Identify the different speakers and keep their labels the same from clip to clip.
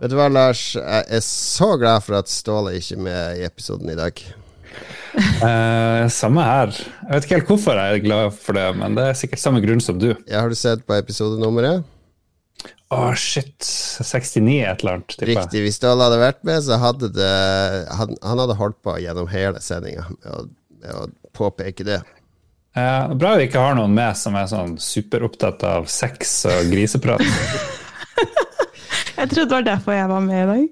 Speaker 1: Vet du hva, Lars? Jeg er så glad for at Ståle ikke er med i episoden i dag.
Speaker 2: Eh, samme her. Jeg vet ikke helt hvorfor jeg er glad for det, men det er sikkert samme grunn som du.
Speaker 1: Ja, har du sett på episodenummeret?
Speaker 2: Å, shit. 69 et eller annet. Type.
Speaker 1: Riktig. Hvis Ståle hadde vært med, så hadde det Han, han hadde holdt på gjennom hele sendinga med, med å påpeke det.
Speaker 2: Eh, bra vi ikke har noen med som er sånn superopptatt av sex og griseprat.
Speaker 3: Jeg trodde det var derfor jeg var med i dag.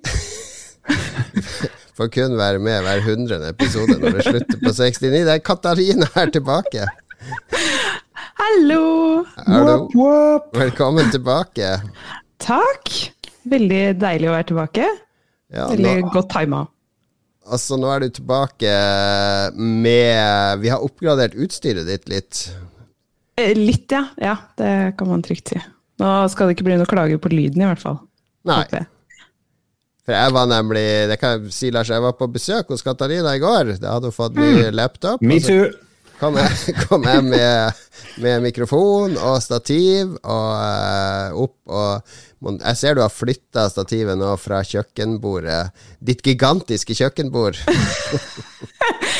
Speaker 1: Får kun være med hver hundrede episode når det slutter på 69. Det er Katarina her tilbake.
Speaker 3: Hallo!
Speaker 1: Hallo. Velkommen tilbake.
Speaker 3: Takk. Veldig deilig å være tilbake.
Speaker 1: Ja,
Speaker 3: Veldig
Speaker 1: nå,
Speaker 3: godt tima.
Speaker 1: altså, nå er du tilbake med Vi har oppgradert utstyret ditt litt.
Speaker 3: Eh, Litt, ja. Ja, det kan man trygt si. Nå skal det ikke bli noe klager på lyden, i hvert fall.
Speaker 1: Nei. For jeg var nemlig Det kan jeg si, Lars, jeg var på besøk hos Katarina i går. Da hadde hun fått ny laptop.
Speaker 2: Me too.
Speaker 1: kom jeg, kom jeg med, med mikrofon og stativ og uh, opp og Jeg ser du har flytta stativet nå fra kjøkkenbordet. Ditt gigantiske kjøkkenbord.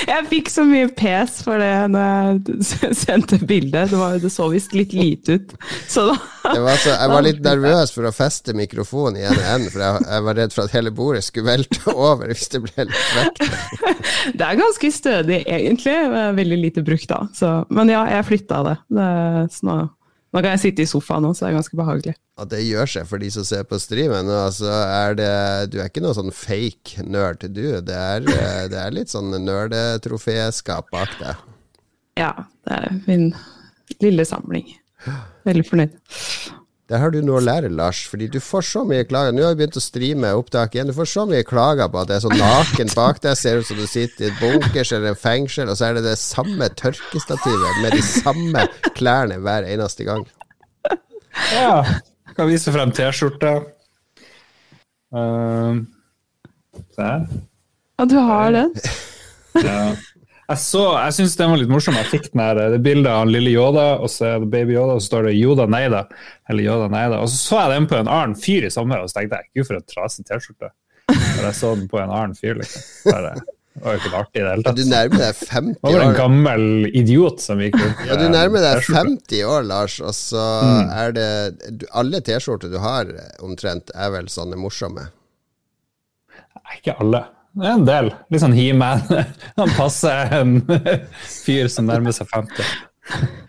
Speaker 3: Jeg fikk så mye pes for det når jeg sendte bildet. Det, var- det så visst litt lite ut. Så da
Speaker 1: Det var så, jeg var litt nervøs for å feste mikrofonen i ene enden, for jeg, jeg var redd for at hele bordet skulle velte over hvis det ble litt vekt.
Speaker 3: Det er ganske stødig, egentlig. Veldig lite brukt da. Så, men ja, jeg flytta det. det så nå, nå kan jeg sitte i sofaen nå, så det er ganske behagelig.
Speaker 1: At det gjør seg for de som ser på streamen. Altså er det, du er ikke noe sånn fake nerd, du. Det er, eh, det er litt sånn nerdetroféskap bak deg.
Speaker 3: Ja, det er min lille samling. Veldig fornøyd.
Speaker 1: Der har du noe å lære, Lars, fordi du får så mye klager. Nå har vi begynt å streame opptak igjen. Du får så mye klager på at det er så naken bak deg. Ser ut som du sitter i et bunkers eller en fengsel, og så er det det samme tørkestativet med de samme klærne hver eneste gang.
Speaker 2: Ja. Kan vise frem T-skjorta. Uh, der.
Speaker 3: Ja, du har den?
Speaker 2: Ja. Jeg, så, jeg syns den var litt morsom. Jeg fikk den her, det bildet av lille Yoda, og så er det baby Yoda, og så står det Yoda Neida. Eller Yoda Neida. Og så så jeg den på en annen fyr i sommer, og så tenkte jeg gud, for en trasig T-skjorte. Når jeg så den på en annen fyr, liksom. Bare, det var jo ikke artig i det hele tatt.
Speaker 1: du nærmer deg
Speaker 2: Det
Speaker 1: 50
Speaker 2: var bare en gammel idiot som gikk rundt
Speaker 1: Ja, du nærmer deg 50 år, Lars, og så er det Alle T-skjorter du har, omtrent, er vel sånne morsomme.
Speaker 2: Nei, Ikke alle. Det er en del. Litt sånn He-Man. Han passer en fyr som nærmer seg 50.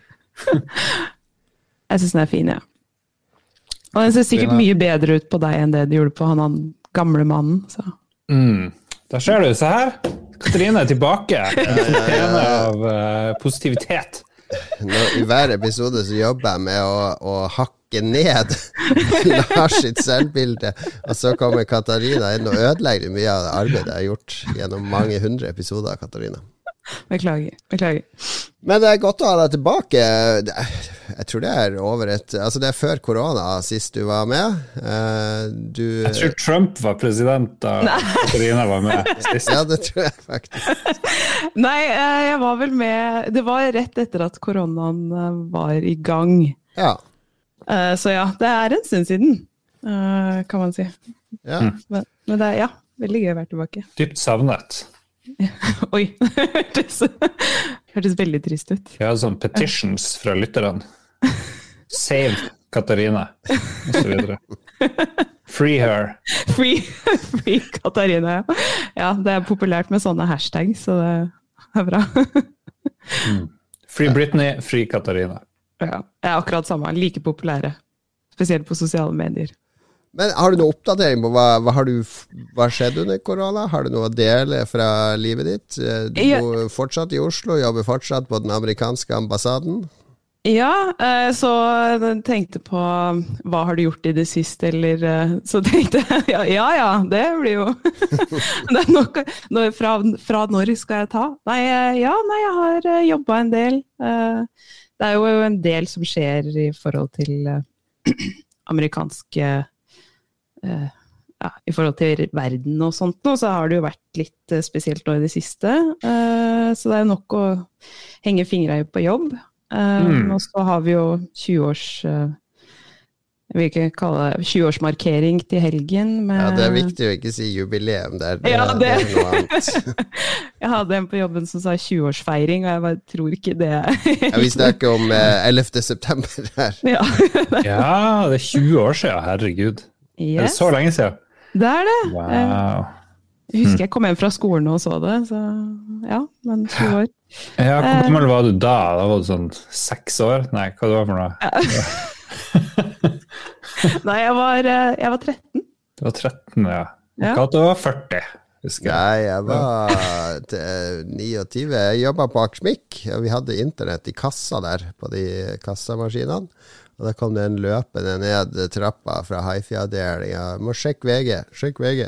Speaker 3: Jeg syns den er fin, ja. Og den ser sikkert mye bedre ut på deg enn det det gjorde på han, han gamle mannen. Så.
Speaker 2: Mm. Da ser du, se her. Katrine er tilbake. Fontene av uh, positivitet.
Speaker 1: Nå, I hver episode så jobber jeg med å, å hakke ned Lars sitt selvbilde, og så kommer Katarina inn og ødelegger mye av det arbeidet jeg har gjort gjennom mange hundre episoder. Katarina
Speaker 3: Beklager. Beklager.
Speaker 1: Men det er godt å ha deg tilbake. Jeg tror det er over et Altså, det er før korona sist du var med. Eh, Du
Speaker 2: Jeg tror Trump var president da Katarina var med sist.
Speaker 1: Ja, det tror jeg faktisk.
Speaker 3: Nei, eh, jeg var vel med Det var rett etter at koronaen eh, var i gang.
Speaker 1: Ja.
Speaker 3: Eh, Så ja, det er en stund siden, eh, kan man si.
Speaker 1: ja.
Speaker 3: Men, men det er ja, veldig gøy å være tilbake.
Speaker 2: Dypt savnet.
Speaker 3: Oi, hørtes, hørtes veldig trist ut.
Speaker 2: Ja, sånn petitions fra lytterne. Save Katarina, osv. Free her.
Speaker 3: Free, free Katarina, ja. ja. Det er populært med sånne hashtags, så det er bra.
Speaker 2: Free Britney, free Katarina.
Speaker 3: Ja, jeg er akkurat samme. Like populære. Spesielt på sosiale medier.
Speaker 1: Men har du noe oppdatering på hva, hva har du Hva skjedde under korona? Har du noe å dele fra livet ditt? Eh, Du bor fortsatt i Oslo, jobber fortsatt på den amerikanske ambassaden.
Speaker 3: Ja, eh, så tenkte på hva har du gjort i det siste, eller eh, Så tenkte jeg ja ja, ja det blir jo det er nok, fra, fra når skal jeg ta? Nei, ja, nei, jeg har jobba en del. Eh, Det er jo en del som skjer i forhold til eh, amerikanske eh, ja, I forhold til verden og sånt nå, så har det jo vært litt eh, spesielt nå i det siste. Eh, Så det er nok å henge fingra i på jobb. Eh,
Speaker 2: Mm.
Speaker 3: Og så har vi jo 20-års eh, jeg vil ikke kalle det 20-årsmarkering til helgen. men...
Speaker 1: Ja, det er viktig å ikke si jubileum der. Det,
Speaker 3: Ja,
Speaker 1: det
Speaker 3: det-
Speaker 1: er noe annet.
Speaker 3: Jeg hadde en på jobben som sa 20-årsfeiring, og jeg bare tror ikke det
Speaker 1: Ja, vi snakker om eh, 11. september her.
Speaker 3: ja.
Speaker 2: Ja, det er 20 år siden, herregud. Er det så lenge siden?
Speaker 3: det er det.
Speaker 2: Wow.
Speaker 3: Jeg husker jeg kom hjem fra skolen og så det, så ja, men 20 år.
Speaker 2: Ja, Hvor
Speaker 3: Eh.
Speaker 2: gammel var du da? Da var du sånn seks år? Nei, hva det var for noe?
Speaker 3: Nei, jeg var, eh, jeg var 13.
Speaker 2: Du var 13, ja.
Speaker 3: Ja.
Speaker 2: Cato var 40, husker jeg.
Speaker 1: Nei, jeg var 29. Jeg jobba på Akersmik, og vi hadde internett i kassa der, på de kassamaskinene. Og da kom det en løpende ned trappa fra hifi-avdelinga. Må sjekke VG, sjekk VG.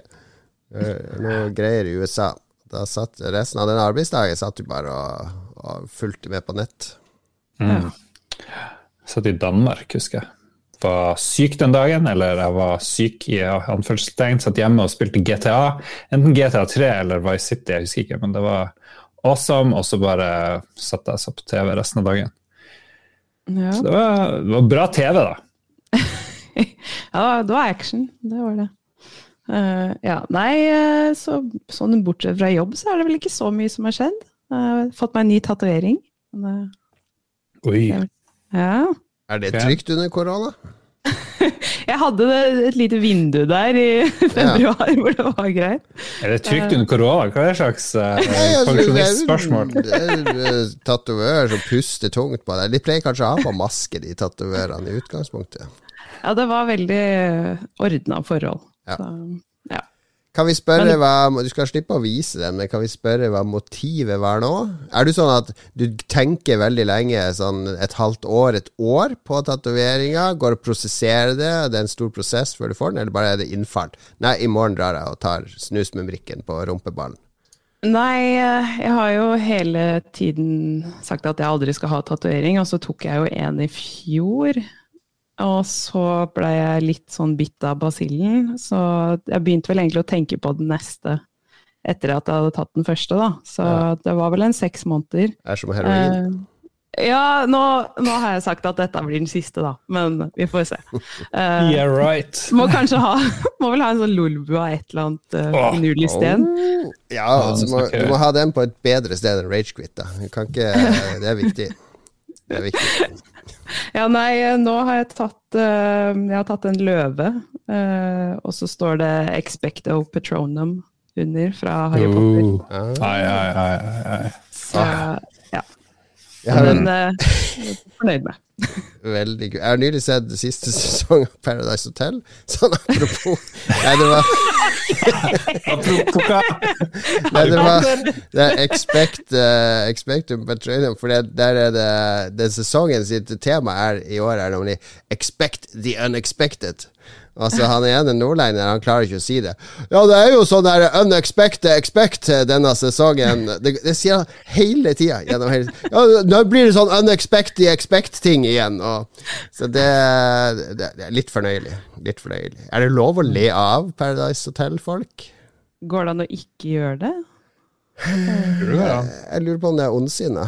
Speaker 1: Eh, Noe greier i USA. Da satt Resten av den arbeidsdagen satt du bare og, og fulgte med på nett.
Speaker 2: Mm. Satt i Danmark, husker jeg. Var syk den dagen, eller jeg var syk i anførselstegn. Satt hjemme og spilte GTA. Enten GTA 3 eller Vice City, jeg husker ikke. Men det var awesome, og så bare satt jeg og så på TV resten av dagen.
Speaker 3: Ja.
Speaker 2: Så det var, det var bra TV, da.
Speaker 3: ja, det var action. Det var det. Uh, ja, nei, eh, så sånn bortsett fra jobb, så er det vel ikke så mye som har skjedd. Har fått meg en ny tatovering. Uh,
Speaker 2: Oi.
Speaker 3: Ja.
Speaker 1: Er det trygt under korona?
Speaker 3: Jeg hadde et lite vindu der i februar hvor det var greit.
Speaker 2: Er det trygt under korona? Hva er det slags uh, pensjonistspørsmål?
Speaker 1: Det eh, tatovører som puster tungt på deg. De pleier kanskje å ha på maske, de tatovørene, i utgangspunktet.
Speaker 3: Ja, det var veldig ordna forhold.
Speaker 1: Ja.
Speaker 3: Så, ja.
Speaker 1: Kan vi spørre hva Du skal slippe å vise den, men kan vi spørre hva motivet var nå? Er du sånn at du tenker veldig lenge, sånn et halvt år, et år, på tatoveringa? Går og prosesserer det? Det er en stor prosess før du får den, eller bare er det innfall? Nei, i morgen drar jeg og tar snus med brikken på rumpeballen.
Speaker 3: Nei, eh, jeg har jo hele tiden sagt at jeg aldri skal ha tatovering, og så tok jeg jo en i fjor. Og så ble jeg litt sånn bitt av basillen, så jeg begynte vel egentlig å tenke på den neste etter at jeg hadde tatt den første, da. Så
Speaker 1: Ja.
Speaker 3: det var vel en seks måneder.
Speaker 1: Det Er som heroin.
Speaker 3: Eh, ja, nå, nå har jeg sagt at dette blir den siste, da, men vi får se. Eh,
Speaker 2: Yeah, right.
Speaker 3: må kanskje ha Må vel ha en sånn lolbu av et eller annet uh, finurlig sten.
Speaker 1: Oh, ja, altså, må, du må ha den på et bedre sted enn Ragequit, da. Du kan ikke Det er viktig. Det er viktig.
Speaker 3: Ja, nei, nå har jeg tatt eh, Jeg har tatt en løve, eh, og så står det 'Expecto Patronum' under fra Harry Potter.
Speaker 2: Uh.
Speaker 1: nei,
Speaker 2: Ai, ai, ai, ai, ai.
Speaker 3: Så ja,
Speaker 1: Jeg har en
Speaker 3: men eh, jeg er fornøyd med.
Speaker 1: Veldig gøy Jeg har nylig sett siste sesong av Paradise Hotel. Sånn apropos Nei, det var
Speaker 2: Apropos?
Speaker 1: Nei, det var det er Expect uh, Expectum Patronum, for det, der er det Den sesongen sitt tema er i år er nemlig Expect the unexpected. Altså Han ene nordlenderen han klarer ikke å si det. Ja, det er jo sånn der unexpected expect denne sesongen. Det, det sier han hele tida. Ja, nå blir det sånn unexpected expect-ting igjen. Og, så det, det, det er litt fornøyelig. Litt fornøyelig. Er det lov å le av Paradise Hotel-folk?
Speaker 3: Går det an å ikke gjøre det?
Speaker 1: Jeg lurer på om det er ondsinna.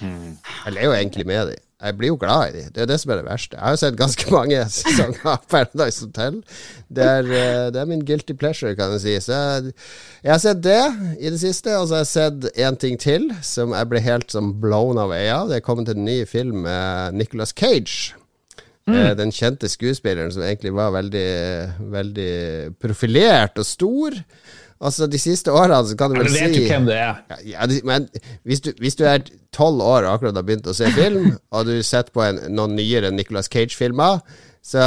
Speaker 1: Jeg ler jo egentlig med de. Jeg blir jo glad i de. Det er det som er det verste. Jeg har jo sett ganske mange sesonger av Paradise Hotel. Det er, eh, det er min guilty pleasure, kan jeg si. Så jeg, jeg har sett det i det siste, og så har jeg sett en ting til som jeg ble helt sånn blown away av. Det er kommet en ny film med Nicolas Cage. Mm. Den kjente skuespilleren som egentlig var veldig, veldig profilert og stor. Altså, de siste årene så kan du vel
Speaker 2: si
Speaker 1: si
Speaker 2: vet jo hvem det er.
Speaker 1: ja, ja, men hvis du, hvis du er tolv år og akkurat har begynt å se film, og du sitter på en, noen nyere Nicolas Cage-filmer, så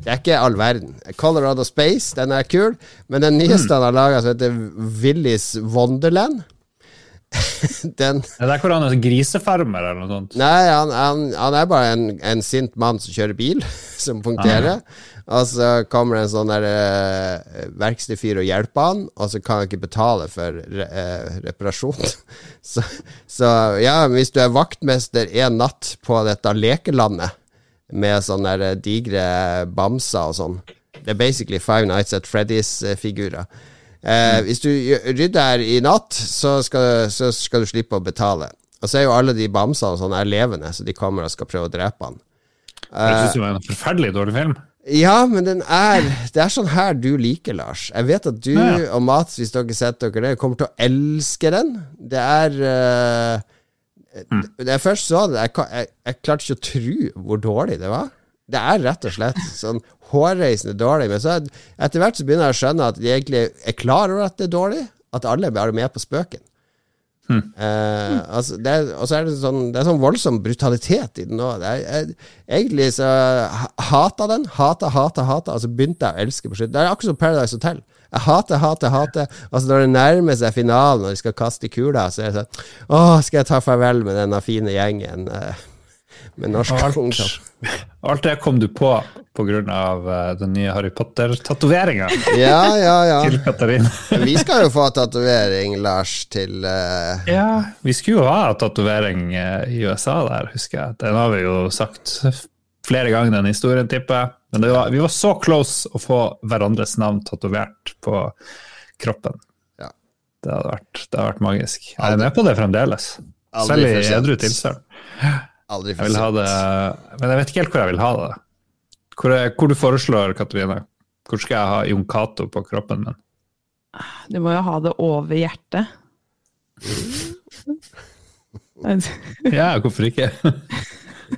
Speaker 1: det er ikke all verden. Colorado Space, den er kul, men den nyeste han har laga, som heter Willis Wonderland Den
Speaker 2: Det er hvor han er grisefarmer eller noe sånt.
Speaker 1: Nei, han, han, han er bare en, en sint mann som kjører bil, som punkterer. Og så kommer det en sånn der uh, verkstedfyr og hjelper han, og så kan han ikke betale for re, uh, reparasjon. så, så ja, hvis du er vaktmester en natt på dette lekelandet med sånne der, eh, digre bamser og sånn Det er basically Five Nights at Freddy's-figurer. Eh, Hvis du rydder her i natt, så skal, så skal du slippe å betale. Og så er jo alle de bamsene sånn er levende, så de kommer og skal prøve å drepe han.
Speaker 2: Jeg synes det var en forferdelig dårlig film.
Speaker 1: Ja, men den er Det er sånn her du liker, Lars. Jeg vet at du
Speaker 2: Ja, ja.
Speaker 1: og Mats, hvis dere setter dere ned, kommer til å elske den. Det er uh,
Speaker 2: Mm.
Speaker 1: Da jeg først så det, jeg, jeg, jeg klarte ikke å tro hvor dårlig det var. Det er rett og slett sånn hårreisende dårlig. Men så er- etter hvert så begynner jeg å skjønne at de egentlig er klar over at det er dårlig. At alle er bare med på spøken. Eh, altså det og så er det sånn Det er sånn voldsom brutalitet i den òg. Egentlig så ha- hata den. Hata, hata, hata. Og så begynte jeg å elske på slutt. Det er akkurat som Paradise Hotel. Jeg hater, hater, hater. Altså Når det nærmer seg finalen, og de skal kaste kula, så er det sånn Å, skal jeg ta farvel med denne fine gjengen eh, med norsk ungdom?
Speaker 2: Alt, alt det kom du på pga. Uh, den nye Harry Potter-tatoveringa
Speaker 1: Ja, ja, ja.
Speaker 2: til Katarina.
Speaker 1: Vi skal jo få tatovering, Lars, til uh...
Speaker 2: Ja, vi skulle jo ha tatovering eh, i USA der, husker jeg. Den har vi jo sagt flere ganger, den historien, tipper jeg. Men det var, vi var så close å få hverandres navn tatovert på kroppen.
Speaker 1: Ja.
Speaker 2: Det hadde vært, det hadde vært magisk. Jeg er med på det fremdeles. Selv i edru tilstand.
Speaker 1: Aldri
Speaker 2: Jeg
Speaker 1: for
Speaker 2: vil ha
Speaker 1: sent.
Speaker 2: det, men jeg vet ikke helt hvor jeg vil ha det. Hvor, er, hvor du foreslår, Katrine? Hvor skal jeg ha Jon Cato på kroppen min?
Speaker 3: Du må jo ha det over hjertet.
Speaker 2: Ja, hvorfor ikke?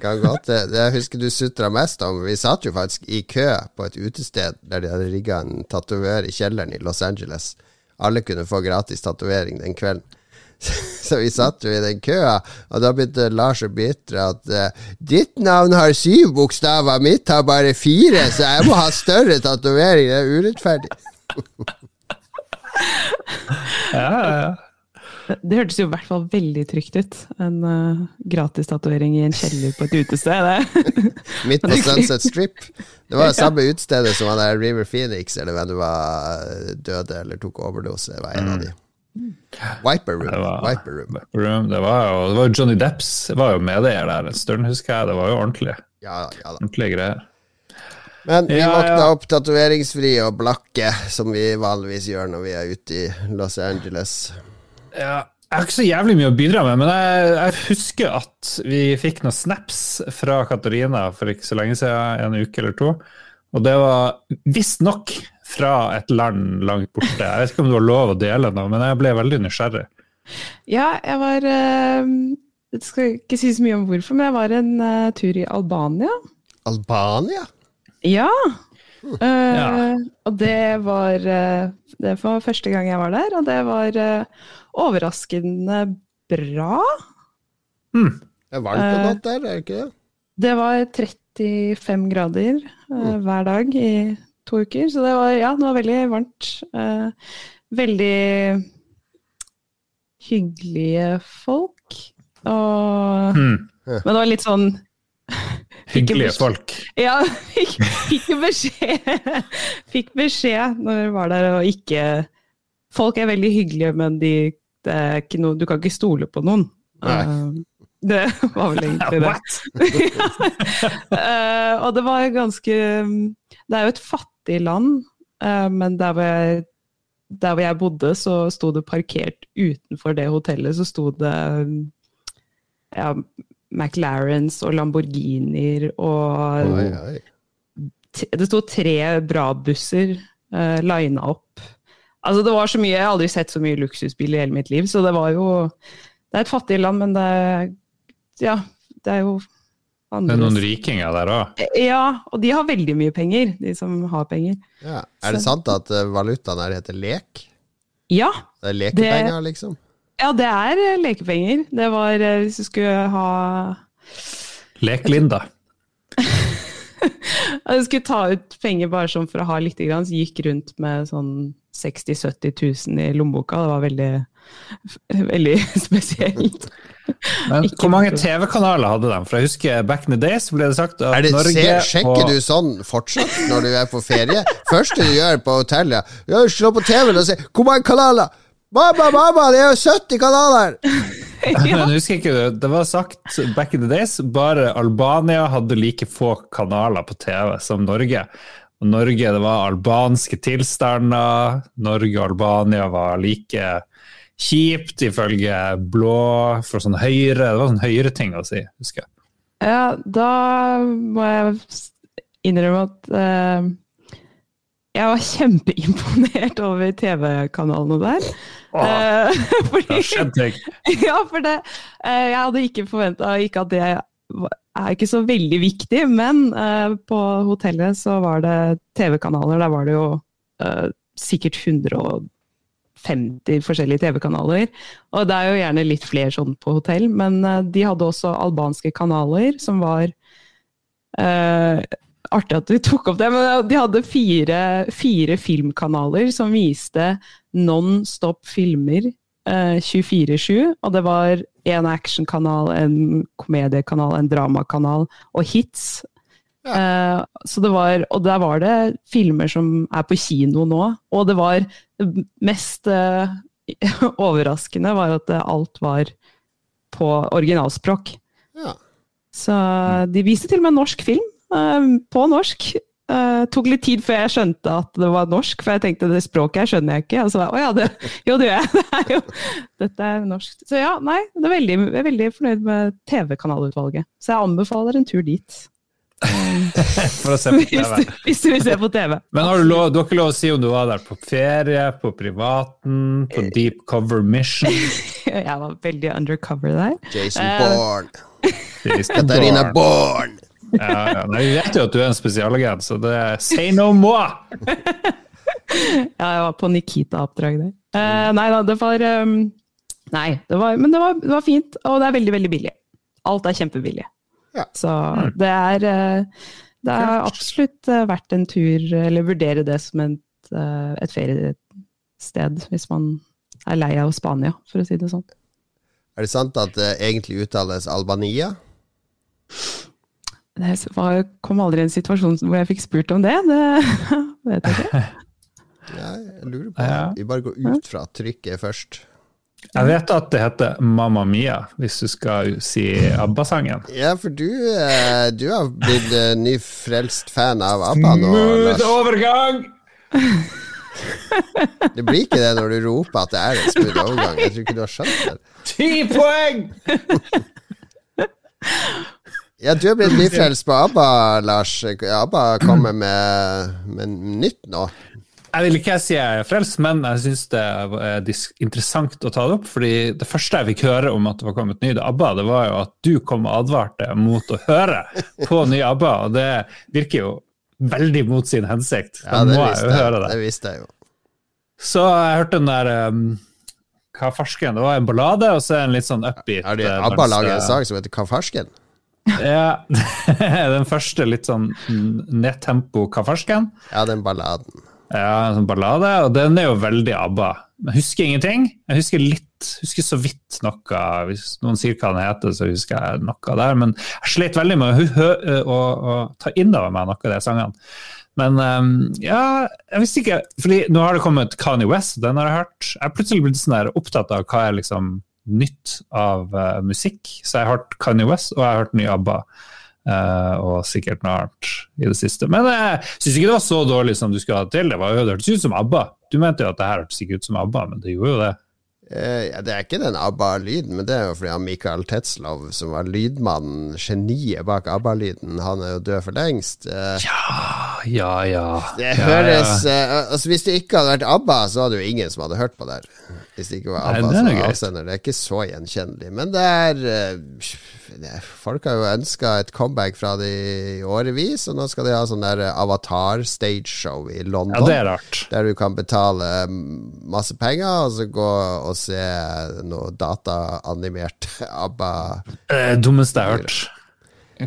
Speaker 1: Kan godt det. jeg husker du sutra mest om. Vi satt jo faktisk i kø på et utested der de hadde rigga en tatover i kjelleren i Los Angeles. Alle kunne få gratis tatovering den kvelden. Så vi satt jo i den køa, og da begynte Lars å bitre at eh, ditt navn har syv bokstaver, mitt har bare fire, så jeg må ha større tatovering. Det er urettferdig.
Speaker 2: Ja, ja, ja.
Speaker 3: Det hørtes jo i hvert fall veldig trygt ut. En uh, gratis tatovering i en kjeller på et utested. Det.
Speaker 1: Midt på Sunset Strip. Det var det samme utstedet som han der River Phoenix, eller hvem det var, eh, døde eller tok overdose. Det var en av de. Viper Room.
Speaker 2: Det var,
Speaker 1: Viper Room.
Speaker 2: Room. Det var jo det var Johnny Depps var jo medeier der en stund, husker jeg. Det var jo ordentlig,
Speaker 1: Ja, ja
Speaker 2: ordentlige greier.
Speaker 1: Men vi
Speaker 2: Ja,
Speaker 1: våkna opp tatoveringsfrie og blakke, som vi vanligvis gjør når vi er ute i Los Angeles.
Speaker 2: Ja, jeg har ikke så jævlig mye å bidra med, men jeg, jeg husker at vi fikk noen snaps fra Katarina for ikke så lenge siden, en uke eller to. Og det var visstnok fra et land langt borte. Jeg vet ikke om du har lov å dele noe, men jeg ble veldig nysgjerrig.
Speaker 3: Ja, jeg var uh, Jeg skal ikke si så mye om hvorfor, men jeg var en eh, tur i Albania.
Speaker 1: Albania?
Speaker 3: Ja. Uh,
Speaker 2: Ja.
Speaker 3: Og det var eh, Det var første gang jeg var der, og det var eh, overraskende bra.
Speaker 1: Det er varmt og
Speaker 3: Eh.
Speaker 1: godt der, er det ikke det?
Speaker 3: Det var 35 grader uh, hver dag i to uker, så det var, ja, det var veldig varmt. Eh, veldig hyggelige folk. Og,
Speaker 2: mm.
Speaker 3: Men det var litt sånn
Speaker 2: Hyggelige folk.
Speaker 3: Ja, fikk, fikk beskjed Fikk beskjed når vi var der og ikke Folk er veldig hyggelige, men de, det er ikke noe, du kan ikke stole på noen.
Speaker 1: Nei.
Speaker 3: Eh, det var vel egentlig det.
Speaker 2: What?
Speaker 3: Eh, og det var ganske Det er jo et fattig land, eh, men der hvor, jeg, der hvor jeg bodde, så sto det parkert utenfor det hotellet, så sto det ja, McLarens og Lamborghinier og
Speaker 1: Oi, oi.
Speaker 3: Det sto tre bra-busser uh, lina opp. Altså, det var så mye, Jeg har aldri sett så mye luksusbil i hele mitt liv, så det var jo Det er et fattig land, men det Ja, det er jo
Speaker 2: Det er noen rikinger der òg.
Speaker 3: Ja, og de har veldig mye penger, de som har penger.
Speaker 1: Ja. Er det sant at eh, valutaen her heter lek?
Speaker 3: Ja,
Speaker 1: Det er lekepenger, liksom?
Speaker 3: ja det er eh, lekepenger. Det var eh, hvis du skulle ha
Speaker 2: Lek-Linda.
Speaker 3: Jeg skulle ta ut penger bare sånn for å ha litt, grann, så gikk rundt med sånn 60 000-70 000 i lommeboka. Det var veldig, veldig spesielt.
Speaker 2: Men
Speaker 3: Ikke
Speaker 2: hvor mange. TV-kanaler hadde de? For jeg husker back in the days ble det sagt at
Speaker 1: Er det,
Speaker 2: Norge
Speaker 1: se, sjekker
Speaker 2: og-
Speaker 1: du sånn fortsatt når du er på ferie? Første du gjør på hotellet, ja, slå på TV-en og si 'Hvor mange kanaler?' Mamma, mamma, det er jo 70 kanaler!
Speaker 2: Men husker ikke du, det var sagt back in the days, bare Albania hadde like få kanaler på TV som Norge. Og Norge, det var albanske tilstander. Norge og Albania var like kjipt ifølge blå for sånn høyre Det var sånn høyreting å si, husker jeg.
Speaker 3: Ja, da må jeg innrømme at uh, jeg var kjempeimponert over TV-kanalene der.
Speaker 2: Åh, det
Speaker 3: fordi,
Speaker 2: ting.
Speaker 3: ja, for det uh, Jeg hadde ikke forventa ikke at det er ikke så veldig viktig, men på hotellet så var det TV-kanaler. Der var det jo sikkert 150 forskjellige TV-kanaler. Og det er jo gjerne litt flere sånn på hotell, men eh, de hadde også albanske kanaler som var uh, Artig at du tok opp det, men de hadde fire, fire filmkanaler som viste non-stop filmer uh, 24-7. Og det var en actionkanal, en komediekanal, en dramakanal og hits. Eh, så det var, og der var det filmer som er på kino nå. Og det var det mest eh, overraskende var at alt var på originalspråk.
Speaker 1: Ja.
Speaker 3: Så de viste til og med norsk film eh, på norsk. Uh, tok litt tid før jeg skjønte at det var norsk, for jeg tenkte det språket her skjønner jeg ikke. Og så, å ja, det, jo det gjør jeg. Det er jo, dette er norsk. Så ja, nei, det er veldig, jeg er veldig fornøyd med TV-kanalutvalget. Så jeg anbefaler en tur dit.
Speaker 2: For å se på TV.
Speaker 3: hvis du vil se på TV.
Speaker 2: Men har du, lov, du har ikke lov å si om du var der på ferie, på privaten, på deep cover mission?
Speaker 3: Jeg var veldig undercover der.
Speaker 1: Jason
Speaker 3: Eh,
Speaker 1: Bourne.
Speaker 2: Katarina
Speaker 1: Katarina Bourne.
Speaker 2: Ja, ja. Nei, Vi vet jo at du er en spesialagent, så det er say no more!
Speaker 3: Ja, jeg var på Nikita-oppdrag der. Eh, nei da, det var um, Nei, det var, men det var, det var fint, og det er veldig, veldig billig. Alt er kjempebillig.
Speaker 1: Ja.
Speaker 3: Så det er eh, Det er absolutt vært verdt en tur, eller vurdere det som et, eh, et feriested, hvis man er lei av Spania, for å si det sånn.
Speaker 1: Er det sant at det egentlig uttales Albania?
Speaker 3: Det var, kom aldri i en situasjon hvor jeg fikk spurt om det. Det vet jeg ikke.
Speaker 1: Ja, jeg lurer på Vi bare går ut fra trykket først.
Speaker 2: Jeg vet at det heter Mamma Mia, hvis du skal si ABBA-sangen.
Speaker 1: Ja, for du, eh, du har blitt nyfrelst fan av ABBA nå,
Speaker 2: Smooth
Speaker 1: Lars.
Speaker 2: overgang!
Speaker 1: Det blir ikke det når du roper at det er en smooth overgang. Jeg tror ikke du har skjønt det.
Speaker 2: Ti poeng!
Speaker 1: Ja, du er blitt nyfrelst på ABBA, Lars. ABBA kommer med, med nytt nå.
Speaker 2: Jeg vil ikke si jeg er frelst, men jeg syns det er interessant å ta det opp. fordi det første jeg fikk høre om at det var kommet ny ABBA, det var jo at du kom og advarte mot å høre på ny ABBA, og det virker jo veldig mot sin hensikt. Da
Speaker 1: Ja, det
Speaker 2: må jeg
Speaker 1: visste
Speaker 2: jo
Speaker 1: jeg,
Speaker 2: høre det.
Speaker 1: det visste jeg jo.
Speaker 2: Så jeg hørte den der um, Hva farsken? Det var en ballade, og så en litt sånn upbeat
Speaker 1: Har de
Speaker 2: eh,
Speaker 1: ABBA
Speaker 2: lager
Speaker 1: laget en sang som heter Kafarsken?
Speaker 2: Ja, den første litt sånn nedtempo Kafarsken.
Speaker 1: Ja, den balladen.
Speaker 2: Ja, en sånn ballade, og den er jo veldig ABBA. Jeg husker ingenting. Jeg husker litt, husker så vidt noe. Hvis noen sier hva den heter, så husker jeg noe der. Men jeg slet veldig med å, å, å ta inn over meg noe av de sangene. Men um, ja, jeg visste ikke fordi nå har det kommet Kanye West, den har jeg hørt. Jeg er plutselig blitt sånn opptatt av hva er liksom nytt av uh, musikk. Så jeg har hørt Kanye West, og jeg har hørt ny ABBA. Eh, og sikkert noe annet i det siste. Men jeg syns ikke det var så dårlig som du skulle ha det til. Det var jo det hørtes ut som ABBA. Du mente jo at det her hørtes ikke ut som ABBA, men det gjorde jo det.
Speaker 1: Uh, ja, det er ikke den ABBA-lyden, men det er jo fordi han Mikael Tetzlav, som var lydmannen, geniet bak ABBA-lyden, han er jo død for lengst. Eh,
Speaker 2: Ja, ja.
Speaker 1: det
Speaker 2: ja,
Speaker 1: høres
Speaker 2: ja.
Speaker 1: eh, Altså Hvis det ikke hadde vært ABBA, så hadde jo ingen som hadde hørt på det her. Hvis det ikke var
Speaker 2: Nei,
Speaker 1: ABBA
Speaker 2: det er
Speaker 1: som var avsender. Det er ikke så gjenkjennelig. Men det er det, Folk har jo ønska et comeback fra det i årevis, og nå skal de ha sånn der Avatar stageshow i London.
Speaker 2: ja, det er rart.
Speaker 1: Der du kan betale mm, masse penger, og så gå og se noe dataanimert ABBA.
Speaker 2: Det dummeste jeg har hørt.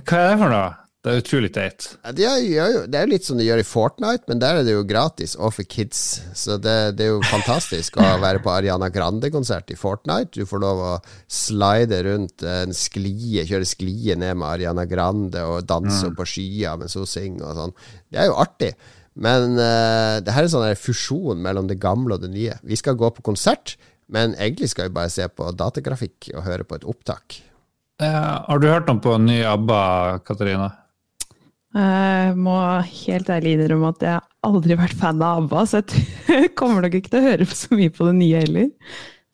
Speaker 2: Hva er det for noe? Det er utrolig teit.
Speaker 1: Det er jo litt som de gjør i Fortnite, men der er det jo gratis og for kids. Så det, det er jo fantastisk å være på Ariana Grande-konsert i Fortnite. Du får lov å slide rundt en sklie, kjøre sklie ned med Ariana Grande og danse på skyer mens hun synger og sånn. Det er jo artig. Men uh, det her er sånn fusjon mellom det gamle og det nye. Vi skal gå på konsert, men egentlig skal vi bare se på datagrafikk og høre på et opptak.
Speaker 2: Uh, har du hørt noe på ny ABBA, Katarina?
Speaker 3: Jeg må helt ærlig innrømme at jeg har aldri vært fan av ABBA, så jeg kommer nok ikke til å høre så mye på det nye heller.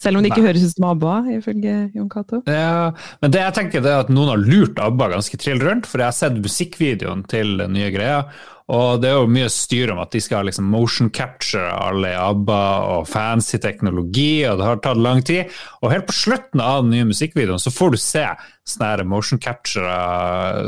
Speaker 3: Selv om det ikke høres ut som ABBA, ifølge Jon Cato.
Speaker 2: Ja, men det jeg tenker det er at noen har lurt ABBA ganske trill rundt, for jeg har sett musikkvideoen til den nye greia. Og det er jo mye styr om at de skal liksom motion capture alle i ABBA og fancy teknologi, og det har tatt lang tid. Og helt på slutten av den nye musikkvideoen så får du se sånne motion capture,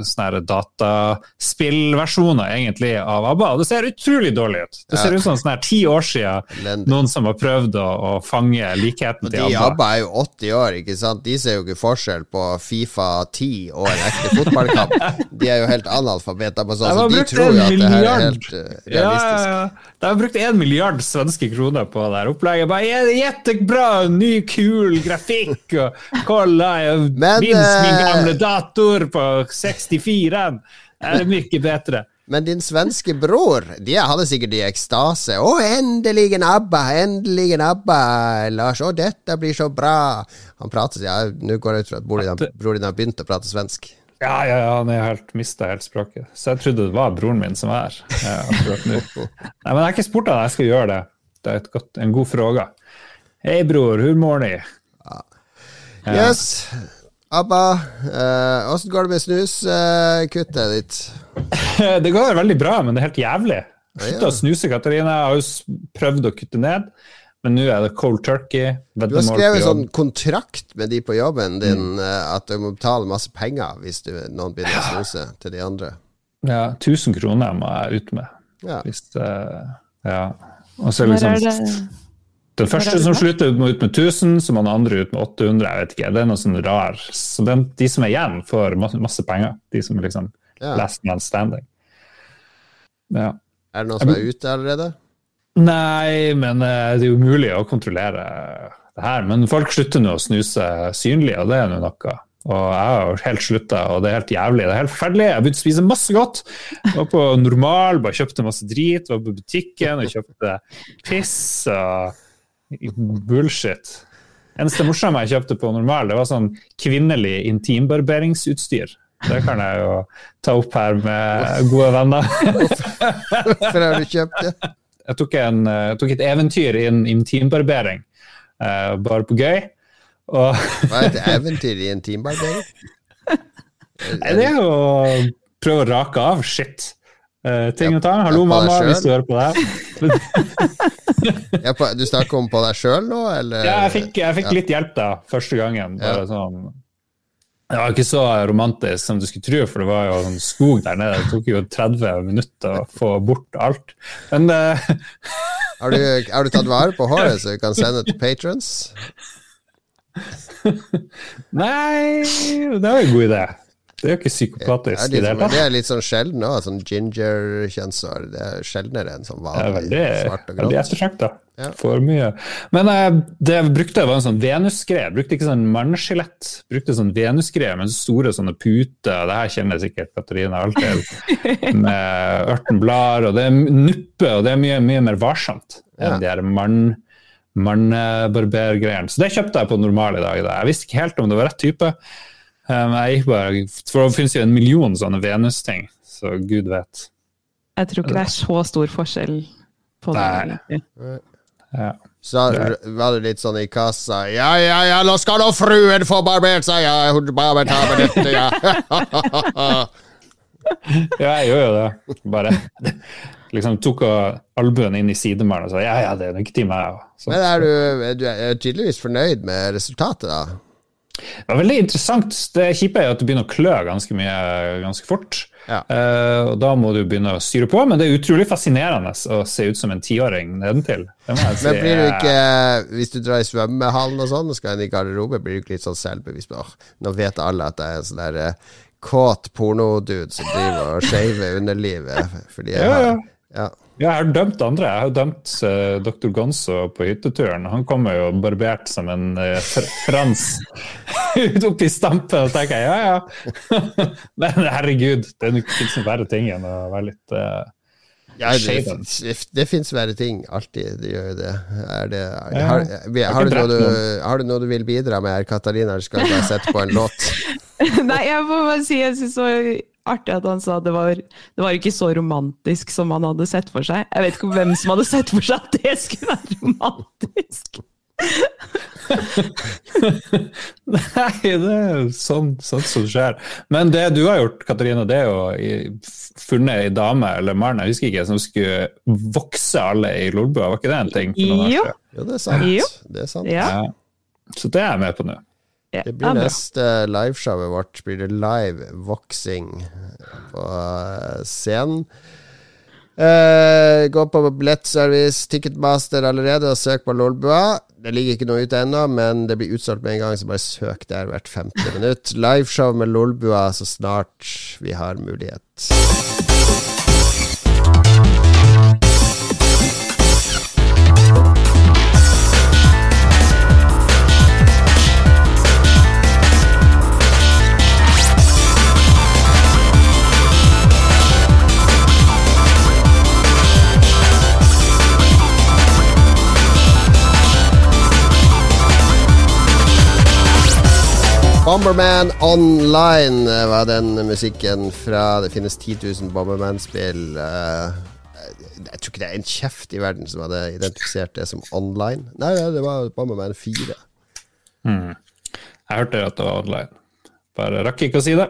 Speaker 2: sånne dataspillversjoner egentlig av ABBA. Og det ser utrolig dårlig ut. Det ser ut som sånn ti år siden noen som har prøvd å, å fange likheten til ABBA.
Speaker 1: de.
Speaker 2: ABBA
Speaker 1: er jo 80 år, ikke sant. De ser jo ikke forskjell på Fifa 10 og en ekte fotballkamp. De er jo helt analfabeter på sånn, så de tror jo at det her er helt uh, realistisk. Ja, ja.
Speaker 2: De har brukt én milliard svenske kroner på det her opplegget. Bare Jettebra, ny, kul grafikk! Og kolla, jeg minst min gamle dator på 64! Det er mye bedre.
Speaker 1: Men din svenske bror, de hadde sikkert i ekstase. 'Å, endelig en ABBA! Endelig en ABBA, Lars! Å, dette blir så bra!' Han prater ja, Nå går jeg ut fra at broren din har begynt å prate svensk.
Speaker 2: Ja, ja, ja, han er helt mista helt språket. Så jeg trodde det var broren min som var her akkurat nå. Nei, men jeg har ikke spurt han, jeg skal gjøre det. Det er godt, en god fråga. Hei, bror, hvor mår ni? Ja.
Speaker 1: Yes. Abba, åssen uh, går det med snuskuttet uh, ditt?
Speaker 2: det går veldig bra, men det er helt jævlig. Slutt å snuse, Katarina. Jeg har jo prøvd å kutte ned. Men nå er det cold turkey.
Speaker 1: Du har skrevet sånn kontrakt med de på jobben din mm. Eh, at du må betale masse penger hvis du, noen begynner å snuse til de andre.
Speaker 2: Ja, 1000 kroner må jeg ut med. Ja. Hvis, uh, ja. Og så liksom Den første som slutter, må ut med 1000, så må den andre ut med 800. Jeg vet ikke, det er noe sånn rar. Så den, de som er igjen, får masse, masse penger. De som er liksom ja. last man standing.
Speaker 1: Ja. Er det noen som er ute allerede?
Speaker 2: Nei, men eh, det er jo mulig å kontrollere det her. Men folk slutter nå å snuse synlig, og det er nå noe. Og jeg har helt slutta, og det er helt jævlig. Det er helt forferdelig. Jeg har begynt å spise masse godt. Jeg var på normal, bare kjøpte masse drit. Var på butikken og kjøpte piss og bullshit. Eneste morsomme jeg kjøpte på normal, det var sånn kvinnelig intimbarberingsutstyr. Det kan jeg jo ta opp her med gode venner.
Speaker 1: Hvorfor har du kjøpt det?
Speaker 2: Jeg tok, en, eh, jeg tok et eventyr i en intimbarbering, uh, bare på gøy.
Speaker 1: Og Hva er et eventyr i en intimbarbering?
Speaker 2: det er jo å prøve å rake av shit. Uh, ting og tang. Hallo, mamma, hvis du hører på det her.
Speaker 1: du snakker om på deg sjøl nå, eller?
Speaker 2: Ja, jeg fikk, jeg fikk ja. litt hjelp da, første gangen. Bare ja. sånn det var ikke så romantisk som du skulle tro, for det var jo en skog der nede. Det tok jo 30 minutter å få bort alt. Men uh...
Speaker 1: har, du, har, du, tatt vare på håret så du kan sende til patrons?
Speaker 2: Nei, det var en god idé. Det er jo ikke psykopatisk.
Speaker 1: Det, er det er litt sånn sjelden òg, sånn ginger-kjønnshår. Det er sjeldnere enn sånn vanlig
Speaker 2: veldig, svart og grått. Veldig ettertrakta. Ja. For mye. Men eh, det jeg brukte, var en sånn venusgreie. Brukte ikke sånn mannskjelett. Brukte sånn venusgreie med store sånne puter. Det her kjenner sikkert Katarina alltid med ørtenblader. Og det er nuppe, og det er mye, mye mer varsomt enn ja. de her mann mannbarbergreiene. Så det kjøpte jeg på normal i dag. Jeg visste ikke helt om det var rett type. Um, jeg bare, for Det finnes jo en million sånne Venus-ting, så gud vet.
Speaker 3: Jeg tror ikke det er så stor forskjell på det.
Speaker 1: Ja. Så var det litt sånn i kassa Ja, ja, ja, nå skal nå fruen få barbert seg! Ja, hun bare tar med dette, ja.
Speaker 2: ja, jeg gjør jo det. Bare liksom tok albuen inn i sidemalen og sa ja, ja, det er nok til meg.
Speaker 1: Men er du, du er tydeligvis fornøyd med resultatet, da?
Speaker 2: Det var veldig interessant. Det kjipe er at det begynner å klø ganske mye ganske fort. Ja. Uh, og Da må du begynne å styre på, men det er utrolig fascinerende å se ut som en tiåring nedentil.
Speaker 1: Si. Men blir du ikke, hvis du drar i svømmehallen og sånn og skal inn i garderobe, blir du ikke litt sånn selvbevisst? Åh, nå vet alle at jeg er en sånn der uh, kåt pornodude som driver og shaver underlivet. Fordi jeg har,
Speaker 2: ja. Ja, jeg har dømt andre. Jeg har dømt uh, dr. Gonzo på hytteturen. Han kommer jo barbert som en uh, frans ut opp i stampen, og tenker jeg ja, ja. Men herregud, det nok verre ting enn å være litt uh,
Speaker 1: ja, det, det fins verre ting. Alltid. Det gjør jo det. Er det har, har, har, du du, har, du noe du, vil bidra med, Katarina? Du skal bare sette på en låt?
Speaker 3: Nei, jeg må bare si jeg syns artig at han sa det var, det var ikke så romantisk som han hadde sett for seg. Jeg vet ikke hvem som hadde sett for seg at det skulle være romantisk.
Speaker 2: Nei, det er sånn, sånn som skjer. Men det du har gjort, Katarina, det er jo funnet ei dame eller mann, jeg husker ikke, som skulle vokse alle i Lolbua. Var ikke det en ting? for noen
Speaker 3: Jo.
Speaker 1: Jo, det er sant.
Speaker 3: Jo.
Speaker 1: Det er sant.
Speaker 3: Ja.
Speaker 2: Ja. Så det er jeg med på nå.
Speaker 3: Ja,
Speaker 1: Det blir
Speaker 3: bra.
Speaker 1: neste liveshowet vårt. Blir det live voksing på eh, scenen. Uh, gå på billettservice, Ticketmaster allerede, og søk på Lolbua. Det ligger ikke noe ute ennå, men det blir utsolgt med en gang, så bare søk der hvert femte minutt. Liveshow med Lolbua så snart vi har mulighet. Bomberman Online eh, var den musikken fra Det finnes 10 000 Bomberman-spill. eh, Jeg tror ikke det er en kjeft i verden som hadde identifisert det som online. Nei, det var Bomberman 4.
Speaker 2: Jeg hørte at det var online. Bare rakk ikke å si det.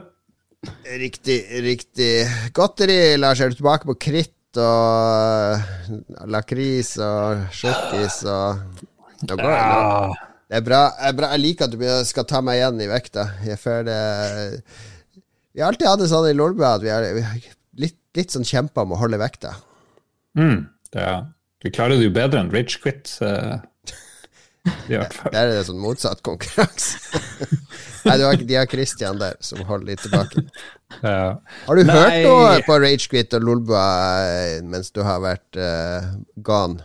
Speaker 1: Riktig, riktig. Godteri, Lars. Er du tilbake på kritt og uh, lakris og sjokkis og Nå går det. Det er bra. Jeg, er bra. jeg liker at du skal ta meg igjen i vekta. Jeg føler det Vi har alltid hatt det sånn i Lolbua at vi har, litt, litt sånn kjempa om å holde vekta.
Speaker 2: Mm, det er, Du klarer det jo bedre enn Rage Quit. Uh, I hvert fall.
Speaker 1: Der er det sånn motsatt konkurranse. Nei, du har, ikke- de har Christian der som holder litt tilbake.
Speaker 2: Ja.
Speaker 1: Har du
Speaker 2: Nei.
Speaker 1: hørt noe på Rage Quit og Lolbua eh, mens du har vært uh, gone?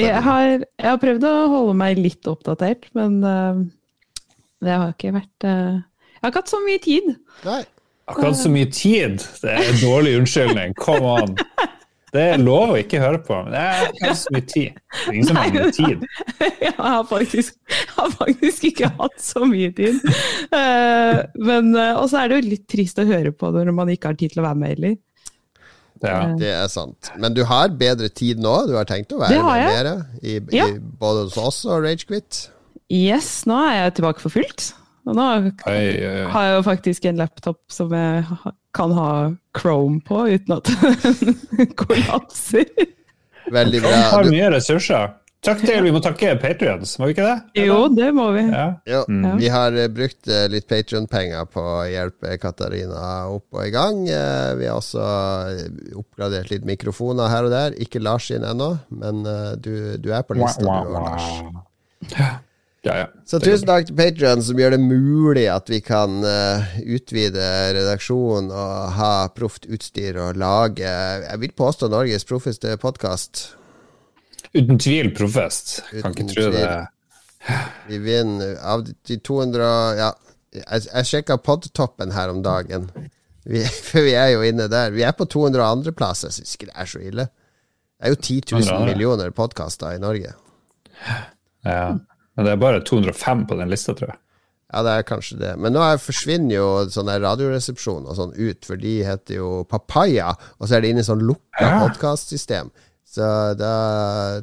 Speaker 3: Jeg har, jeg har prøvd å holde meg litt oppdatert, men uh, det har ikke vært uh, Jeg har ikke hatt så mye tid.
Speaker 1: Nei.
Speaker 2: Akkurat så mye tid. Det er en dårlig unnskyldning. Come on. Det er lov å ikke høre på. Det er ikke så mye tid. Det er ingen som har mye tid.
Speaker 3: Jeg har faktisk, jeg har faktisk ikke hatt så mye tid. Uh, men, og så er det jo litt trist å høre på når man ikke har tid til å være med heller.
Speaker 2: Ja.
Speaker 1: Det er sant. Men du har bedre tid nå? Du har tenkt å være med mer i,
Speaker 3: Ja.
Speaker 1: i, både hos oss og Ragequit?
Speaker 3: Yes, nå er jeg tilbake for fullt. Og nå
Speaker 2: Oi, oi, oi.
Speaker 3: har jeg jo faktisk en laptop som jeg kan ha Chrome på uten at den kollapser.
Speaker 1: Veldig bra. Du har
Speaker 2: mye ressurser. Takk til, Vi må takke Patrions, må vi ikke det?
Speaker 3: Jo, det må vi.
Speaker 2: Ja.
Speaker 1: jo,
Speaker 3: mm.
Speaker 1: vi har eh, brukt eh, litt Patrion-penger på å hjelpe Katarina opp og i gang. Eh, Vi har også oppgradert litt mikrofoner her og der. Ikke Lars sin ennå, men du, du er på lista, du òg, Lars.
Speaker 2: Ja, ja.
Speaker 1: Så tusen takk til Patrion, som gjør det mulig at vi kan uh, utvide redaksjonen og ha proft utstyr og lage Jeg vil påstå Norges proffeste podkast.
Speaker 2: Uten tvil proffest. Kan ikke tro det.
Speaker 1: Vi vinner av de 200 Ja, jeg, jeg sjekka podtoppen her om dagen. Vi, for vi er jo inne der. Vi er på 202.-plass. Jeg syns ikke det er så ille. Det er jo 10 000 millioner podkaster i Norge.
Speaker 2: Ja. Men det er bare 205 på den lista, tror jeg.
Speaker 1: Ja, det er kanskje det. Men nå er- forsvinner jo sånn radioresepsjon og sånn ut, for de heter jo Papaya, og så er det inne i sånn lukka
Speaker 2: Ja.
Speaker 1: podkastsystem. Så da,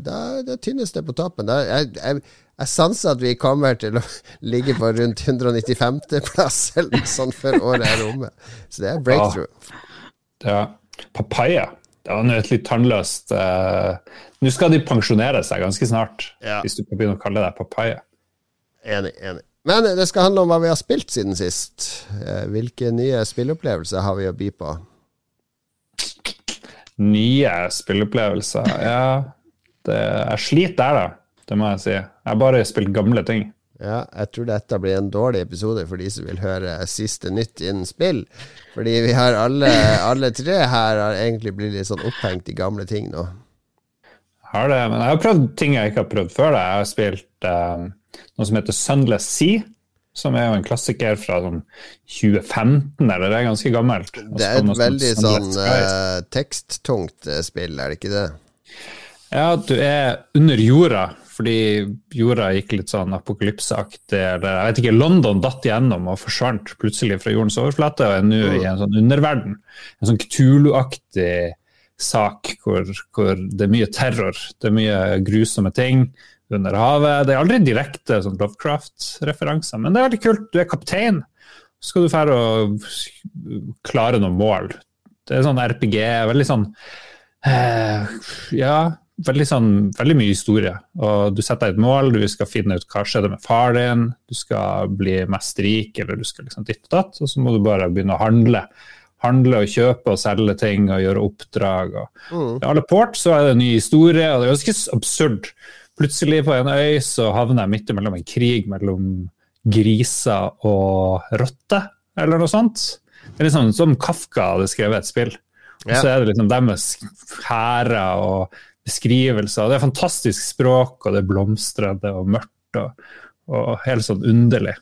Speaker 1: da, da tynnes det på toppen. Da, jeg, jeg, jeg sanser at vi kommer til å ligge på rundt 195.-plass eller noe sånt før året er omme. Så det er breakthrough.
Speaker 2: Ja. Papaya. Det var nå et litt tannløst uh, Nå skal de pensjonere seg ganske snart,
Speaker 1: Ja.
Speaker 2: hvis du kan begynne å kalle deg papaya.
Speaker 1: Enig, enig. Men det skal handle om hva vi har spilt siden sist. Eh, Hvilke nye spilleopplevelser har vi å by på?
Speaker 2: Nye spilleopplevelser. Ja, det, jeg sliter der, da. Det må jeg si. Jeg bare spilt gamle ting.
Speaker 1: Ja, jeg tror dette blir en dårlig episode for de som vil høre siste nytt innen spill. Fordi vi har alle, alle tre her har egentlig blitt litt sånn opphengt i gamle ting nå.
Speaker 2: Jeg har det, men jeg har prøvd ting jeg ikke har prøvd før. Da. Jeg har spilt eh, noe som heter Sunless Sea, som er jo en klassiker fra sånn 2015, eller det er ganske gammelt.
Speaker 1: Det er et veldig
Speaker 2: heter
Speaker 1: sånn eh, teksttungt eh, spill, er det ikke det?
Speaker 2: Ja, du er under jorda, fordi jorda gikk litt sånn apokalypseaktig, eller jeg vet ikke, London datt igjennom og forsvant plutselig fra jordens overflate og er nå i en sånn underverden. En sånn Cthulhu-aktig sak hvor, hvor, det er mye terror, det er mye grusomme ting under havet. Det er aldri direkte sånn Lovecraft-referanser, men det er veldig kult. Du er kaptein, så skal du dra å klare noen mål. Det er sånn RPG, veldig sånn eh, Ja, veldig, sånn, veldig mye historie. Og du setter deg et mål, du skal finne ut hva skjedde med far din, du skal bli mest rik, eller du skal liksom ditt og datt, og så må du bare begynne å handle. Handle og kjøpe og selge ting og gjøre oppdrag. Og mm. Alle port så er det en ny historie, og det er ganske absurd. Plutselig på en øy så havner jeg midt mellom en krig mellom griser og rotter, eller noe sånt. Det er liksom som Kafka hadde skrevet et spill. Og så er det liksom deres hærer og beskrivelser. Det er fantastisk språk, og det er det og mørkt og, og helt sånn underlig.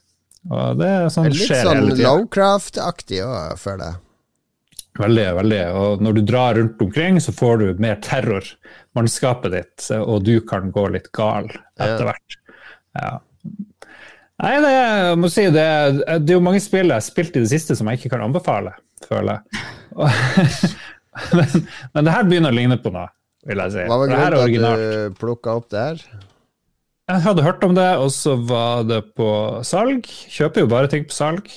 Speaker 2: Og det er sånn
Speaker 1: Litt sånn Lowcraft-aktig òg, føler jeg.
Speaker 2: Veldig, veldig. Og når du drar rundt omkring, så får du mer terror. Mannskapet ditt, og du kan gå litt gal etter hvert. Ja. Nei, det, jeg må si, det, det er jo mange spill jeg har spilt i det siste som jeg ikke kan anbefale, føler jeg. men, men det her begynner å ligne på noe vil jeg si.
Speaker 1: Hva var grunnen til at du plukka opp det her?
Speaker 2: Jeg hadde hørt om det, og så var det på salg. Kjøper jo bare ting på salg,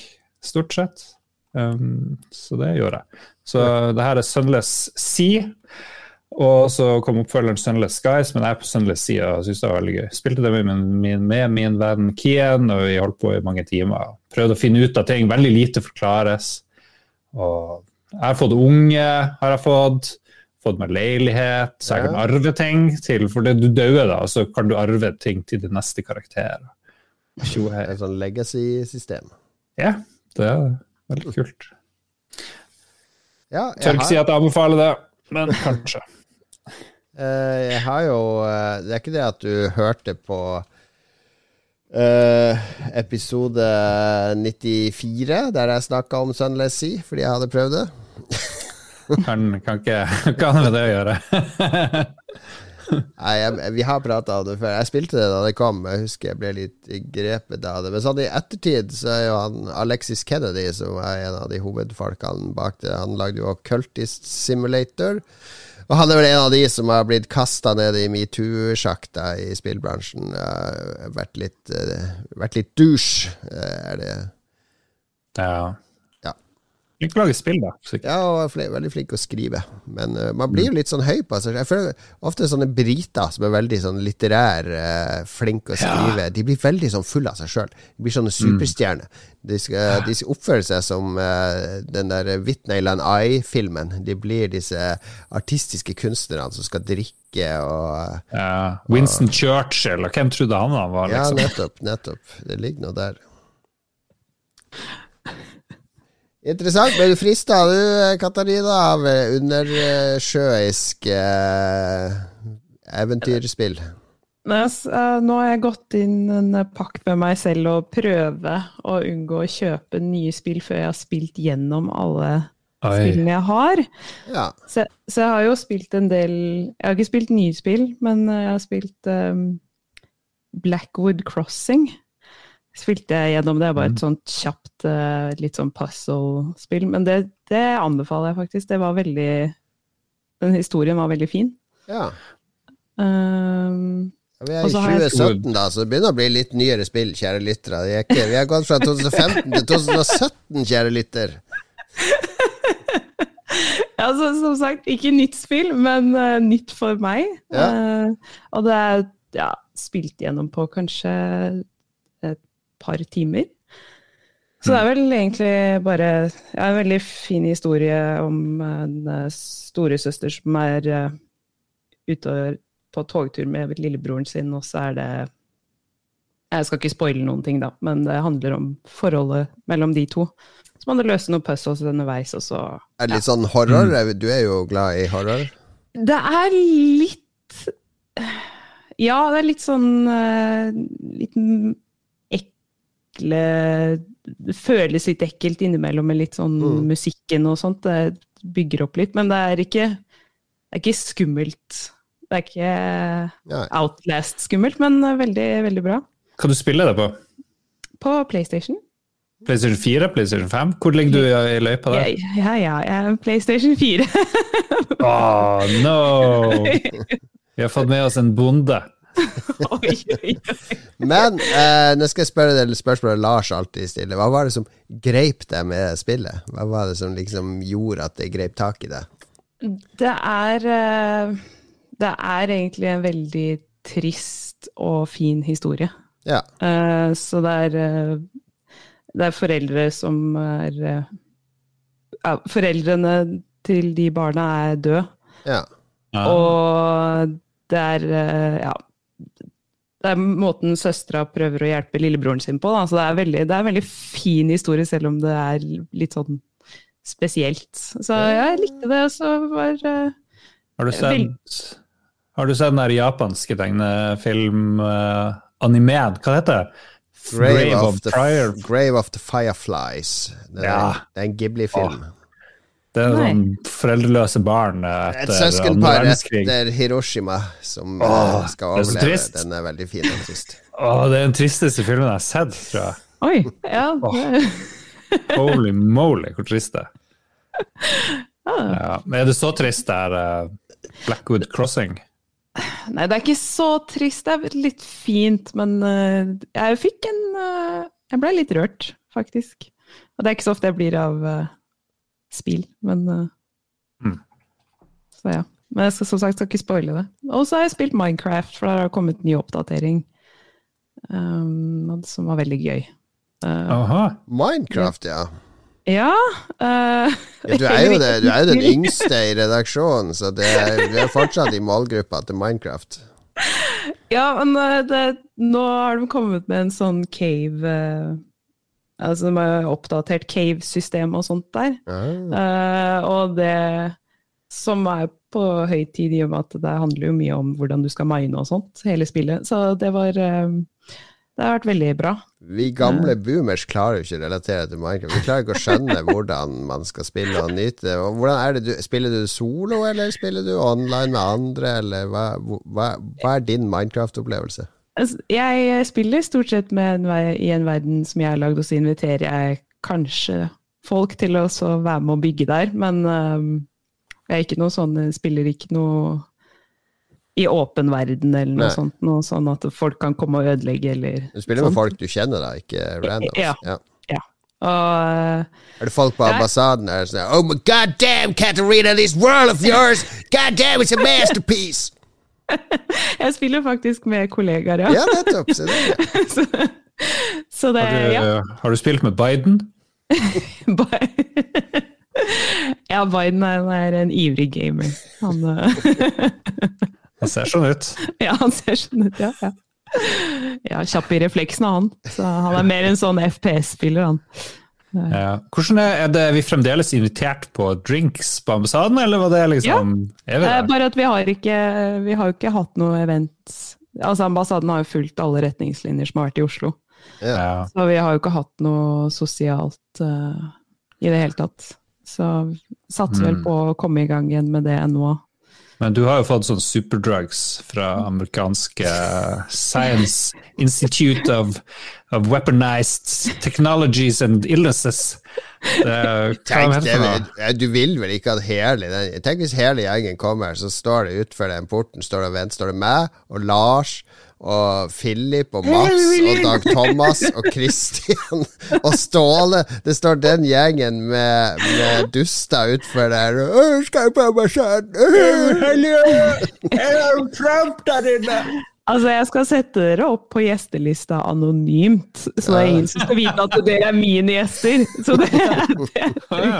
Speaker 2: stort sett. Um, så det gjorde jeg. Så det her er Sunless Sea. Og så kom oppfølgeren Sunless Skies, men jeg er på Sunless Sea og syns det var veldig gøy. Spilte det med min, med min venn Kien, og vi holdt på i mange timer. Prøvde å finne ut av ting. Veldig lite forklares. Og jeg har fått unge, har jeg fått fått meg leilighet, så jeg kan arve ting til For det du dauer, da, så kan du arve ting til din neste karakter.
Speaker 1: Et sånn legacy-system.
Speaker 2: Ja, det er veldig kult.
Speaker 1: Ja,
Speaker 2: Tør ikke har... si at jeg anbefaler det, men kanskje.
Speaker 1: uh, jeg har jo uh, Det er ikke det at du hørte på uh, episode 94, der jeg snakka om Sunless Sea, fordi jeg hadde prøvd det.
Speaker 2: Kan, kan ikke Hva har med det å gjøre?
Speaker 1: Nei, jeg, Vi har prata om det før. Jeg spilte det da det kom. Jeg husker jeg ble litt grepet av det. Men sånn i ettertid så er jo han Alexis Kennedy, som er en av de hovedfolkene bak det, han lagde jo Cultist Simulator. Og han er vel en av de som har blitt kasta ned i metoo-sjakta i spillbransjen. Vært litt, uh, vært litt douche, uh, er det.
Speaker 2: Ja. Flink til å lage spill, da.
Speaker 1: Sikkert. Ja, og er veldig flink til å skrive. Men uh, man blir jo litt sånn høy på seg. Jeg føler ofte sånne briter som er veldig sånn litterær, uh, flinke å skrive, ja. de blir veldig sånn fulle av seg sjøl. De blir sånne mm. superstjerner. De, skal, de skal oppføre seg som uh, den der Whitneyland Eye-filmen. De blir disse artistiske kunstnerne som skal drikke og
Speaker 2: ja. Winston og, Churchill, og hvem trodde han var?
Speaker 1: Liksom? Ja, nettopp. nettopp. Det ligger noe der. Interessant. Ble du frista, du, Katarina, av undersjøisk eh, eventyrspill?
Speaker 3: Uh, nå har jeg gått inn en pakt med meg selv og prøve å unngå å kjøpe nye spill før jeg har spilt gjennom alle Oi. spillene jeg har.
Speaker 1: Ja.
Speaker 3: Så, så, jeg har jo spilt en del Jeg har ikke spilt nye spill, men jeg har spilt um, Blackwood Crossing spilte jeg gjennom det. Bare et mm. sånt kjapt, eh, litt sånn puzzle-spill. Men det, det, anbefaler jeg faktisk. Det var veldig Den historien var veldig fin.
Speaker 1: Ja. Um, vi er i 2017, da, så det begynner å bli litt nyere spill, kjære lyttere. Vi har gått fra 2015 til 2017, kjære lytter.
Speaker 3: ja, så, som sagt, ikke nytt spill, men uh, nytt for meg. Ja. Uh, og det er ja, spilt gjennom på kanskje par timer. Så det er vel egentlig bare ja, en veldig fin historie om en uh, storesøster som er uh, ute på togtur med lillebroren sin, og så er det Jeg skal ikke spoile noen ting, da, men det handler om forholdet mellom de to. Så må du løse noen puzzles underveis, og så
Speaker 1: Er det litt sånn horror? Mm. Du er jo glad i horror?
Speaker 3: Det er litt Ja, det er litt sånn uh, Litt ekle Det føles litt ekkelt innimellom med litt sånn mm. musikken og sånt. Det bygger opp litt, men det er ikke, det er ikke skummelt. Det er ikke Nei. Outlast-skummelt, men veldig, veldig bra.
Speaker 2: Kan du spille det på?
Speaker 3: På PlayStation.
Speaker 2: PlayStation 4, PlayStation 5? Hvor ligger du i løypa der?
Speaker 3: ja, ja, jeg er PlayStation 4.
Speaker 2: Åh, no! Vi har fått med oss en bonde.
Speaker 3: oi, oi, oi.
Speaker 1: Men eh, nå skal jeg spørre deg spørsmålet Lars alltid stiller. Hva var det som greip deg med spillet? Hva var det som liksom gjorde at det greip tak i deg?
Speaker 3: Det er eh, Det er egentlig en veldig trist og fin historie.
Speaker 1: Ja.
Speaker 3: Eh, Så det er eh, Det er foreldre som er ja, Foreldrene til de barna er døde.
Speaker 1: ja.
Speaker 2: Ja.
Speaker 3: Og det er ja. Det er måten søstera prøver å hjelpe lillebroren sin på. Da. Så det er, veldig, det er en veldig fin historie, selv om det er litt sånn spesielt. Så jeg likte det. Og så var uh,
Speaker 2: Har du sett Har du sett den der japanske tegnefilm uh, Animed, hva heter det?
Speaker 1: Grave, of, the, Grave of the Fireflies. Det er,
Speaker 2: Ja.
Speaker 1: det er en Ghibli-film.
Speaker 2: Det er
Speaker 3: Nei.
Speaker 2: sånn foreldreløse barn etter Et
Speaker 1: søskenpar etter Hiroshima som
Speaker 2: Åh,
Speaker 1: eh, skal
Speaker 2: det er så
Speaker 1: Den er veldig fin og trist.
Speaker 2: Åh, det er den tristeste filmen jeg har sett, tror jeg.
Speaker 3: Oi! Ja, Åh,
Speaker 2: Holy moly, hvor trist det er.
Speaker 3: ah.
Speaker 2: Ja. Men er det så trist der er Blackwood Crossing?
Speaker 3: Nei, det er ikke så trist. Det er litt fint, men eh, jeg fikk en eh, Jeg ble litt rørt, faktisk. Og det er ikke så ofte jeg blir av spill, men eh,
Speaker 2: Mm.
Speaker 3: Så ja. Men jeg skal som sagt skal ikke spoile det. Og så har jeg spilt Minecraft, for der har kommet ny oppdatering um, som var veldig gøy. Uh,
Speaker 2: Aha.
Speaker 1: Minecraft, ja.
Speaker 3: ja uh,
Speaker 1: ja. Du er jo det, du er jo den yngste i redaksjonen, så det er, du er fortsatt i målgruppa til Minecraft.
Speaker 3: Ja, men det, nå har de kommet med en sånn cave Altså har oppdatert cave-system og sånt der.
Speaker 1: Ah.
Speaker 3: Uh, og det som er på høy tid, i og med at det handler jo mye om hvordan du skal mine og sånt, hele spillet. Så det var uh, Det har vært veldig bra.
Speaker 1: Vi gamle boomers klarer jo ikke å relatere til Minecraft. Vi klarer ikke å skjønne hvordan man skal spille og nyte det. Og Hvordan er det du, Spiller du solo, eller spiller du online med andre, eller hva, hva, hva er din Minecraft-opplevelse?
Speaker 3: Altså, Jeg spiller stort sett med en i en verden som jeg har lagd, og så inviterer jeg kanskje folk til å være med å bygge der. Men um, jeg er ikke noe sånn, spiller ikke noe i åpen verden eller noe
Speaker 1: Nei.
Speaker 3: sånt. Noe sånn at folk kan komme og ødelegge eller
Speaker 1: Du spiller med
Speaker 3: sånt.
Speaker 1: folk du kjenner, da, ikke randoms?
Speaker 3: Ja.
Speaker 1: Ja.
Speaker 3: Og eh,
Speaker 1: Er det folk på ambassaden der som sier Oh my god damn, Katarina, this world of yours! God damn, it's a masterpiece!
Speaker 3: jeg spiller faktisk med kollegaer, ja.
Speaker 1: Ja, nettopp. Så det.
Speaker 3: så, så det
Speaker 2: Har du,
Speaker 3: ja.
Speaker 2: har du spilt med Biden?
Speaker 3: Ja, Biden er, er en ivrig gamer. Han, eh,
Speaker 2: Han ser sånn ut.
Speaker 3: ja, han ser sånn ut, ja. ja. Ja, Kjapp i refleksene, han. Så han er mer en sånn FPS-spiller, han.
Speaker 2: Ja. Hvordan er, er det vi fremdeles invitert på drinks på ambassaden, eller var det liksom Er vi
Speaker 3: Eh,
Speaker 2: der?
Speaker 3: Bare at vi har ikke Vi har ikke hatt noe event Altså Ambassaden har jo fulgt alle retningslinjer som har vært i Oslo.
Speaker 2: Ja.
Speaker 3: Så vi har jo ikke hatt noe sosialt uh, i det hele tatt. Så satser vel
Speaker 2: Mm.
Speaker 3: på å komme i gang igjen med det nå.
Speaker 2: Men du har jo fått sånn superdrugs fra amerikanske Science Institute of, of Weaponized Technologies and Illnesses. Det,
Speaker 1: Tenk, det, du vil vel ikke at hele Tenk hvis hele gjengen kommer, så står det utenfor den porten står det og venter, står det meg og Lars og Philip og Mats og Dag Thomas og Christian og Ståle. Det står den gjengen med, med duster utfor der. «Åh, Skal jeg på ambassaden?
Speaker 2: Trump der inne!
Speaker 3: Altså, jeg skal sette dere opp på gjestelista anonymt, så det er ingen som skal vite at dere er mine gjester. Så det, det.
Speaker 2: er ja.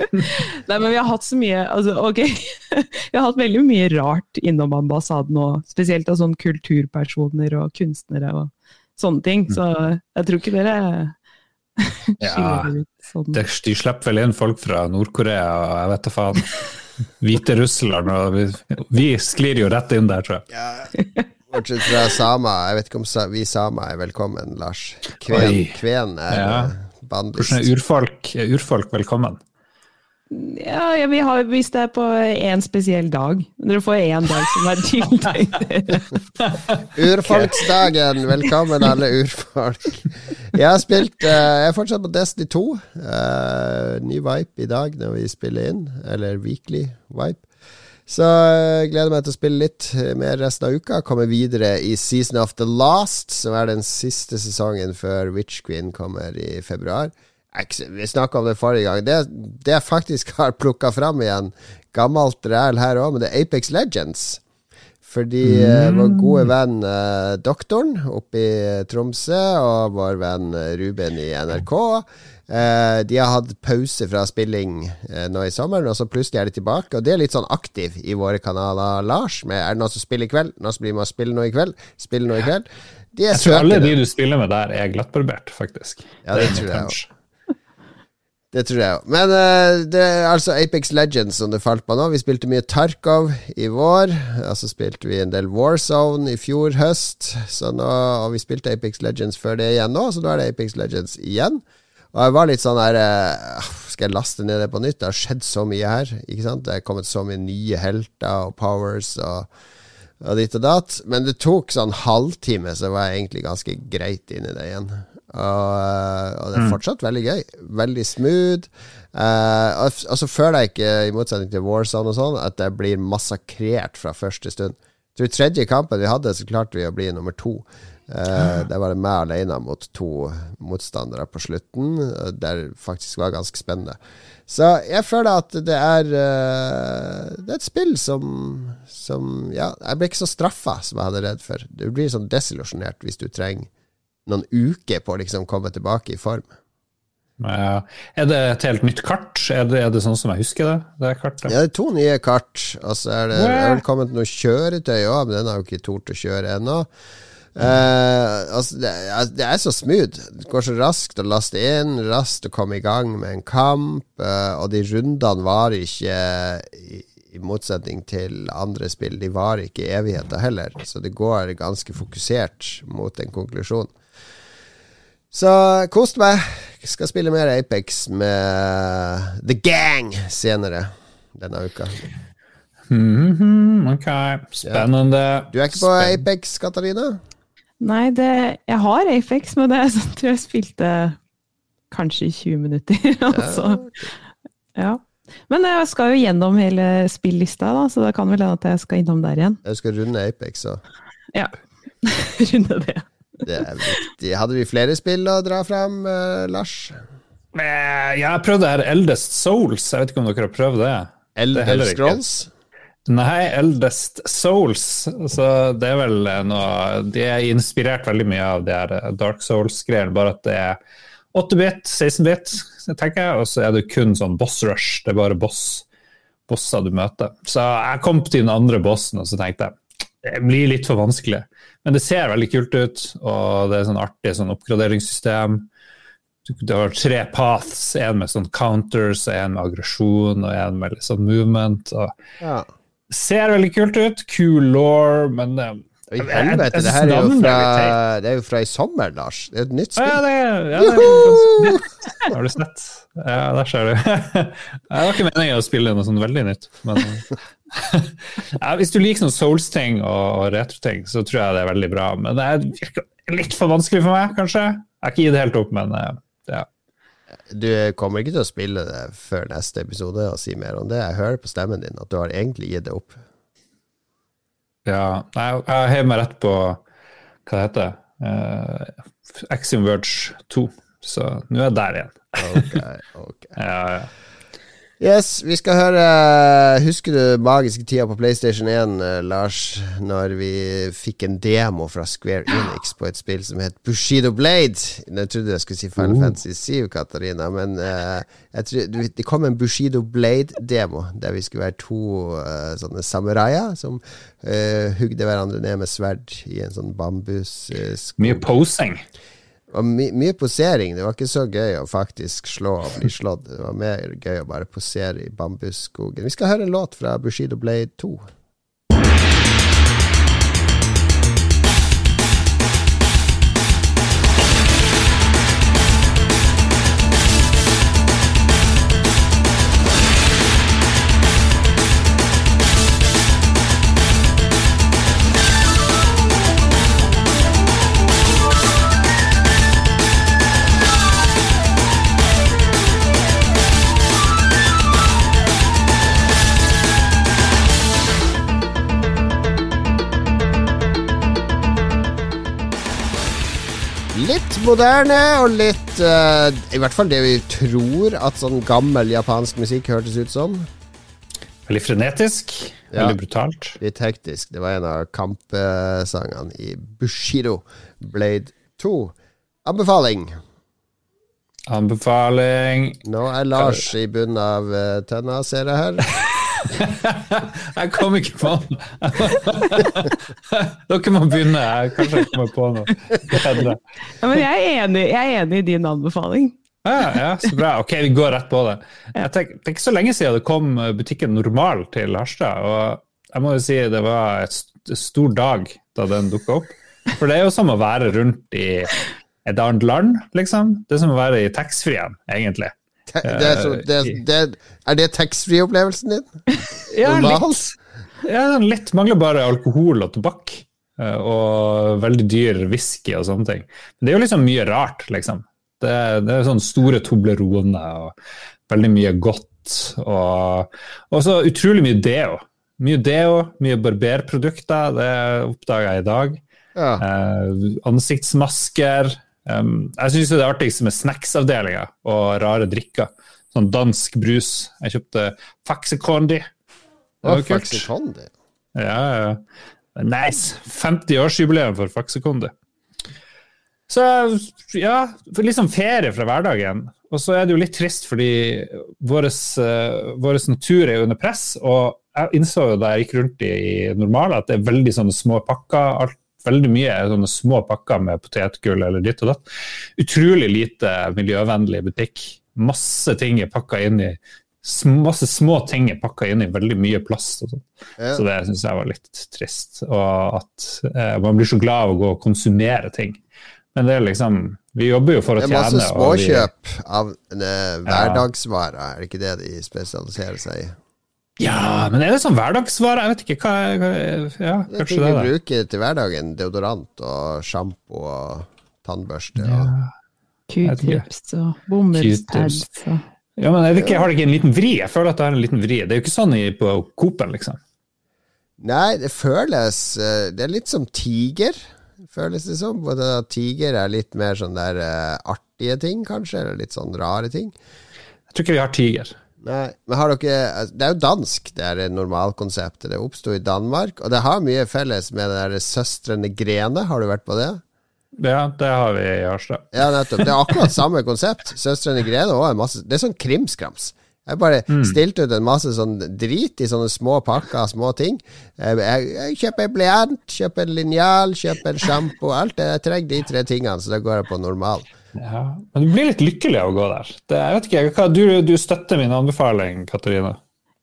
Speaker 3: Nei, men vi har hatt så mye altså, ok, Vi har hatt veldig mye rart innom ambassaden nå, spesielt av sånne kulturpersoner og kunstnere og sånne ting. Så jeg tror ikke dere
Speaker 2: Ja.
Speaker 3: skiller ut sånn.
Speaker 2: Det, de slipper vel inn folk fra Nord-Korea og jeg vet da faen. Hviterussland og vi, vi sklir jo rett inn der, tror jeg.
Speaker 1: Ja, bortsett fra sama. Jeg vet ikke om sa, vi sama er velkommen, Lars. Kven, kven er
Speaker 2: Ja.
Speaker 1: Bandist.
Speaker 2: Hvordan er urfolk, er urfolk velkommen?
Speaker 3: Ja, ja, vi har hvis det er på én spesiell dag. Dere får én dag som er tiltenkt.
Speaker 1: Urfolksdagen, velkommen alle urfolk. Jeg har spilt uh, Jeg er fortsatt på Destiny 2. Uh, ny vipe i dag når vi spiller inn, eller weekly vipe. Så jeg gleder meg til å spille litt mer resten av uka. Komme videre i Season of the Last, som er den siste sesongen før Witch Queen kommer i februar. Vi snakka om det forrige gang. Det, det jeg faktisk har plukka fram igjen, gammelt ræl her òg, men det er Apex Legends. Fordi mm. vår gode venn eh, doktoren oppe i Tromsø og vår venn Ruben i NRK eh, De har hatt pause fra spilling eh, nå i sommeren, og så plutselig er de tilbake. Og det er litt sånn aktiv i våre kanaler, Lars. Med, er det noen som spiller i kveld? Noen som blir med å spille noe i kveld? Spille noe i kveld?
Speaker 2: De jeg tror alle de du spiller med der, er glattbarbert, faktisk.
Speaker 1: Ja, det, det tror jeg også. Det tror jeg òg. Men uh, det er altså Apex Legends som det falt på nå. Vi spilte mye Tarkov i vår. Og så spilte vi en del Warzone i fjor høst. Så nå, og vi spilte Apex Legends før det igjen nå, så nå er det Apex Legends igjen. Og jeg var litt sånn her uh, Skal jeg laste ned det på nytt? Det har skjedd så mye her. Ikke sant? Det er kommet så mye nye helter og powers og, og ditt og datt. Men det tok sånn halvtime, så var jeg egentlig ganske greit inn i det igjen. Og, eh, og, det er mm. fortsatt veldig gøy. Veldig smooth. Uh, og så føler jeg ikke, i motsetning til Warzone og sånn, at det blir massakrert fra første stund. Jeg tror tredje kampen vi hadde, så klarte vi å bli nummer to. Uh, det var det meg alene mot to motstandere på slutten. Det faktisk var ganske spennende. Så jeg føler at det er uh, Det er et spill som, som Ja, jeg ble ikke så straffa som jeg hadde redd for. Du blir sånn desillusjonert hvis du trenger noen uker på å liksom komme tilbake i form.
Speaker 2: Ja. Er det et helt nytt kart? Er det, er det sånn som jeg husker det? det kartet?
Speaker 1: Ja, det er to nye kart. Og så er det, er vel kommet noe kjøretøy òg, men den har jo ikke tort å kjøre ennå. Uh, altså, det, det, er så smooth. Det går så raskt å laste inn, raskt å komme i gang med en kamp. Uh, og de rundene varer ikke, i, i, motsetning til andre spill, de varer ikke i evigheter heller. Så det går ganske fokusert mot en konklusjon. Så kost meg. Jeg Skal spille mer Apex med The Gang senere denne uka.
Speaker 2: Mm -hmm, ok, spennende. Ja.
Speaker 1: Du er ikke på Spen Apex, Katarina?
Speaker 3: Nei, det, jeg har Apex, men det er sånn tror jeg spilte kanskje i 20 minutter. altså. Ja. Men jeg skal jo gjennom hele spillista, da, så det kan vel hende at jeg skal innom der igjen.
Speaker 1: Jeg skal runde Apex, så.
Speaker 3: Ja. runde det.
Speaker 1: Det er viktig. Hadde vi flere spill å dra fram, uh, Lars?
Speaker 2: Eh, jeg har prøvd det her Eldest Souls. Jeg vet ikke om dere har prøvd det?
Speaker 1: Eldest Scrolls?
Speaker 2: Nei, Eldest Souls. Så det er vel noe De er inspirert veldig mye av de her Dark Souls-greiene, bare at det er 8-bit, 16-bit, tenker jeg, og så er det kun sånn boss rush. Det er bare boss, bosser du møter. Så jeg kom til den andre bossen, og så tenkte jeg det blir litt for vanskelig. Men det ser veldig kult ut, og det er sånn artig sånn oppgraderingssystem. Du har tre paths, en med sånn counters, en med aggresjon og en med litt sånn movement. Ja. Ser veldig kult ut. Cool law, men
Speaker 1: eh, i helvete, det her er jo, fra, det er jo fra i sommer, Lars. Det er et nytt spill. Ja, det, ja, det
Speaker 2: er Har du sett? Ja, der ser du. Det var ikke meningen å spille noe sånn veldig nytt, men ja, Hvis du liker sånn Souls-ting og retro-ting, så tror jeg det er veldig bra. Men det er litt for vanskelig for meg, kanskje. Jeg har ikke gitt det helt opp, men eh, ja.
Speaker 1: Du kommer ikke til å spille det før neste episode og si mer om det. Jeg hører på stemmen din at du har egentlig gitt det opp.
Speaker 2: Ja, jeg, jeg hever meg rett på hva det heter uh, Axiom Verge 2. Så nå er jeg der igjen.
Speaker 1: ok, ok.
Speaker 2: ja, ja.
Speaker 1: Yes, vi skal høre Husker du magiske tida på PlayStation 1, eh, Lars, når vi fikk en demo fra Square Enix på et spill som het Bushido Blade? Jeg trodde jeg skulle si Final oh. Fantasy 7, Katarina, men uh, trodde, det kom en Bushido Blade-demo der vi skulle være to uh, sånne samuraier som uh, hugde hverandre ned med sverd i en sånn bambusskog.
Speaker 2: Mye posing.
Speaker 1: Og my mye posering. Det var ikke så gøy å faktisk slå og bli slått. Det var mer gøy å bare posere i bambusskogen. Vi skal høre en låt fra Bushido Blade 2. litt moderne og litt uh, I hvert fall det vi tror at sånn gammel japansk musikk hørtes ut som.
Speaker 2: Veldig frenetisk. Ja. Veldig brutalt.
Speaker 1: Litt hektisk. Det var en av kampsangene i Bushido Blade 2. Anbefaling.
Speaker 2: Anbefaling.
Speaker 1: Nå er Lars i bunnen av uh, tenna, ser jeg her.
Speaker 2: jeg kom ikke på noe. Dere må begynne. Jeg kanskje jeg kommer på noe.
Speaker 3: Ja, men jeg er, enig, jeg er enig i din anbefaling.
Speaker 2: Ja, ja, så bra. Ok, vi går rett på det. Jeg tenker, det er ikke så lenge siden det kom butikken Normal til Harstad. Og jeg må jo si det var et stor dag da den dukka opp. For det er jo som å være rundt i et annet land, liksom. Det er som å være i taxfree-en, egentlig.
Speaker 1: Det er, så, det, det, er det taxfree-opplevelsen din?
Speaker 2: ja, litt. Ja, litt. Mangler bare alkohol og tobakk. Eh, og veldig dyr whisky og sånne ting. Men det er jo liksom mye rart, liksom. Det, det er sånne store Toblerone og veldig mye godt. Og, og så utrolig mye deo. Mye deo, mye barberprodukter. Det oppdaga jeg i dag. Ja. Eh, ansiktsmasker. Um, jeg syns det er artigste med snacksavdelinga og rare drikker. Sånn dansk brus. Jeg kjøpte Faxecondi.
Speaker 1: Det var kult. Faxecondi?
Speaker 2: Ja, ja. Nice. 50-årsjubileum for Faxecondi. Så ja, liksom ferie fra hverdagen. Og så er det jo litt trist fordi vår uh, natur er jo under press. Og jeg innså jo da jeg gikk rundt i, i normale at det er veldig sånne små pakker. Alt veldig mye sånne små pakker med potetgull eller ditt og datt. Utrolig lite miljøvennlig butikk. Masse ting er pakka inn i masse små ting er pakka inn i veldig mye plast. Ja. Så det syns jeg var litt trist. Og at eh, man blir så glad av å gå og konsumere ting. Men det er liksom Vi jobber jo for å tjene.
Speaker 1: Det er masse småkjøp vi, av hverdagsvarer, ja. er det ikke det de spesialiserer seg i?
Speaker 2: Ja, men er det sånn hverdagsvare? Jeg vet ikke. hva, hva ja,
Speaker 1: Det er ting vi bruker til hverdagen. Deodorant og sjampo og tannbørste. Ja.
Speaker 3: Q-tips og bomullspads.
Speaker 2: Ja, men jeg, ikke, jeg har det ikke en liten vri? Jeg føler at det er en liten vri. Det er jo ikke sånn på Coop-en, liksom.
Speaker 1: Nei, det føles eh, Det er litt som Tiger, føles det som. Både Tiger er litt mer sånn der uh, artige ting, kanskje, eller litt sånn rare ting.
Speaker 2: Jeg tror ikke vi har Tiger.
Speaker 1: Nei, men har dere altså, Det er jo dansk, det er normalkonseptet. Det oppsto i Danmark, og det har mye felles med det der Søstrene Grene. Har du vært på det?
Speaker 2: Ja, det har vi i Harstad.
Speaker 1: Ja, nettopp. Det er akkurat samme konsept. Søstrene Grene òg er masse Det er sånn krimskrams. Jeg bare mm. stilte ut en masse sånn drit i sånne små pakker, små ting. Jeg, jeg, jeg kjøper blyant, kjøper en linjal, kjøper en sjampo. Alt det. Jeg trenger de tre tingene, så da går jeg på normal.
Speaker 2: Ja, Men du blir litt lykkelig av å gå der. Det, jeg vet ikke, hva, du, du, støtter min anbefaling, Katarina?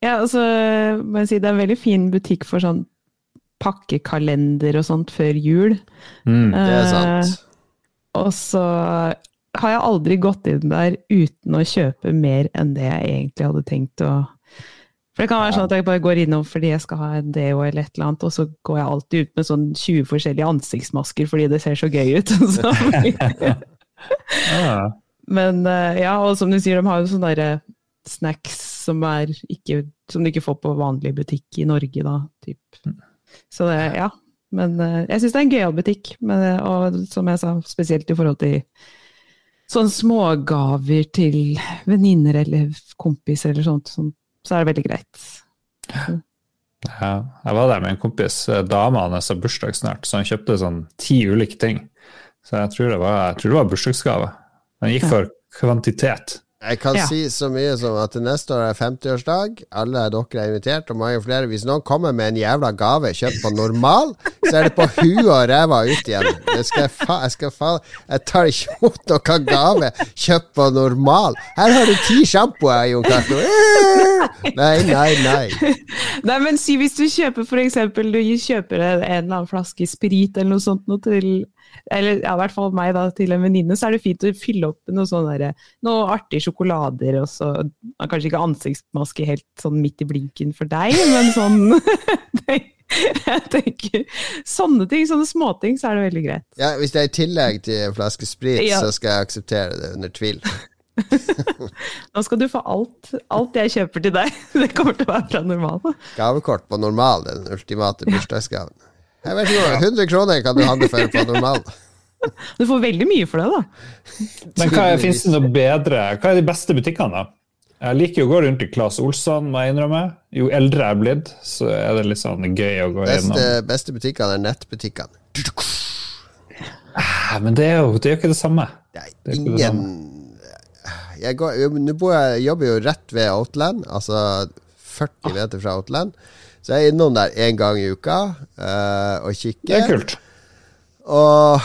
Speaker 3: Ja, altså, må jeg si, Det er en veldig fin butikk for sånn pakkekalender og sånt før jul.
Speaker 1: Mm, det er sant.
Speaker 3: Eh, og så har jeg aldri gått inn der uten å kjøpe mer enn det jeg egentlig hadde tenkt å For det kan være sånn at jeg bare går innom fordi jeg skal ha en deo eller et eller annet, og så går jeg alltid ut med sånn 20 forskjellige ansiktsmasker fordi det ser så gøy ut. Så, Ah. Men uh, ja, og som du sier, de har jo sånne der snacks som, ikke, som du ikke får på vanlig butikk i Norge, da. Typ. Så det, ja. Men uh, jeg syns det er en gøyal butikk. Men, og som jeg sa, spesielt i forhold til sånne smågaver til venninner eller kompiser eller sånt, så, så er det veldig greit.
Speaker 2: Ja, jeg var der med en kompis. Dama hans har bursdag snart, så han kjøpte sånn ti ulike ting. Så jeg tror det var, jeg tror det var bursdagsgave. Den gikk for kvantitet.
Speaker 1: Jeg kan ja. si så mye som at neste år er 50-årsdag. Alle dere er invitert, og mange flere. Hvis noen kommer med en jævla gave kjøpt på normal, så er det på huet og ræva ut igjen. Det skal jeg, fa jeg, skal fa jeg tar ikke imot noen gave kjøpt på normal. Her har du ti sjampoer, Jon Cato. Nei, nei, nei.
Speaker 3: Nei, men si hvis du kjøper for eksempel, du kjøper en eller annen flaske sprit eller noe sånt noe til eller ja, i hvert fall meg da, til en venninne, så er det fint å fylle opp med noe sånn noe artige sjokolader. og så Kanskje ikke ansiktsmaske helt sånn midt i blinken for deg, men sånn Jeg tenker Sånne ting, sånne småting, så er det veldig greit.
Speaker 1: Ja, Hvis det er i tillegg til en flaske sprit, ja. så skal jeg akseptere det under tvil.
Speaker 3: Nå skal du få alt, alt jeg kjøper til deg. Det kommer til å være fra normal.
Speaker 1: Gavekort på normal, den ultimate bursdagsgaven. Jeg vet ikke, 100 kroner kan du handle for på normal.
Speaker 3: Du får veldig mye for det, da.
Speaker 2: Men hva er, det noe bedre? Hva er de beste butikkene, da? Jeg liker jo å gå rundt i Claes Olsson, må jeg innrømme. Jo eldre jeg er blitt, så er det litt sånn gøy å gå
Speaker 1: Beste,
Speaker 2: innom.
Speaker 1: beste butikkene er nettbutikkene.
Speaker 2: Men det er, jo, det er jo ikke det samme.
Speaker 1: Det er
Speaker 2: er det
Speaker 1: ingen jeg går, jeg, Nå bor jeg, jobber jo rett ved Outland, altså 40 meter fra Outland. Så jeg er innom der én gang i uka eh, og kikker.
Speaker 2: Det er kult.
Speaker 1: Og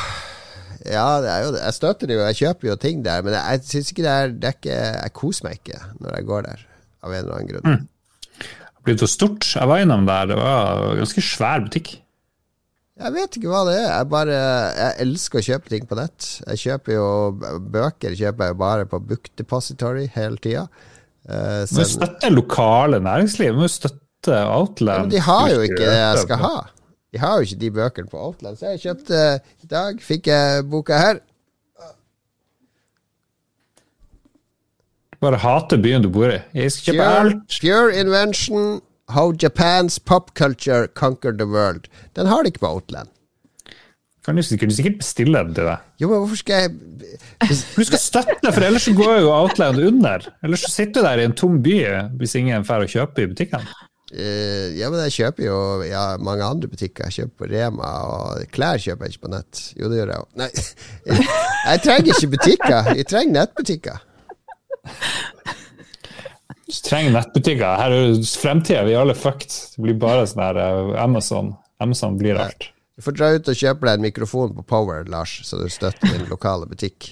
Speaker 1: ja, det er jo det. Jeg støtter det jo, jeg kjøper jo ting der, men jeg, jeg ikke det er, det er ikke Jeg koser meg ikke når jeg går der, av en eller annen grunn.
Speaker 2: Det har blitt så stort. Jeg var innom der, det var en ganske svær butikk.
Speaker 1: Jeg vet ikke hva det er. Jeg bare Jeg elsker å kjøpe ting på nett. Jeg kjøper jo bøker kjøper jeg bare på Book Depository hele tida. Uh,
Speaker 2: Du støtter støtte lokale næringsliv. Må jo støtte Outland.
Speaker 1: men de har jo ikke det jeg skal ha. De har jo ikke de bøkene på Outland. Så jeg kjøpte i dag, fikk jeg boka her.
Speaker 2: Bare hater byen du bor i. Jeg skal kjøpe
Speaker 1: Pure,
Speaker 2: alt.
Speaker 1: Pure Invention How Japan's Pop Culture Conquered the World. Den har de ikke på Outland.
Speaker 2: Kan du, sikkert, du sikkert bestille den til deg.
Speaker 1: Jo, men hvorfor skal jeg
Speaker 2: Du skal støtte, for ellers så går jo Outland under. Ellers så sitter du der i en tom by hvis ingen drar og kjøper i butikkene.
Speaker 1: Eh, ja, men jeg kjøper jo ja, mange andre butikker. Jeg kjøper på Rema, og klær kjøper jeg ikke på nett. Jo, det gjør jeg òg. Nei, jeg trenger ikke butikker. Jeg trenger nettbutikker.
Speaker 2: Du trenger nettbutikker. Her er fremtida. Vi er alle fucked. Det blir bare sånn her eh, Amazon. Amazon blir alt.
Speaker 1: Du får dra ut og kjøpe deg en mikrofon på Power, Lars, så du støtter din lokale butikk.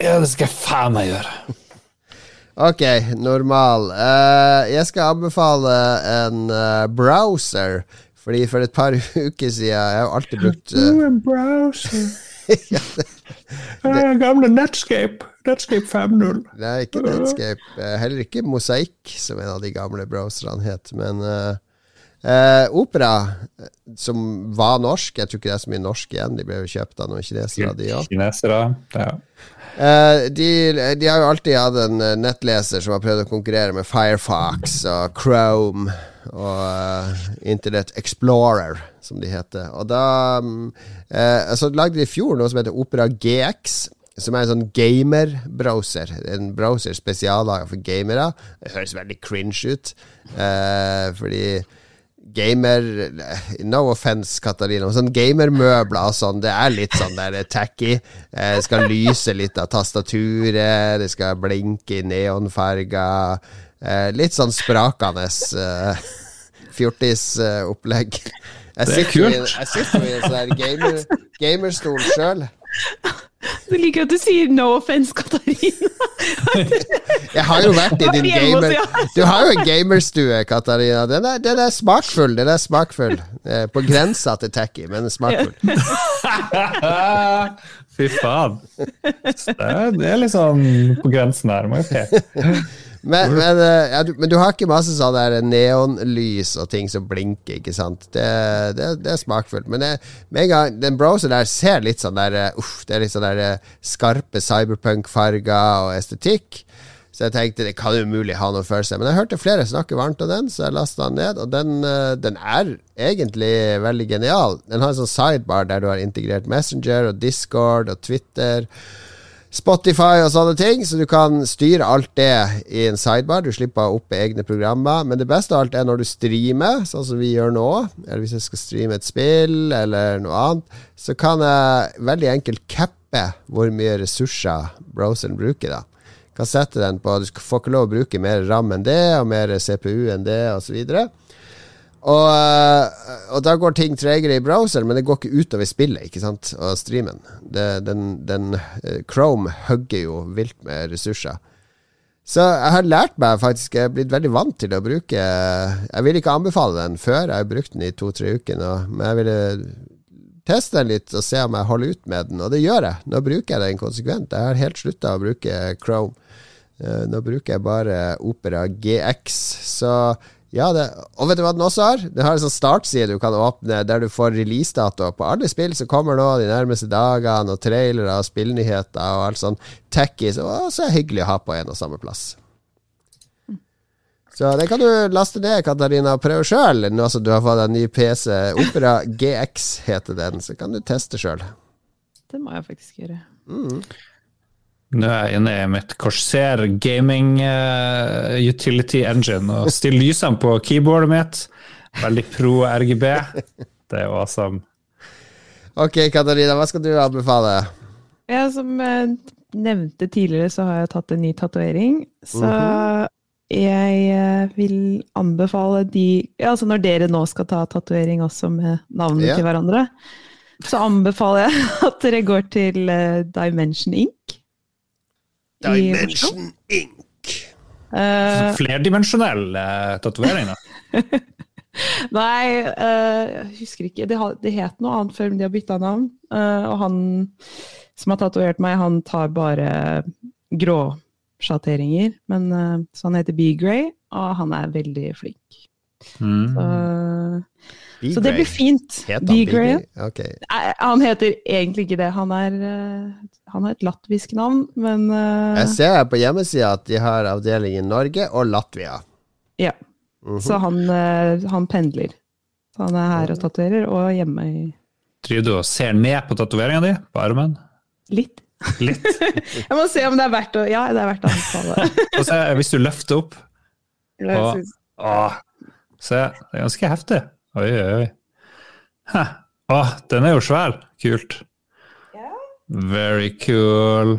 Speaker 2: Ja, det skal jeg faen meg gjøre.
Speaker 1: Ok, normal. Uh, jeg skal anbefale en uh, browser. Fordi for et par uker siden Jeg har alltid brukt eh,
Speaker 2: en browser. Gamle Netscape. Netscape 5.0.
Speaker 1: Nei, ikke Netscape. heller ikke Mosaikk, som en av de gamle browserne het. Men eh, Opera, som var norsk Jeg tror ikke det er så mye norsk igjen. De ble jo kjøpt av noen kinesere, de òg.
Speaker 2: Kinesere. Ja.
Speaker 1: Eh, de, de har jo alltid hatt en eh, nettleser som har prøvd å konkurrere med Firefox og Chrome og uh, Internet Explorer, som de heter. Og da um, uh, Så lagde de i fjor noe som heter Opera GX. Som er en sånn gamer-browser. En browser spesiallaga for gamere. Det høres veldig cringe ut, fordi gamer No offense, Katarina, sånn gamermøbler og sånn, det er litt sånn der tacky. Eh, Det skal lyse litt av tastaturet, det skal blinke i neonfarger. Eh, litt sånn sprakende eh, fjortisopplegg.
Speaker 2: Kult.
Speaker 1: Jeg sitter jo i en sånn gamer, gamerstol sjøl.
Speaker 3: Du liker at du sier 'no offence', Katarina.
Speaker 1: Jeg har jo vært i din gamer Du har jo en gamerstue, Katarina. Den er, den er smakfull. Den er smakfull. Eh, På grensa til tacky, men smakfull.
Speaker 2: Fy faen. Det er, sånn på grensen her. Må jo peke.
Speaker 1: Men, men, eh, ja, du, men du har ikke masse sånn neonlys og ting som blinker, ikke sant? Det, det, det er smakfullt. Men det, med en gang den browseren der ser litt sånn der eh, Uff, det er litt sånn der eh, skarpe cyberpunk-farger og estetikk. Så jeg tenkte det kan umulig ha noen følelse. Men jeg hørte flere snakke varmt om den, så jeg lasta den ned. Og den, den er egentlig veldig genial. Den har en sånn sidebar der du har integrert Messenger og Discord og Twitter. Spotify og sånne ting, så du kan styre alt det i en sidebar. Du slipper opp egne programmer. Men det beste av alt er når du streamer, sånn som vi gjør nå. Eller hvis jeg skal streame et spill eller noe annet, så kan jeg veldig enkelt cappe hvor mye ressurser browseren bruker. da kan sette den på Du får ikke lov å bruke mer RAM enn det, og mer CPU enn det, osv. Og, øh, og da går ting tregere i browser, men det går ikke utover spillet ikke sant? og streamen. Det, den, den, øh, Chrome hugger jo vilt med ressurser. Så jeg har lært meg faktisk Jeg er blitt veldig vant til å bruke Jeg vil ikke anbefale den før. Jeg har brukt den i to-tre uker nå, men jeg ville teste den litt og se om jeg holder ut med den, og det gjør jeg. Nå bruker jeg den konsekvent. Jeg har helt slutta å bruke Chrome. Eh, Nå bruker jeg bare Opera GX. Så ja, det, og vet du hva den også har? Den har en sånn startside du kan åpne der du får releasedato på alle spill som kommer nå de nærmeste dagene, og trailere og spillnyheter og alt sånn tacky. Så så er det hyggelig å ha på en og samme plass. Så det kan du laste ned, Katarina, og prøve sjøl. Nå som du har fått en ny PC. Opera GX heter den, så kan du teste sjøl.
Speaker 3: det må jeg faktisk gjøre.
Speaker 1: Mm.
Speaker 2: Nå er jeg inne i mitt Corsair gaming uh, utility engine og stiller lysene på keyboardet mitt. Veldig pro RGB. Det er awesome.
Speaker 1: Ok, Katarina, hva skal du anbefale?
Speaker 3: Ja, som jeg nevnte tidligere, så har jeg tatt en ny tatovering. Så
Speaker 1: Mhm.
Speaker 3: jeg eh, vil anbefale de ja, Altså når dere nå skal ta tatovering også med navnene
Speaker 1: yeah.
Speaker 3: til hverandre, så anbefaler jeg at dere går til eh, Dimension Inc.
Speaker 1: Dimension Inc.
Speaker 3: Uh,
Speaker 2: Flerdimensjonell uh, tatovering, da.
Speaker 3: Nei, uh, jeg husker ikke. Det, det het noe annet før de har bytta navn. Uh, og han som har tatovert meg, han tar bare gråsjatteringer. Men, eh, så han heter B-Gray, og han er veldig flink.
Speaker 2: Mm.
Speaker 3: Så, så det blir fint.
Speaker 1: Heter han
Speaker 3: B-Gray.
Speaker 1: Be
Speaker 3: Han heter egentlig ikke det. Han, er, eh, han har et latvisk navn, men uh,
Speaker 1: Jeg ser her på hjemmesida at de har avdeling i Norge og Latvia.
Speaker 3: ja.
Speaker 1: Mhm.
Speaker 3: Så han, eh, han pendler. Så han er her og tatoverer, og hjemme i
Speaker 2: Driver du og ser ned på tatoveringa di på armen?
Speaker 3: litt.
Speaker 2: Litt.
Speaker 3: Jeg må se om det er verdt å Ja, det er verdt å anbefale.
Speaker 2: Hvis du løfter opp
Speaker 3: og,
Speaker 2: Ja. Se, det er ganske heftig. Oi, oi, oi. Hæ. Åh, den er jo svær. Kult. Very cool.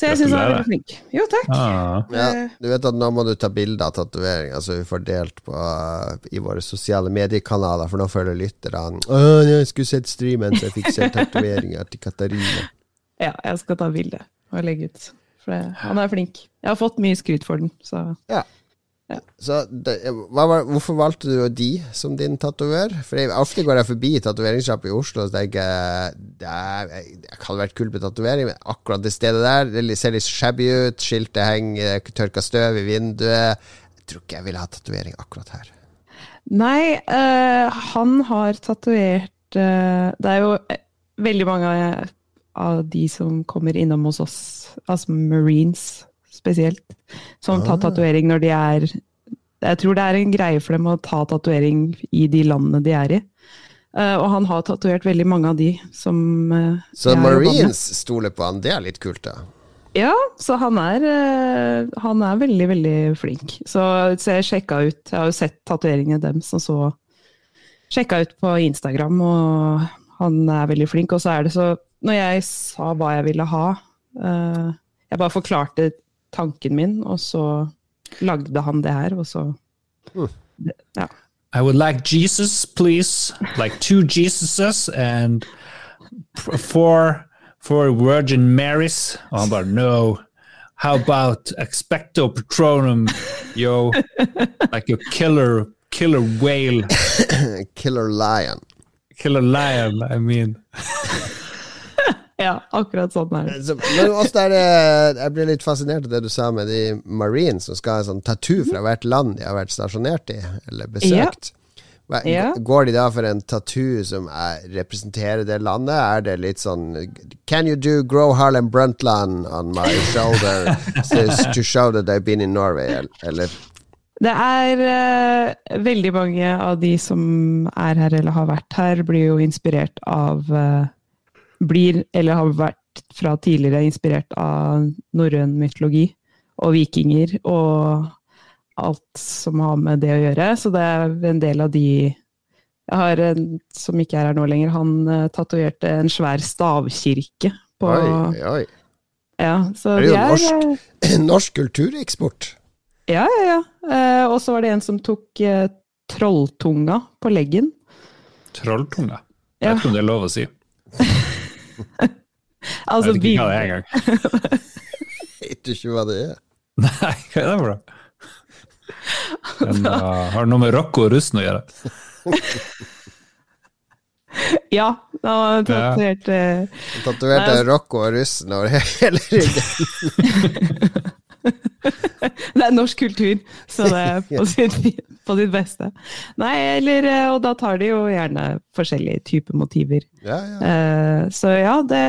Speaker 3: Så jeg syns han er veldig flink. Jo, takk.
Speaker 2: Ah.
Speaker 1: Ja, du vet at nå må du ta bilde av tatoveringa, som vi får delt på, uh, i våre sosiale mediekanaler, for nå føler lytterne Å, jeg skulle sett streamen, så jeg fikk se tatoveringa til Katarina.
Speaker 3: Ja, jeg skal ta bilde og legge ut. For det, han er flink. Jeg har fått mye skryt for den, så
Speaker 1: Så det, hva var, Hvorfor valgte du de som din tatover? For jeg, ofte går jeg forbi tatoveringssjappa i Oslo og tenker det, er, det hadde vært kult med tatovering, men akkurat det stedet der Det ser litt shabby ut, skiltet henger, tørka støv i vinduet. Jeg tror ikke jeg ville ha tatovering akkurat her.
Speaker 3: Nei, øh, han har tatovert øh, Det er jo eh, veldig mange av- av de som kommer innom hos oss, altså Marines spesielt, som tar
Speaker 1: Ah.
Speaker 3: tatovering når de er Jeg tror det er en greie for dem å ta tatovering i de landene de er i. Uh, og han har tatovert veldig mange av de som uh,
Speaker 1: Så. Marines stoler på han, det er litt kult, da.
Speaker 3: Ja, så han er, uh, han er veldig, veldig flink. Så, så jeg sjekka ut Jeg har jo sett tatoveringene deres, og så sjekka ut på Instagram, og han er veldig flink. Og så er det så Når jeg sa hva jeg ville ha Jeg bare forklarte tanken min, og så lagde han det her, og så Ja.
Speaker 2: I would like Jesus, please. Like two Jesuses and four, four Virgin Marys. Og han bare no. How about expecto patronum, yo? Like a killer, killer whale.
Speaker 1: Killer Lion.
Speaker 2: Killer lion, I mean.
Speaker 3: ja, akkurat sånn er det.
Speaker 1: Men også er det, jeg ble litt fascinert av det du sa med de Marines som skal ha en sånn tattoo fra hvert land de har vært stasjonert i, eller besøkt. Ja.
Speaker 3: Ja.
Speaker 1: Går de da for en tattoo som er, representerer det landet? Er det litt sånn Can you do Grow Harlem Brundtland on my shoulder to, show that I've been in Norway? Eller,
Speaker 3: Det er uh, veldig mange av de som er her eller har vært her, blir jo inspirert av eh, Blir eller har vært fra tidligere inspirert av norrøn mytologi og vikinger og alt som har med det å gjøre. Så det er en del av de Jeg har en som ikke er her nå lenger, han uh, tatoverte en svær stavkirke på
Speaker 1: Oi, oi.
Speaker 3: Ja, så
Speaker 1: Det er jo
Speaker 3: de
Speaker 1: norsk.
Speaker 3: eh,
Speaker 1: Norsk kultureksport.
Speaker 3: Ja, ja, ja. Eh, og så var det en som tok eh, trolltunga på leggen.
Speaker 2: Trolltunga. Jeg vet ikke om det er lov å si.
Speaker 3: Altså,
Speaker 2: jeg vet ikke hva det er engang.
Speaker 1: Vet du ikke hva det er?
Speaker 2: Nei, hva er det for noe? Men, uh, har det noe med Rocco og russen å gjøre?
Speaker 3: Ja, Da har tatovert eh,
Speaker 1: Han Tatoverte
Speaker 3: Nei,
Speaker 1: Rocco og russen over hele ryggen.
Speaker 3: Det er norsk kultur, så det er på sitt, på sitt beste. Nei, eller eh, Og da tar de jo gjerne forskjellige typer motiver.
Speaker 1: Ja, ja.
Speaker 3: Eh, så ja, det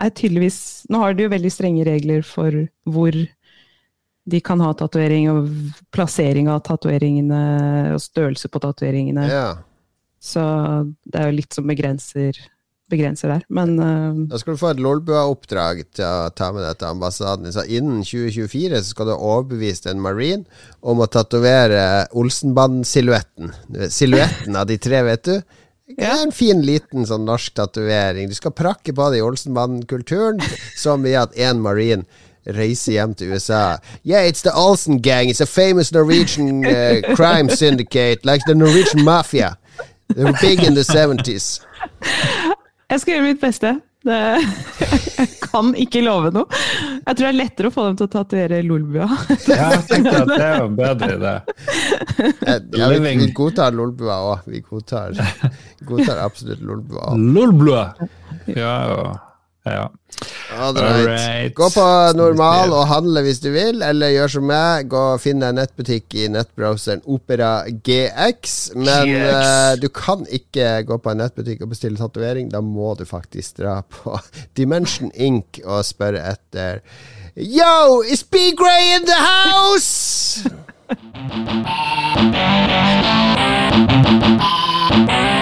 Speaker 3: er tydeligvis Nå har de jo veldig strenge regler for hvor de kan ha tatovering, og plassering av tatoveringene, og størrelse på tatoveringene.
Speaker 1: ja.
Speaker 3: Så det er jo litt som begrenser begrenser der. Men uh,
Speaker 1: Da skal du få et Lolbua-oppdrag til å ta med deg til ambassaden. Så innen 2024 så skal du overbevise en marine om å tatovere Olsenband-silhuetten. Silhuetten av de tre, vet du. Det er en fin, liten sånn norsk tatovering. Du skal prakke på det i Olsenband-kulturen så mye at én marine reiser hjem til USA. Yeah, it's the Olsen gang. It's a famous Norwegian uh, crime syndicate, like the Norwegian mafia. They were big in the 70s.
Speaker 3: Jeg skal gjøre mitt beste. Det, jeg kan ikke love noe. Jeg tror det er lettere å få dem til å tatovere Lolbua.
Speaker 2: Ja, jeg tenkte at det var bedre idé.
Speaker 1: det. Ja, vi, vi godtar Lolbua òg. Vi godtar, godtar absolutt Lolbua
Speaker 2: Lolbua! Ja, ja.
Speaker 1: Alright. Gå på normal og handle hvis du vil, eller gjør som meg. Gå og Finn deg en nettbutikk i nettbrowseren Opera GX. Men
Speaker 2: GX.
Speaker 1: eh, du kan ikke gå på en nettbutikk og bestille tatovering. Da må du faktisk dra på Dimension Inc. og spørre etter Yo, is B. Gray in the house?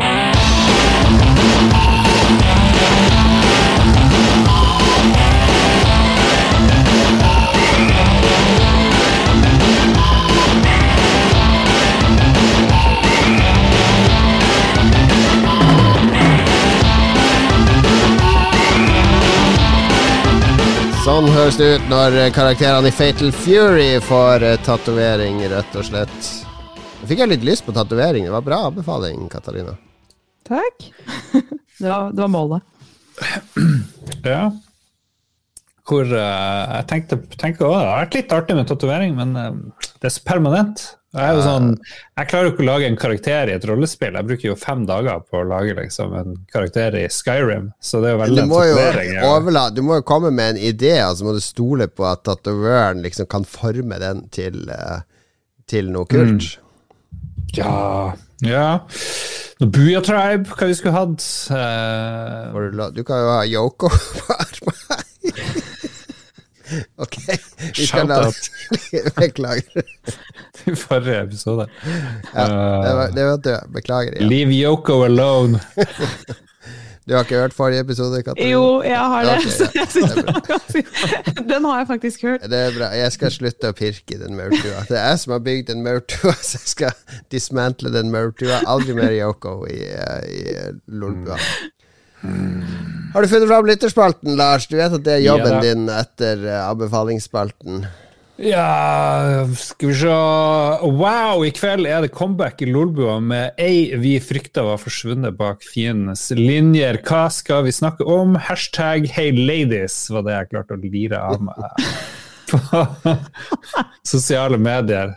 Speaker 1: Sånn høres det ut når eh, karakterene i Fatal Fury får uh, tatovering, rett og slett. Nå fikk jeg litt lyst på tatovering. Det var bra anbefaling, Katarina.
Speaker 3: Takk. Det var, det var målet.
Speaker 2: Ja. Hvor uh, jeg tenkte, tenkte å, Det hadde vært litt artig med tatovering, men uh, det er så permanent. Jeg, sånn, jeg klarer jo ikke å lage en karakter i et rollespill. Jeg bruker jo fem dager på å lage liksom, en karakter i Skyrim. Så det er jo veldig
Speaker 1: du må jo overla Du må jo komme med en idé, Og altså må du stole på at tatovøren liksom kan forme den til, eh, til noe kult.
Speaker 2: Ja, ja. Noe Booyah Tribe, hva vi skulle hatt.
Speaker 1: Uh... Du, du kan jo ha Yoko på armen. ok, vi skal la Beklager.
Speaker 2: Til forrige episode.
Speaker 1: Ja, det var, det var død. Beklager. Ja.
Speaker 2: Leave Yoko alone.
Speaker 1: Du har ikke hørt forrige episode, Katarina?
Speaker 3: Jo, jeg har det. Okay,
Speaker 1: ja.
Speaker 3: det Den har jeg faktisk hørt.
Speaker 1: Det er bra. Jeg skal slutte å pirke i den maurtua. Det er jeg som har bygd den maurtua, så jeg skal dismantle den maurtua. Aldri mer Yoko i, eh, i eh, Har du funnet fram lytterspalten, Lars? Du vet at det er jobben
Speaker 2: Ja
Speaker 1: din etter eh, anbefalingsspalten.
Speaker 2: Ja, skal vi se Wow, i kveld er det comeback i Lolbua med ei vi frykta var forsvunnet bak fiendens linjer. Hva skal vi snakke om? Hashtag hey ladies var det jeg klarte å lire av meg på sosiale medier.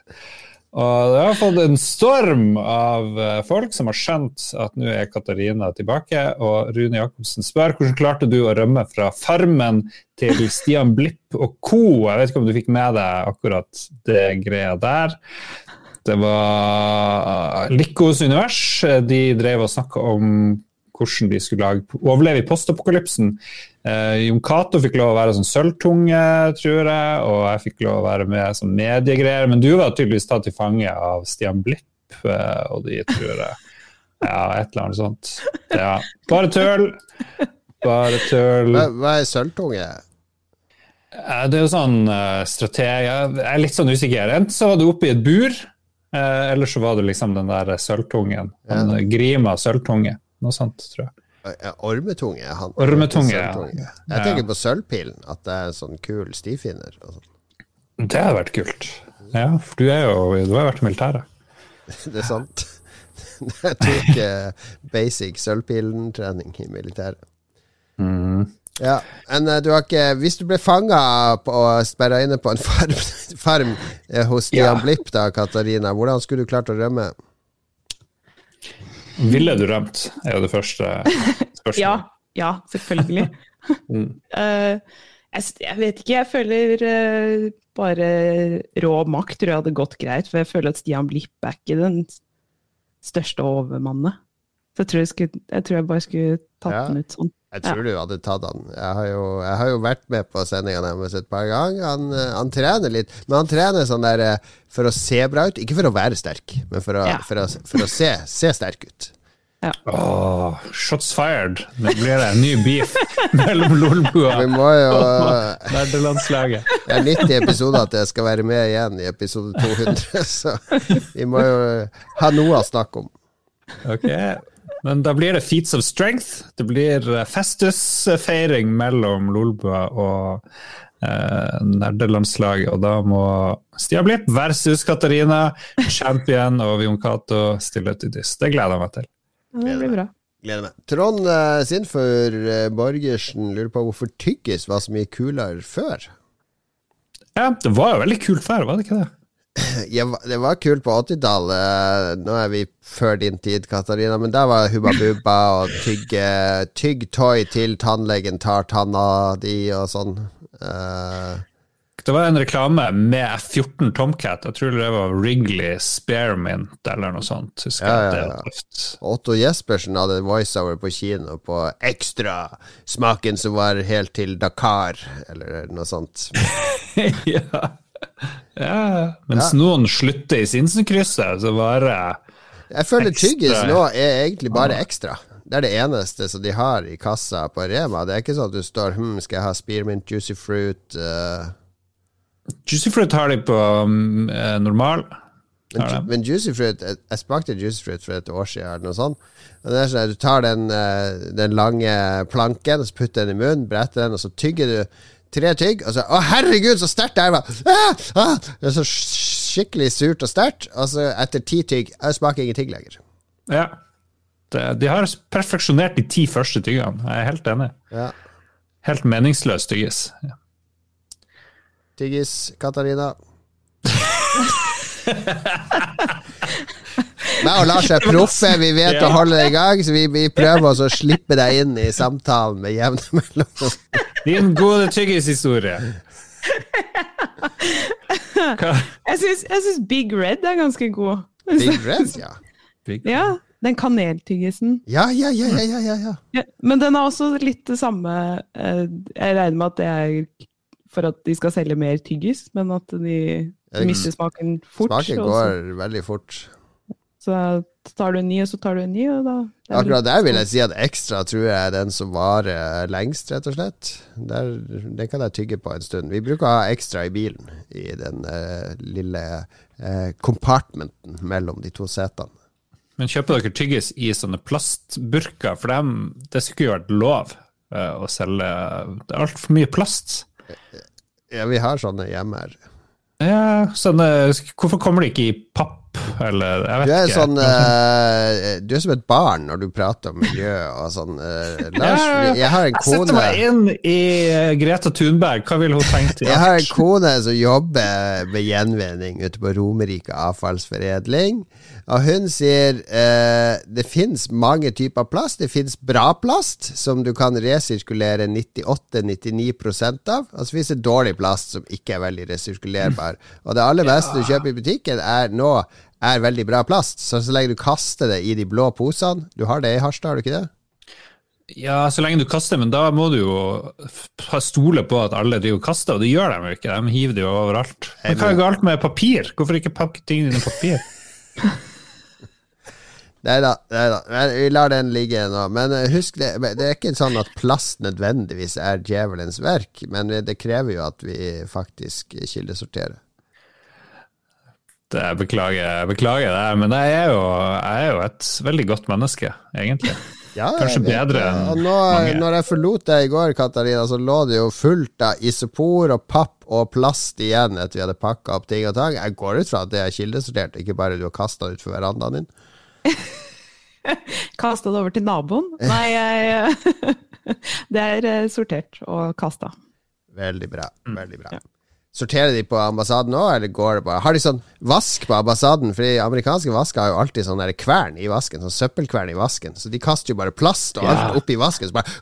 Speaker 2: Og det har fått en storm av eh, folk som har skjønt at nå er Katarina tilbake. Og Rune Jacobsen spør hvordan klarte du å rømme fra Farmen til Stian Blipp og co. Jeg vet ikke om du fikk med deg akkurat det greia der. Det var Likos univers. De drev og snakka om hvordan de skulle lage, overleve i postapokalypsen. Eh, Jon Cato fikk lov å være sånn sølvtunge, tror jeg, og jeg fikk lov å være med som mediegreier. Men du var tydeligvis tatt til fange av Stian Blipp eh, og de, tror jeg. Ja, et eller annet sånt. Ja. Bare tøll! Bare tøll.
Speaker 1: Hva, hva er sølvtunge?
Speaker 2: Eh, Det er jo sånn strategi, strateg... Jeg er litt sånn usikker. Enten så var du oppe i et bur, eh, eller så var du liksom den der sølvtungen. Den
Speaker 1: Ja.
Speaker 2: Grima sølvtunge. Noe sånt, tror jeg.
Speaker 1: Ormetunge? Han.
Speaker 2: Ormetunge, ja.
Speaker 1: Jeg tenker på sølvpilen, at det er en sånn kul stifinner. sånn.
Speaker 2: Det hadde vært kult. Ja, for du, jo, du har vært i militæret.
Speaker 1: Det er sant. Jeg tok eh, basic sølvpilentrening i militæret.
Speaker 2: Mm.
Speaker 1: Ja, men eh, du har ikke Hvis du ble fanga og sperra inne på en farm, farm eh, hos Stian
Speaker 2: Ja.
Speaker 1: Blipp, da, Katarina, hvordan skulle du klart å rømme?
Speaker 2: Ville du rømt, er jo det første spørsmålet.
Speaker 3: Ja, ja selvfølgelig.
Speaker 2: Mm.
Speaker 3: uh, jeg, jeg vet ikke, jeg føler uh, bare rå makt tror jeg hadde gått greit. For jeg føler at Stian Blipp er ikke den største overmannet. Så jeg tror jeg, skulle, jeg tror jeg bare skulle tatt
Speaker 1: Ja.
Speaker 3: den ut sånn.
Speaker 1: Jeg tror du hadde tatt han. Jeg har jo, jeg har jo vært med på sendinga deres et par ganger. Han, eh, han trener litt, men han trener sånn der eh, for å se bra ut. Ikke for å være sterk, men for å,
Speaker 3: Ja.
Speaker 1: for å, for å se, se sterk ut.
Speaker 2: Åh, shots fired. Nå blir det en ny beef mellom Lolbua
Speaker 1: Vi må jo
Speaker 2: nerdelandslaget.
Speaker 1: Det er 90 episoder at jeg skal være med igjen i episode 200, så vi må jo ha noe å snakke om.
Speaker 2: Ok, men da blir det Feats of Strength. Det blir festusfeiring mellom Lolbua og eh, nerdelandslaget. Og da må Stia Blipp versus Katarina, champion og Vion Cato stille til dyst. Det gleder jeg meg til.
Speaker 3: Det blir bra.
Speaker 1: Gleder meg. Trond uh, Sinfor uh, Borgersen lurer på hvorfor tyggis var så mye kulere før.
Speaker 2: Ja, det var jo veldig kult før, var det ikke det?
Speaker 1: Ja, det var kult på 80-tallet. Nå er vi før din tid, Katarina, men der var Hubba Bubba og tygge Tygg toy til tannlegen tar tanna di og sånn. Uh,
Speaker 2: Det var en reklame med 14 Tomcat. Jeg tror det var Wrigley Spearmint eller noe sånt.
Speaker 1: Ja, ja, ja. Otto Jespersen hadde voiceover på kino på Ekstra. Smaken som var helt til Dakar, eller noe sånt.
Speaker 2: ja. ja. Mens noen slutter i Sinsenkrysset, så bare
Speaker 1: Jeg føler tyggis nå er egentlig bare ekstra. Det er det eneste som de har i kassa på Rema. Det er ikke sånn at du står hm, skal jeg ha spearmint, juicy fruit uh,
Speaker 2: Juicy Fruit har de på um, eh, normal.
Speaker 1: men, men juicy fruit Jeg, jeg smakte juicy fruit for et år siden, eller noe sånt. Men det er sånn at Du tar den, eh, den lange planken og så putter den i munnen, bretter den, og så tygger du tre tygg, og så Å, herregud, så sterkt det er! Ah, ah, det er så skikkelig surt og sterkt. Og så etter ti tygg Jeg smaker ingenting lenger.
Speaker 2: Ja. Det, de har perfeksjonert de ti første tyggene. Jeg er helt enig.
Speaker 1: Ja.
Speaker 2: Helt meningsløs tyggis. Ja.
Speaker 1: Tyggis, Katarina. Meg og Lars er proffe, vi vet å holde det i gang, så vi, vi prøver oss å slippe deg inn i samtalen med jevne mellomrom.
Speaker 2: Din gode tyggishistorie.
Speaker 3: Jeg syns, Big Red er ganske god.
Speaker 1: Big Red, ja.
Speaker 2: Big-
Speaker 3: Ja, den kaneltyggisen.
Speaker 1: Ja, ja, ja, ja, ja, ja, ja.
Speaker 3: Ja, men den er også litt det samme eh, Jeg regner med at det er for at de skal selge mer tyggis, men at de mister smaken fort.
Speaker 1: Smaken går også. veldig fort.
Speaker 3: Så tar du en ny, og så tar du en ny, og da
Speaker 1: Akkurat der vil jeg si at ekstra tror jeg er den som varer lengst, rett og slett. Der, den kan jeg tygge på en stund. Vi bruker å ha ekstra i bilen, i den eh, lille eh, compartmenten mellom de to setene.
Speaker 2: Men kjøper dere tyggis i sånne plastburker? For dem, det skulle jo vært lov eh, å selge Det er altfor mye plast.
Speaker 1: Ja, vi har sånne hjemme her.
Speaker 2: Ja, sånne, hvorfor kommer de ikke i papp, eller jeg vet
Speaker 1: Du er,
Speaker 2: ikke.
Speaker 1: sånn, uh, du er som et barn når du prater om miljø og sånn. Uh, Lars,
Speaker 2: Ja,
Speaker 1: jeg har en
Speaker 2: Jeg setter
Speaker 1: kone
Speaker 2: meg inn i eh, Greta Thunberg. Hva ville hun tenkt?
Speaker 1: Jeg har en kone som jobber med gjenvinning ute på Romerike avfallsforedling. Og hun sier eh, det finnes mange typer plast. Det finnes bra plast, som du kan resirkulere 98-99% av. Og så finnes det dårlig plast, som ikke er veldig resirkulerbar. Og det aller beste du kjøper i butikken, er nå er veldig bra plast. Så så lenge du kaster det i de blå posene Du har det i Harstad, har du ikke det?
Speaker 2: Ja, så lenge du kaster, men da må du jo stole på at alle driver og kaster, og det gjør de jo ikke. De hiver det jo overalt. Men hva er galt med papir? Hvorfor ikke pakke tingene i papir?
Speaker 1: Nei da, Vi lar den ligge nå. Men eh, husk det, det er ikke sånn at plast nødvendigvis er djevelens verk, men det krever jo at vi faktisk kildesorterer.
Speaker 2: Det beklager beklager det, men jeg er, jo, jeg er jo et veldig godt menneske, egentlig.
Speaker 1: Ja,
Speaker 2: Kanskje bedre enn
Speaker 1: Og nå,
Speaker 2: mange.
Speaker 1: Når jeg forlot deg i går, Katarina, så lå det jo fullt av isopor og papp og plast igjen etter vi hadde pakka opp ting og tang. Jeg går ut fra at det er kildesortert, ikke bare du har kasta det utfor verandaen din.
Speaker 3: Kasta det over til naboen? Nei, jeg, det er eh, sortert og kasta.
Speaker 1: Veldig bra.
Speaker 2: Mm.
Speaker 1: veldig bra Sorterer de på ambassaden òg, eller går det bare Har de sånn vask på ambassaden? For de amerikanske vasker har jo alltid sånn kvern i vasken, sånn søppelkvern i vasken. Så de kaster jo bare plast og
Speaker 2: Ja.
Speaker 1: alt oppi vasken, så bare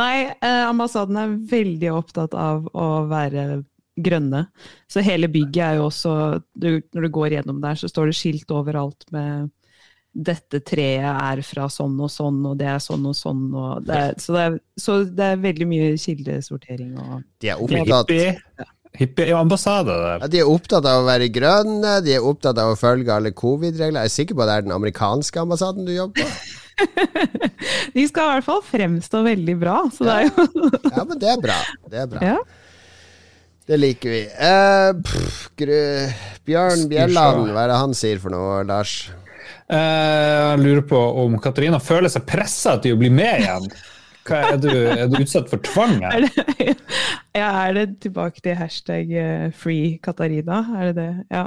Speaker 3: Nei, eh, ambassaden er veldig opptatt av å være grønne. Så hele bygget er jo også du, Når du går gjennom der, så står det skilt overalt med dette treet er fra sånn og sånn, og det er sånn og sånn. Og det er, så, det er, så det er veldig mye kildesortering og
Speaker 1: De er opptatt
Speaker 2: Hippie, hippie-ambassade der.
Speaker 1: Ja, de er opptatt av å være grønne, de er opptatt av å følge alle covid-regler. Jeg er sikker på at det er den amerikanske ambassaden du jobber på?
Speaker 3: De skal i hvert fall fremstå veldig bra, så det er jo
Speaker 1: Ja, men det er bra. Det er bra.
Speaker 3: ja.
Speaker 1: Det liker vi. Eh, pff, gru, Bjørn Bjelland, hva er det han sier for noe, Lars?
Speaker 2: Eh, Jeg lurer på om Katarina føler seg pressa til å bli med igjen. Hva, er, du, er du utsatt for tvang her?
Speaker 3: Er det, ja, er det tilbake til hashtag eh, free Katarina? Er det det? Ja.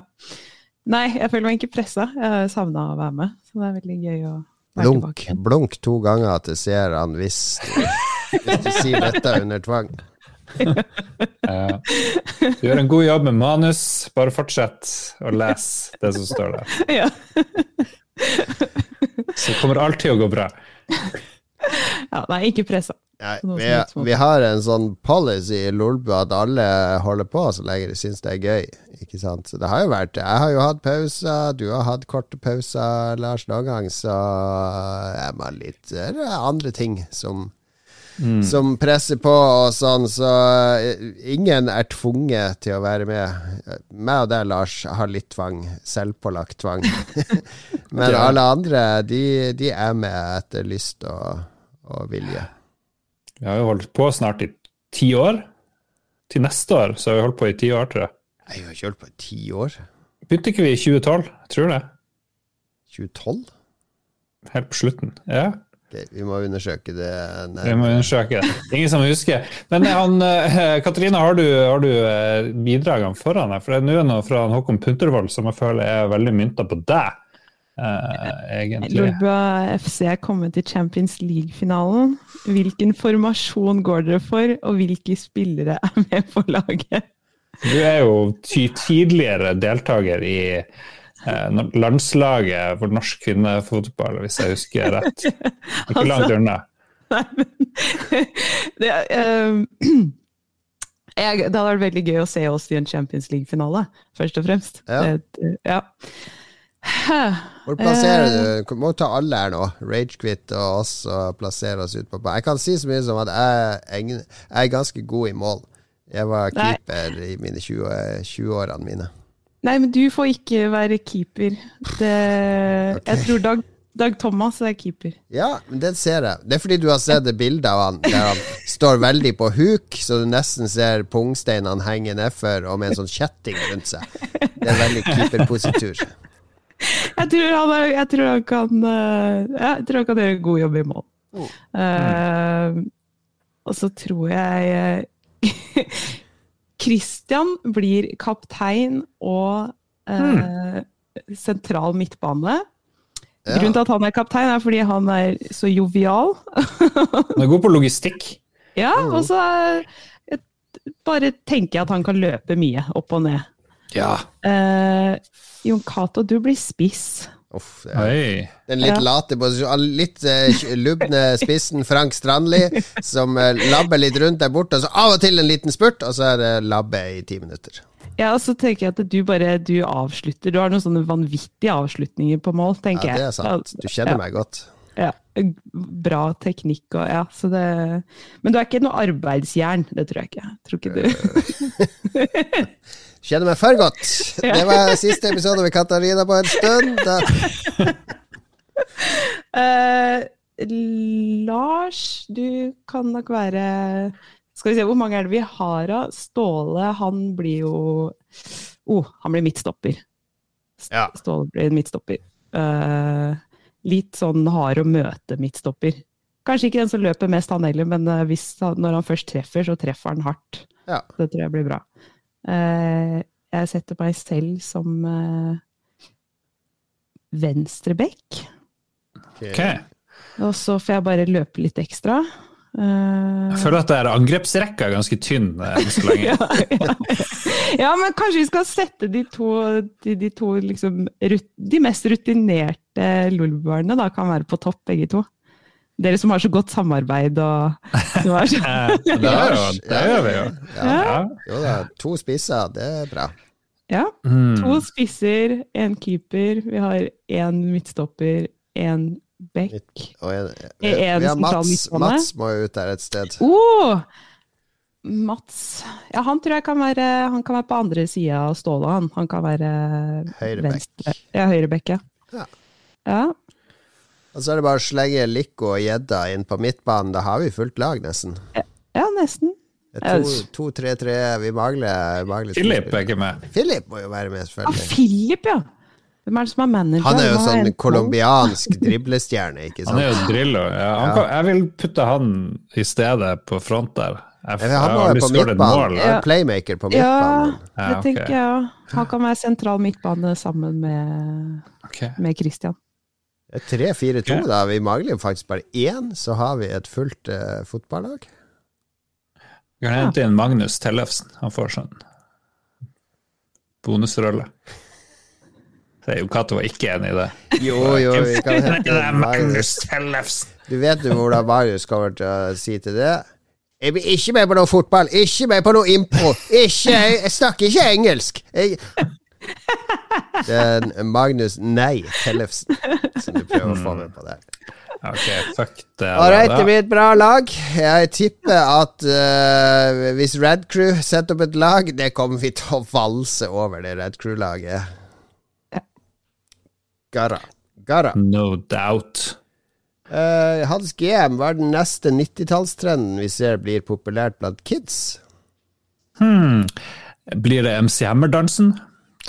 Speaker 3: Nei, jeg føler meg ikke pressa. Jeg savna å være med, så det er veldig gøy å være
Speaker 1: Blunk,
Speaker 3: tilbake.
Speaker 1: blunk to ganger at det ser han hvis hvis du sier dette under tvang.
Speaker 2: Ja. Du gjør en god jobb med manus. Bare fortsett å lese det som står der.
Speaker 3: Ja.
Speaker 2: Så kommer alt til å gå bra.
Speaker 3: ja, nei, ikke pressa.
Speaker 1: Vi, vi har en sånn policy i Lolbu at alle holder på så lenge de syns det er gøy. Ikke sant? Så det har jo vært Jeg har jo hatt pauser, du har hatt korte pauser, Lars, noen gang, så er man litt Det er andre ting som som presser på og sånn, så eh, ingen er tvunget til å være med. Meg og deg, Lars, har litt tvang. Selvpålagt tvang. Men
Speaker 2: Ja.
Speaker 1: alle andre, de, de er med etter lyst og, og vilje.
Speaker 2: Vi har jo holdt på snart i ti år. Til neste år så har vi holdt på i ti år, tror jeg.
Speaker 1: Jeg har ikke holdt på i ti år.
Speaker 2: Begynte ikke vi i 2012? Jeg tror det.
Speaker 1: 2012?
Speaker 2: Helt på slutten. Ja,
Speaker 1: Ok, vi må undersøke det.
Speaker 2: vi må undersøke det. Ingen som husker. Men han, eh, Katarina, har du, har du eh, bidragene foran deg? For det er nå noe fra Håkon Puntervold som jeg føler er veldig mynta på deg, eh, egentlig.
Speaker 3: Lolbua FC er kommet til Champions League-finalen. Hvilken formasjon går dere for, og hvilke spillere er med på laget?
Speaker 2: Du er jo tidligere deltaker i eh, landslaget for norsk kvinnefotball, hvis jeg husker rett. Ikke langt unna.
Speaker 3: Nei, men det, eh, jeg, det hadde vært veldig gøy å se oss i en Champions League-finale, først og fremst.
Speaker 1: Ja.
Speaker 3: Det, ja.
Speaker 1: Hvor plasserer
Speaker 3: Eh.
Speaker 1: du? Du må ta alle her nå. Ragequit og oss og plassere oss ut på banen. Jeg kan si så mye som at jeg, jeg er ganske god i mål. Jeg var
Speaker 3: Nei.
Speaker 1: keeper i mine 20 20-årene mine.
Speaker 3: Nei, men du får ikke være keeper. Det, Jeg tror Dag, Dag Thomas er keeper.
Speaker 1: Ja, men den ser jeg. Det er fordi du har sett det bildet av han der han står veldig på huk, så du nesten ser pungsteinene henge nedfor og med en sånn kjetting rundt seg. Det er veldig keeperpositur.
Speaker 3: Jeg tror han, er, jeg tror han kan eh, Jeg tror han kan gjøre en god jobb i mål. Eh, og så tror jeg eh, Christian blir kaptein og eh, sentral midtbane.
Speaker 1: Ja.
Speaker 3: Grunnen til at han er kaptein, er fordi han er så jovial.
Speaker 2: han er god på logistikk.
Speaker 3: Ja, og så eh, bare tenker jeg at han kan løpe mye opp og ned.
Speaker 2: Ja.
Speaker 3: Eh, Jon Cato, du blir spiss.
Speaker 1: Uff,
Speaker 2: Oi.
Speaker 1: den litt
Speaker 3: Ja.
Speaker 1: late posisjonen. Litt eh, lubne spissen Frank Strandli, som eh, labber litt rundt der borte. Og så av og til en liten spurt, og så er det labbe i ti minutter.
Speaker 3: Ja, og så tenker jeg at du bare du avslutter. Du har noen sånne vanvittige avslutninger på mål, tenker jeg.
Speaker 1: Ja, det er sant. Du kjenner
Speaker 3: Ja.
Speaker 1: meg godt.
Speaker 3: Ja, bra teknikk og ja, så det Men du er ikke noe arbeidsjern, det tror jeg ikke. Jeg tror ikke du
Speaker 1: Kjenner meg for godt. Det var siste episode med Katarina på en stund.
Speaker 3: Eh, Lars, du kan nok være Skal vi se, hvor mange er det vi har av? Ståle, han blir jo oh, han blir midtstopper. Ståle blir midtstopper. Uh, litt sånn hard å møte midtstopper. Kanskje ikke den som løper mest, han heller, men eh, han, når han først treffer, så treffer han hardt.
Speaker 1: Ja.
Speaker 3: Det tror jeg blir bra. Eh, jeg setter meg selv som uh, venstrebekk.
Speaker 2: Ok.
Speaker 3: Og så får jeg bare løpe litt ekstra. Eh,
Speaker 2: Jeg føler at det er angrepsrekka er ganske tynn eh, enn så lenge.
Speaker 3: ja, ja. ja, men kanskje vi skal sette de to, de, de, to liksom, rut, de mest rutinerte lolbuerne da, kan være på topp, begge to. Dere som har så godt samarbeid og så,
Speaker 2: Eh, Det, det gjør vi jo.
Speaker 1: Ja.
Speaker 2: Ja.
Speaker 1: Jo da, to spisser, det er bra.
Speaker 3: Ja.
Speaker 2: Mm.
Speaker 3: To spisser, én keeper. Vi har én midtstopper, én back.
Speaker 1: Og en,
Speaker 3: Er en
Speaker 1: ja,
Speaker 3: sentral
Speaker 1: Mats,
Speaker 3: midtbane?
Speaker 1: Mats må jo ut der et sted.
Speaker 3: Oh! Mats Ja, han tror jeg kan være Han kan være på andre sida av Ståle, han. Han kan være
Speaker 1: Høyrebekk.
Speaker 3: venstre. Ja, høyrebekk, ja.
Speaker 1: Ja. Og så er det bare å slenge Lico og gjedda inn på midtbanen. Da har vi fullt lag, nesten.
Speaker 3: Ja, nesten.
Speaker 1: Er to- 2-3-3. Vi mangler, mangler
Speaker 2: Philip er ikke med.
Speaker 1: Philip må jo være med,
Speaker 3: Ah,
Speaker 1: selvfølgelig.
Speaker 3: Philip, ja! Hvem er det som er manager?
Speaker 1: Han er jo sånn colombiansk driblestjerne, ikke
Speaker 2: Han er
Speaker 1: sant?
Speaker 2: jo Drillo. Ja, han kan, jeg vil putte han i stedet på front der. Jeg, jeg
Speaker 1: Han må være på midtbanen.
Speaker 3: Ja.
Speaker 1: Playmaker på midtbanen.
Speaker 2: Ja,
Speaker 3: det tenker jeg òg. Han kan være sentral midtbane sammen med,
Speaker 2: okay.
Speaker 3: med Christian.
Speaker 1: Det er 3-4-2,
Speaker 2: ja.
Speaker 1: da. Vi mangler faktisk bare én, så har vi et fullt uh, fotballag.
Speaker 2: Vi kan hente inn Magnus Tellefsen. Han får sånn bonusrolle. Det er jo Cato var ikke enig i det.
Speaker 1: Jo, jo, vi kan hente inn Magnus.
Speaker 2: Tellefsen!
Speaker 1: Du vet jo hvordan Marius kommer til å si til det. Jeg blir ikke med på noe fotball, ikke med på noe impro. Ikke, jeg snakker ikke engelsk. Jeg... Det er Magnus Nei Tellefsen som du prøver å få med på der.
Speaker 2: Ok, fuck det. Da.
Speaker 1: det blir et bra lag. Jeg tipper at uh, hvis Red Crew setter opp et lag, det kommer vi til å valse over, det Red Crew-laget.
Speaker 3: Gara.
Speaker 1: Garra. Garra.
Speaker 2: No doubt.
Speaker 1: Uh, Hans GM, hva er den neste 90-tallstrenden vi ser blir populært blant kids?
Speaker 2: Hmm. Blir det MC Hammer-dansen?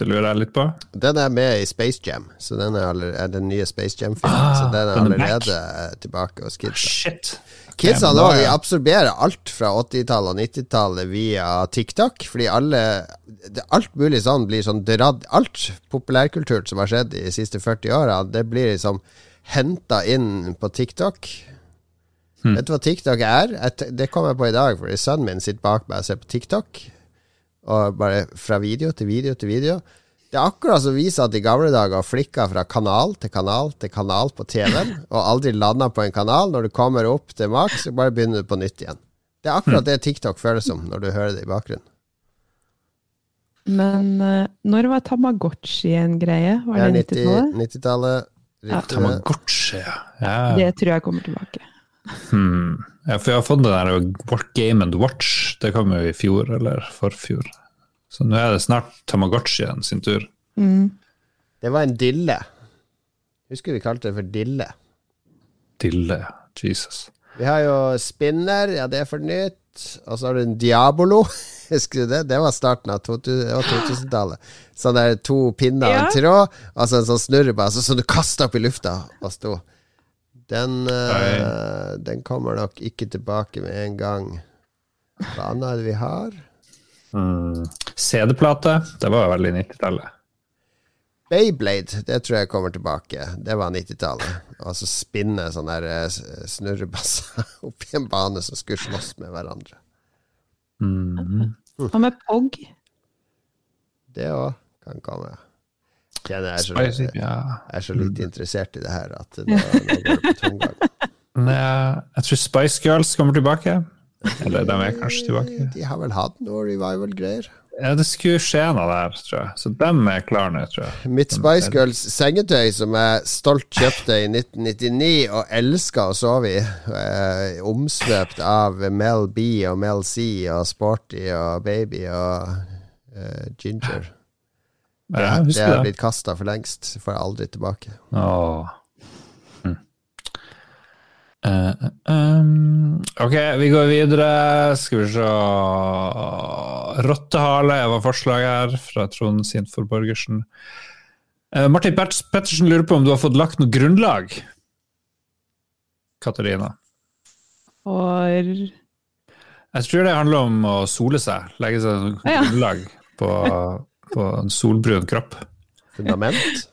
Speaker 2: Det lurer jeg litt på.
Speaker 1: Den er med i Space Jam, så den er, aller, er den nye Space Jam-filmen.
Speaker 2: Ah,
Speaker 1: så den er
Speaker 2: er
Speaker 1: allerede tilbake hos kidsa.
Speaker 2: Shit.
Speaker 1: Kidsa nå de absorberer alt fra 80-tallet og 90-tallet via TikTok, fordi alle det, Alt mulig sånn blir sånn dratt Alt populærkultur som har skjedd de siste 40 åra, det blir liksom henta inn på TikTok.
Speaker 2: Hmm.
Speaker 1: Vet du hva TikTok er? Et, det kom jeg på i dag, fordi sønnen min sitter bak meg og ser på TikTok. Og bare fra video til video til video. Det er akkurat som viser at i gamle dager flikka fra kanal til kanal til kanal på TV-en, og aldri landa på en kanal. Når du kommer opp til maks, så bare begynner du på nytt igjen. Det er akkurat det TikTok føles som når du hører det i bakgrunnen.
Speaker 3: Men eh, når var Tamagotchi en greie? Var
Speaker 1: Det er 90
Speaker 3: 90-tallet?
Speaker 1: 90-tallet.
Speaker 3: Ja.
Speaker 2: Tamagotchi, ja. ja.
Speaker 3: Det tror jeg kommer tilbake.
Speaker 2: Hmm. ja. For jeg har fått den der What Game and Watch. Det kom jo i fjor, eller forfjor. Så nå er det snart Tamagotchien sin tur.
Speaker 3: Mm.
Speaker 1: Det var en dille. Husker vi kalte det for dille.
Speaker 2: Dille. Jesus.
Speaker 1: Vi har jo Spinner, ja det er for nytt. Og så har du en Diabolo. Husker du det? Det var starten av 2000 det var 2000-tallet. Sånn der to pinner og en tråd, og så en sånn snurrebase som du kasta opp i lufta og sto. Den, uh, den kommer nok ikke tilbake med en gang. Hva annet er det vi har?
Speaker 2: Mm. CD-plate. Det var jo veldig 90-tallet.
Speaker 1: Beyblade, det tror jeg kommer tilbake. Det var 90-tallet. Altså spinne sånne eh, snurrebasser oppi en bane som skulle slåss med hverandre.
Speaker 3: Hva med Pog?
Speaker 1: Det òg kan komme. Kjenner jeg er så, jeg er så litt interessert i det her at da, da går det på tomgang.
Speaker 2: Jeg tror Spice Girls kommer tilbake. Eller de er kanskje tilbake.
Speaker 1: De har vel hatt noe revival-greier.
Speaker 2: Ja, det skulle skje noe der, tror jeg. Så dem er klare nå, tror jeg.
Speaker 1: Mitt Spice Girls sengetøy som jeg stolt kjøpte i 1999 og elska å sove i, eh, omsvøpt av Mel B og Mel C og Sporty og Baby og eh, Ginger. Det,
Speaker 2: Ja,
Speaker 1: det er blitt kasta for lengst. Får jeg aldri tilbake.
Speaker 2: Åh. Mm. Uh, um, ok, vi går videre. Skal vi se Rottehale var forslaget her, fra Trond Sintfor Borgersen. Uh, Martin Pets- Pettersen lurer på om du har fått lagt noe grunnlag? Katarina.
Speaker 3: For
Speaker 2: Jeg tror det handler om å sole seg. Legge seg som
Speaker 3: Ja.
Speaker 2: grunnlag på, på en solbrun kropp.
Speaker 1: Fundament.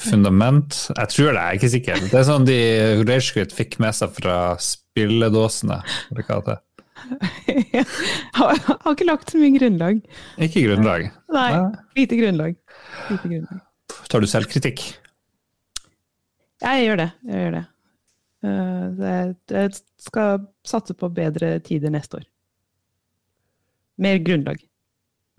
Speaker 2: Fundament. Jeg tror det, jeg er ikke sikker. Det er sånn de Ragequit fikk med seg fra spilledåsene. eller hva det er.
Speaker 3: jeg har, har ikke lagt så mye grunnlag.
Speaker 2: Ikke grunnlag.
Speaker 3: Nei, lite grunnlag. Lite grunnlag.
Speaker 2: Tar du selvkritikk?
Speaker 3: Jeg gjør det. Jeg gjør det. Eh, det- Jeg skal satse på bedre tider neste år. Mer grunnlag.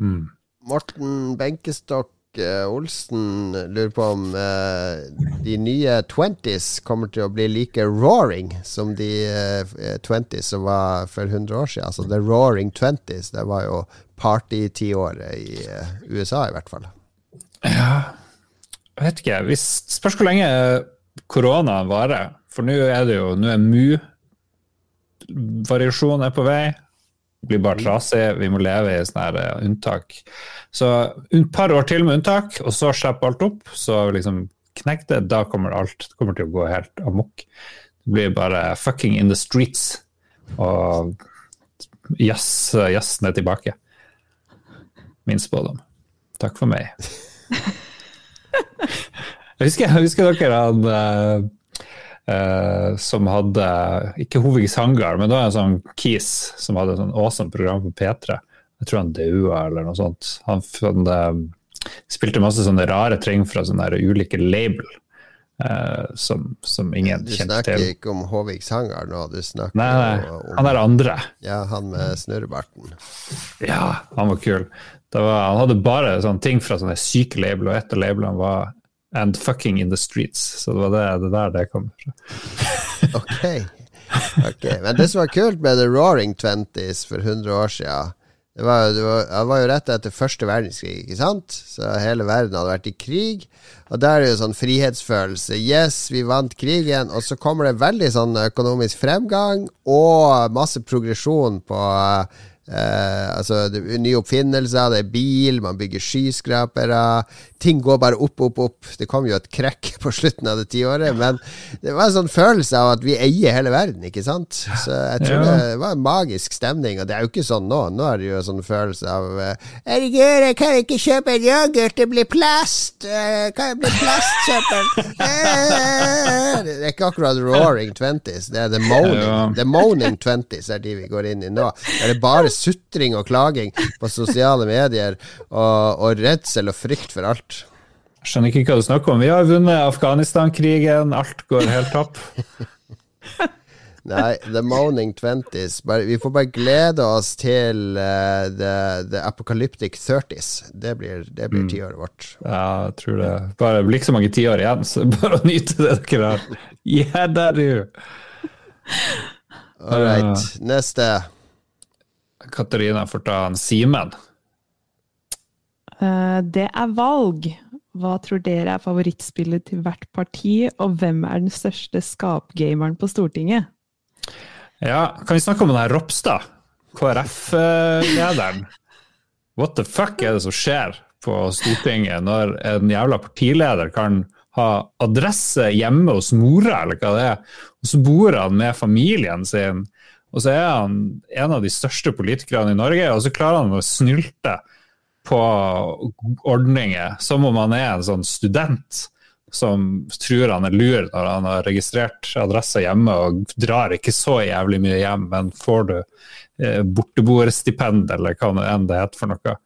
Speaker 2: Mm.
Speaker 1: Morten Benkestokk eh, Olsen lurer på om eh, de nye 20s kommer til å bli like roaring som de eh, 20s som var for 100 år siden. Altså The Roaring 20s. Det var jo party-tiåret i eh, USA, i hvert fall.
Speaker 2: Ja, jeg vet ikke. Hvis, spørs hvor lenge koronaen varer. For nå er det jo Nå er mu-variasjonen er på vei. Blir bare trasig. Vi må leve i sånne her eh, unntak. Så et par år til med unntak, og så slipper alt opp. Så liksom knekk det. Da kommer alt det kommer til å gå helt amok. Det blir bare fucking in the streets. Og jazz, jazzen er tilbake. Min spådom. Takk for meg. Jeg husker, jeg husker dere han uh, uh, som hadde Ikke Hovig Sangar, men det var en sånn Kis som hadde et sånn awesome program på P3. Jeg tror han daua eller noe sånt. Han, han uh, spilte masse sånne rare ting fra sånne ulike label. som, som ingen
Speaker 1: Du snakker
Speaker 2: til.
Speaker 1: ikke om Håvik Sanger nå, du snakker
Speaker 2: Nei, nei,
Speaker 1: om
Speaker 2: han er andre.
Speaker 1: Ja, han med snurrebarten.
Speaker 2: Ja, han var kul. Var, han hadde bare sånne ting fra sånne syke label, og et av labelene var And fucking in the streets. Så det var det, det der det kom fra.
Speaker 1: Ok. ok. Men det som var kult med The Roaring Twenties for 100 år siden det var, det, det var jo rett etter første verdenskrig, ikke sant? Så hele verden hadde vært i krig. Og der er det jo sånn frihetsfølelse. Yes, vi vant krigen. Og så kommer det veldig sånn økonomisk fremgang og masse progresjon på Eh, altså det, Nye oppfinnelser, det er bil, man bygger skyskrapere. Ting går bare opp, opp, opp. Det kom jo et krekk på slutten av det tiåret, men det var en sånn følelse av at vi eier hele verden, ikke sant? Så jeg tror
Speaker 2: Ja.
Speaker 1: det var en magisk stemning, og det er jo ikke sånn nå. Nå er det jo en sånn følelse av eh, Herregud, jeg kan ikke kjøpe en yoghurt, det blir plast! Eh, Kan jeg bli plastsøppel? Eh, Det er ikke akkurat roaring twenties, det er the moaning. The moaning twenties er de vi går inn i nå. Der er det bare sutring og klaging på sosiale medier, og, og redsel og frykt for alt.
Speaker 2: Jeg skjønner ikke hva du snakker om. Vi har vunnet Afghanistan-krigen, alt går helt topp.
Speaker 1: Nei, the moaning twenties. Vi får bare glede oss til uh, the, the apocalyptic thirties. Det blir, det blir tiåret vårt.
Speaker 2: Ja, jeg tror det. Bare blir ikke så mange tiår igjen, så bare å nyte det dere har. Yeah, that you.
Speaker 1: All right. Neste.
Speaker 2: Katarina får ta en Simen.
Speaker 3: Eh, det er valg. Hva tror dere er favorittspillet til hvert parti, og hvem er den største skapgameren på Stortinget?
Speaker 2: Ja, kan vi snakke om den her Ropstad? KrF-lederen. What the fuck er det som skjer på Stortinget når en jævla partileder kan ha adresse hjemme hos mora, eller hva det er, og så bor han med familien sin, og så er han en av de største politikerne i Norge, og så klarer han å snylte på ordninger som om han er en sånn student som tror han er lur når han har registrert adressa hjemme og drar ikke så jævlig mye hjem, men får du eh, borteboerstipend eller hva det enn det heter for noe.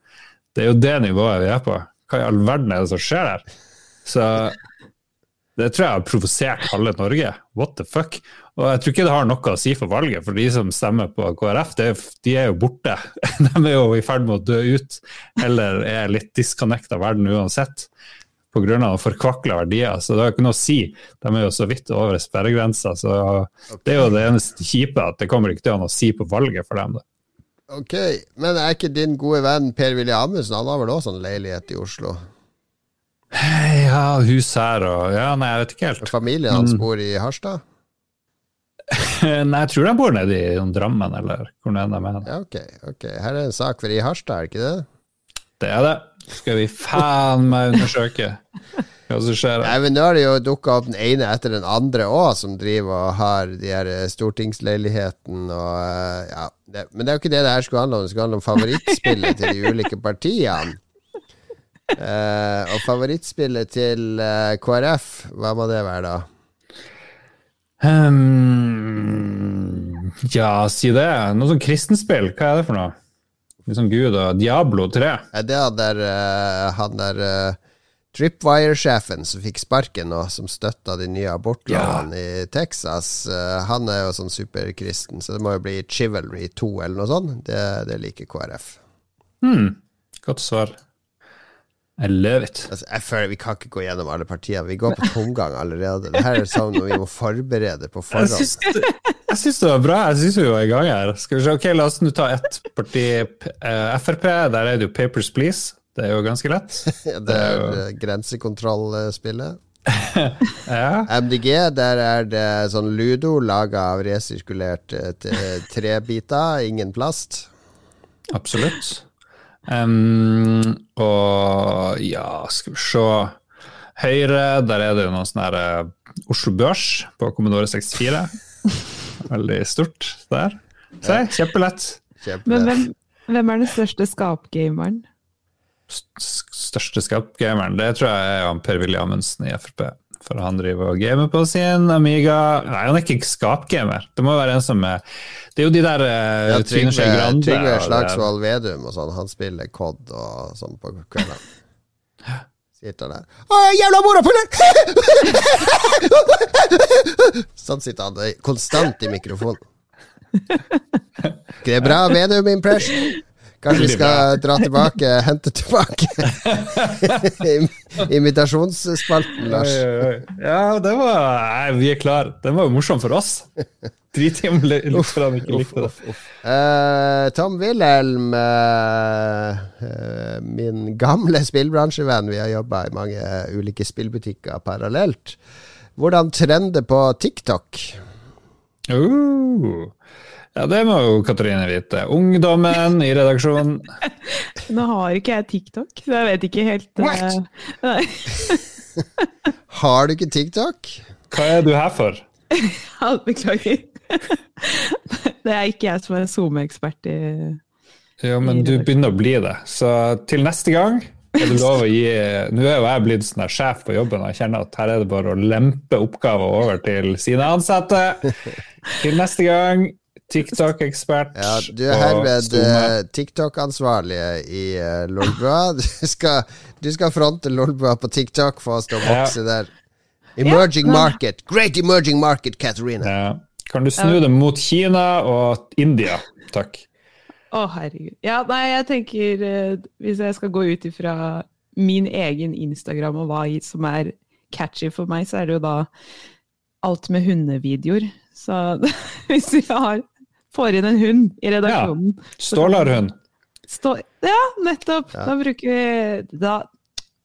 Speaker 2: Det er jo det nivået vi er på. Hva i all verden er det som skjer der? Så det tror jeg har provosert halve Norge. What the fuck? Og jeg tror ikke det har noe å si for valget, for de som stemmer på KrF, er, de er jo borte. De er jo i ferd med å dø ut, eller er litt disconnect av verden uansett. Pga. forkvakla verdier. Så det har ikke noe å si. De er jo så vidt over sperregrensa. Så det er jo det eneste kjipe, at det kommer ikke til å ha noe å si på valget for dem. Da.
Speaker 1: Ok, men er ikke din gode venn Per-Willy Amundsen Han har vel også sånn leilighet i Oslo?
Speaker 2: Ja, hus her og Ja, nei, jeg vet ikke helt.
Speaker 1: Familien hans
Speaker 2: Mm.
Speaker 1: bor i Harstad?
Speaker 2: Nei, jeg tror de bor nede i Drammen, eller hvor nå enn de er.
Speaker 1: Ja, ok. ok Her er en sak for i Harstad, er det ikke det?
Speaker 2: Det er det. Skal vi faen meg undersøke hva som skjer
Speaker 1: Nei,
Speaker 2: her.
Speaker 1: men Nå har det jo dukka opp den ene etter den andre òg, som driver og har de her eh, stortingsleiligheten og eh, Ja. Det, men det er jo ikke det det her skulle handle om. Det skulle handle om favorittspillet til de ulike partiene. Eh, og favorittspillet til eh, KrF, hva må det være, da?
Speaker 2: Um, ja, si det. Noe sånn kristenspill, hva er det for noe? Litt sånn Gud og Diablo 3.
Speaker 1: Er det han der, uh, han der uh, Tripwire-sjefen som fikk sparken nå, som støtta de nye abortlovene i Texas? uh, han er jo sånn superkristen, så det må jo bli Chivalry 2 eller noe sånt. Det, det liker KrF.
Speaker 2: Hmm, godt svar. I love it.
Speaker 1: Altså, jeg føler Vi kan ikke gå gjennom alle partiene. Vi går på tomgang allerede. Det her er sånn vi må forberede på
Speaker 2: Jeg
Speaker 1: forhånd.
Speaker 2: syns jeg syns det var bra. Jeg syns vi var i gang her. Skal vi se, ok, La oss nå ta ett parti. Uh, Frp, der er det jo Papers Please. Det er jo ganske lett.
Speaker 1: Det er jo... grensekontrollspillet.
Speaker 2: Ja.
Speaker 1: MDG, der er det sånn ludo laga av resirkulert eh, trebiter, ingen plast.
Speaker 2: Absolutt. Em, og ja, skal vi se Høyre, der er det jo noe sånn her eh, Oslo Børs på Commodore 64. Veldig stort der. Se, kjempelett.
Speaker 1: Kjempe.
Speaker 3: Men hvem, hvem er den største skapgameren?
Speaker 2: Største skapgameren, det tror jeg er Per-Willy Amundsen i Frp. For han driver og gamer på sin Amiga. Nei, han er ikke skapgamer. Det må være en som er Det er jo de der eh,
Speaker 1: Ja, Trygve,
Speaker 2: Grande.
Speaker 1: Trygve
Speaker 2: det.
Speaker 1: Slagsvold Vedum og sånn, han spiller COD og sånn på kveldene. Sitter der Å, jævla morapuler! sånn sitter han eh, konstant i mikrofonen. Det er bra Vedum-impression. Kanskje vi skal dra tilbake, hente tilbake imitasjonsspalten, Lars.
Speaker 2: Ja, det var Nei, vi er klar. Den var jo morsom for oss. Drit i om lytterne ikke likte det.
Speaker 1: Eh, Tom Wilhelm, uh, uh, min gamle spillbransjevenn, vi har jobba i mange ulike spillbutikker parallelt. Hvordan trender på TikTok?
Speaker 2: Uh. Ja, det må jo Katrine vite. Ungdommen i redaksjonen.
Speaker 3: Nå har ikke jeg TikTok, så jeg vet ikke helt? Nei,
Speaker 1: Har du ikke TikTok?
Speaker 2: Hva er du her for?
Speaker 3: beklager. Det er ikke jeg som er SoMe-ekspert i
Speaker 2: Ja, men du begynner å bli det. Så til neste gang er det lov å gi Nå er jo jeg blitt sånn sjef på jobben, og jeg kjenner at her er det bare å lempe oppgaver over til sine ansatte. Til neste gang, TikTok-ekspert.
Speaker 1: Ja, du er herved eh, TikTok-ansvarlige i uh, Lolbua. Du du skal fronte Lolbua på TikTok for å stå og vokse der. Emerging
Speaker 3: Ja.
Speaker 1: market. Great emerging market, Katarina.
Speaker 2: Ja. Kan du snu det mot Kina og India? Takk.
Speaker 3: Å, herregud. Ja, nei, jeg tenker eh, Hvis jeg skal gå ut ifra min egen Instagram og hva som er catchy for meg, så er det jo da alt med hundevideoer. Så hvis vi har, får inn en hund i redaksjonen
Speaker 2: Stålarhund.
Speaker 3: stå, Ja, nettopp!
Speaker 1: Ja.
Speaker 3: Da bruker vi Da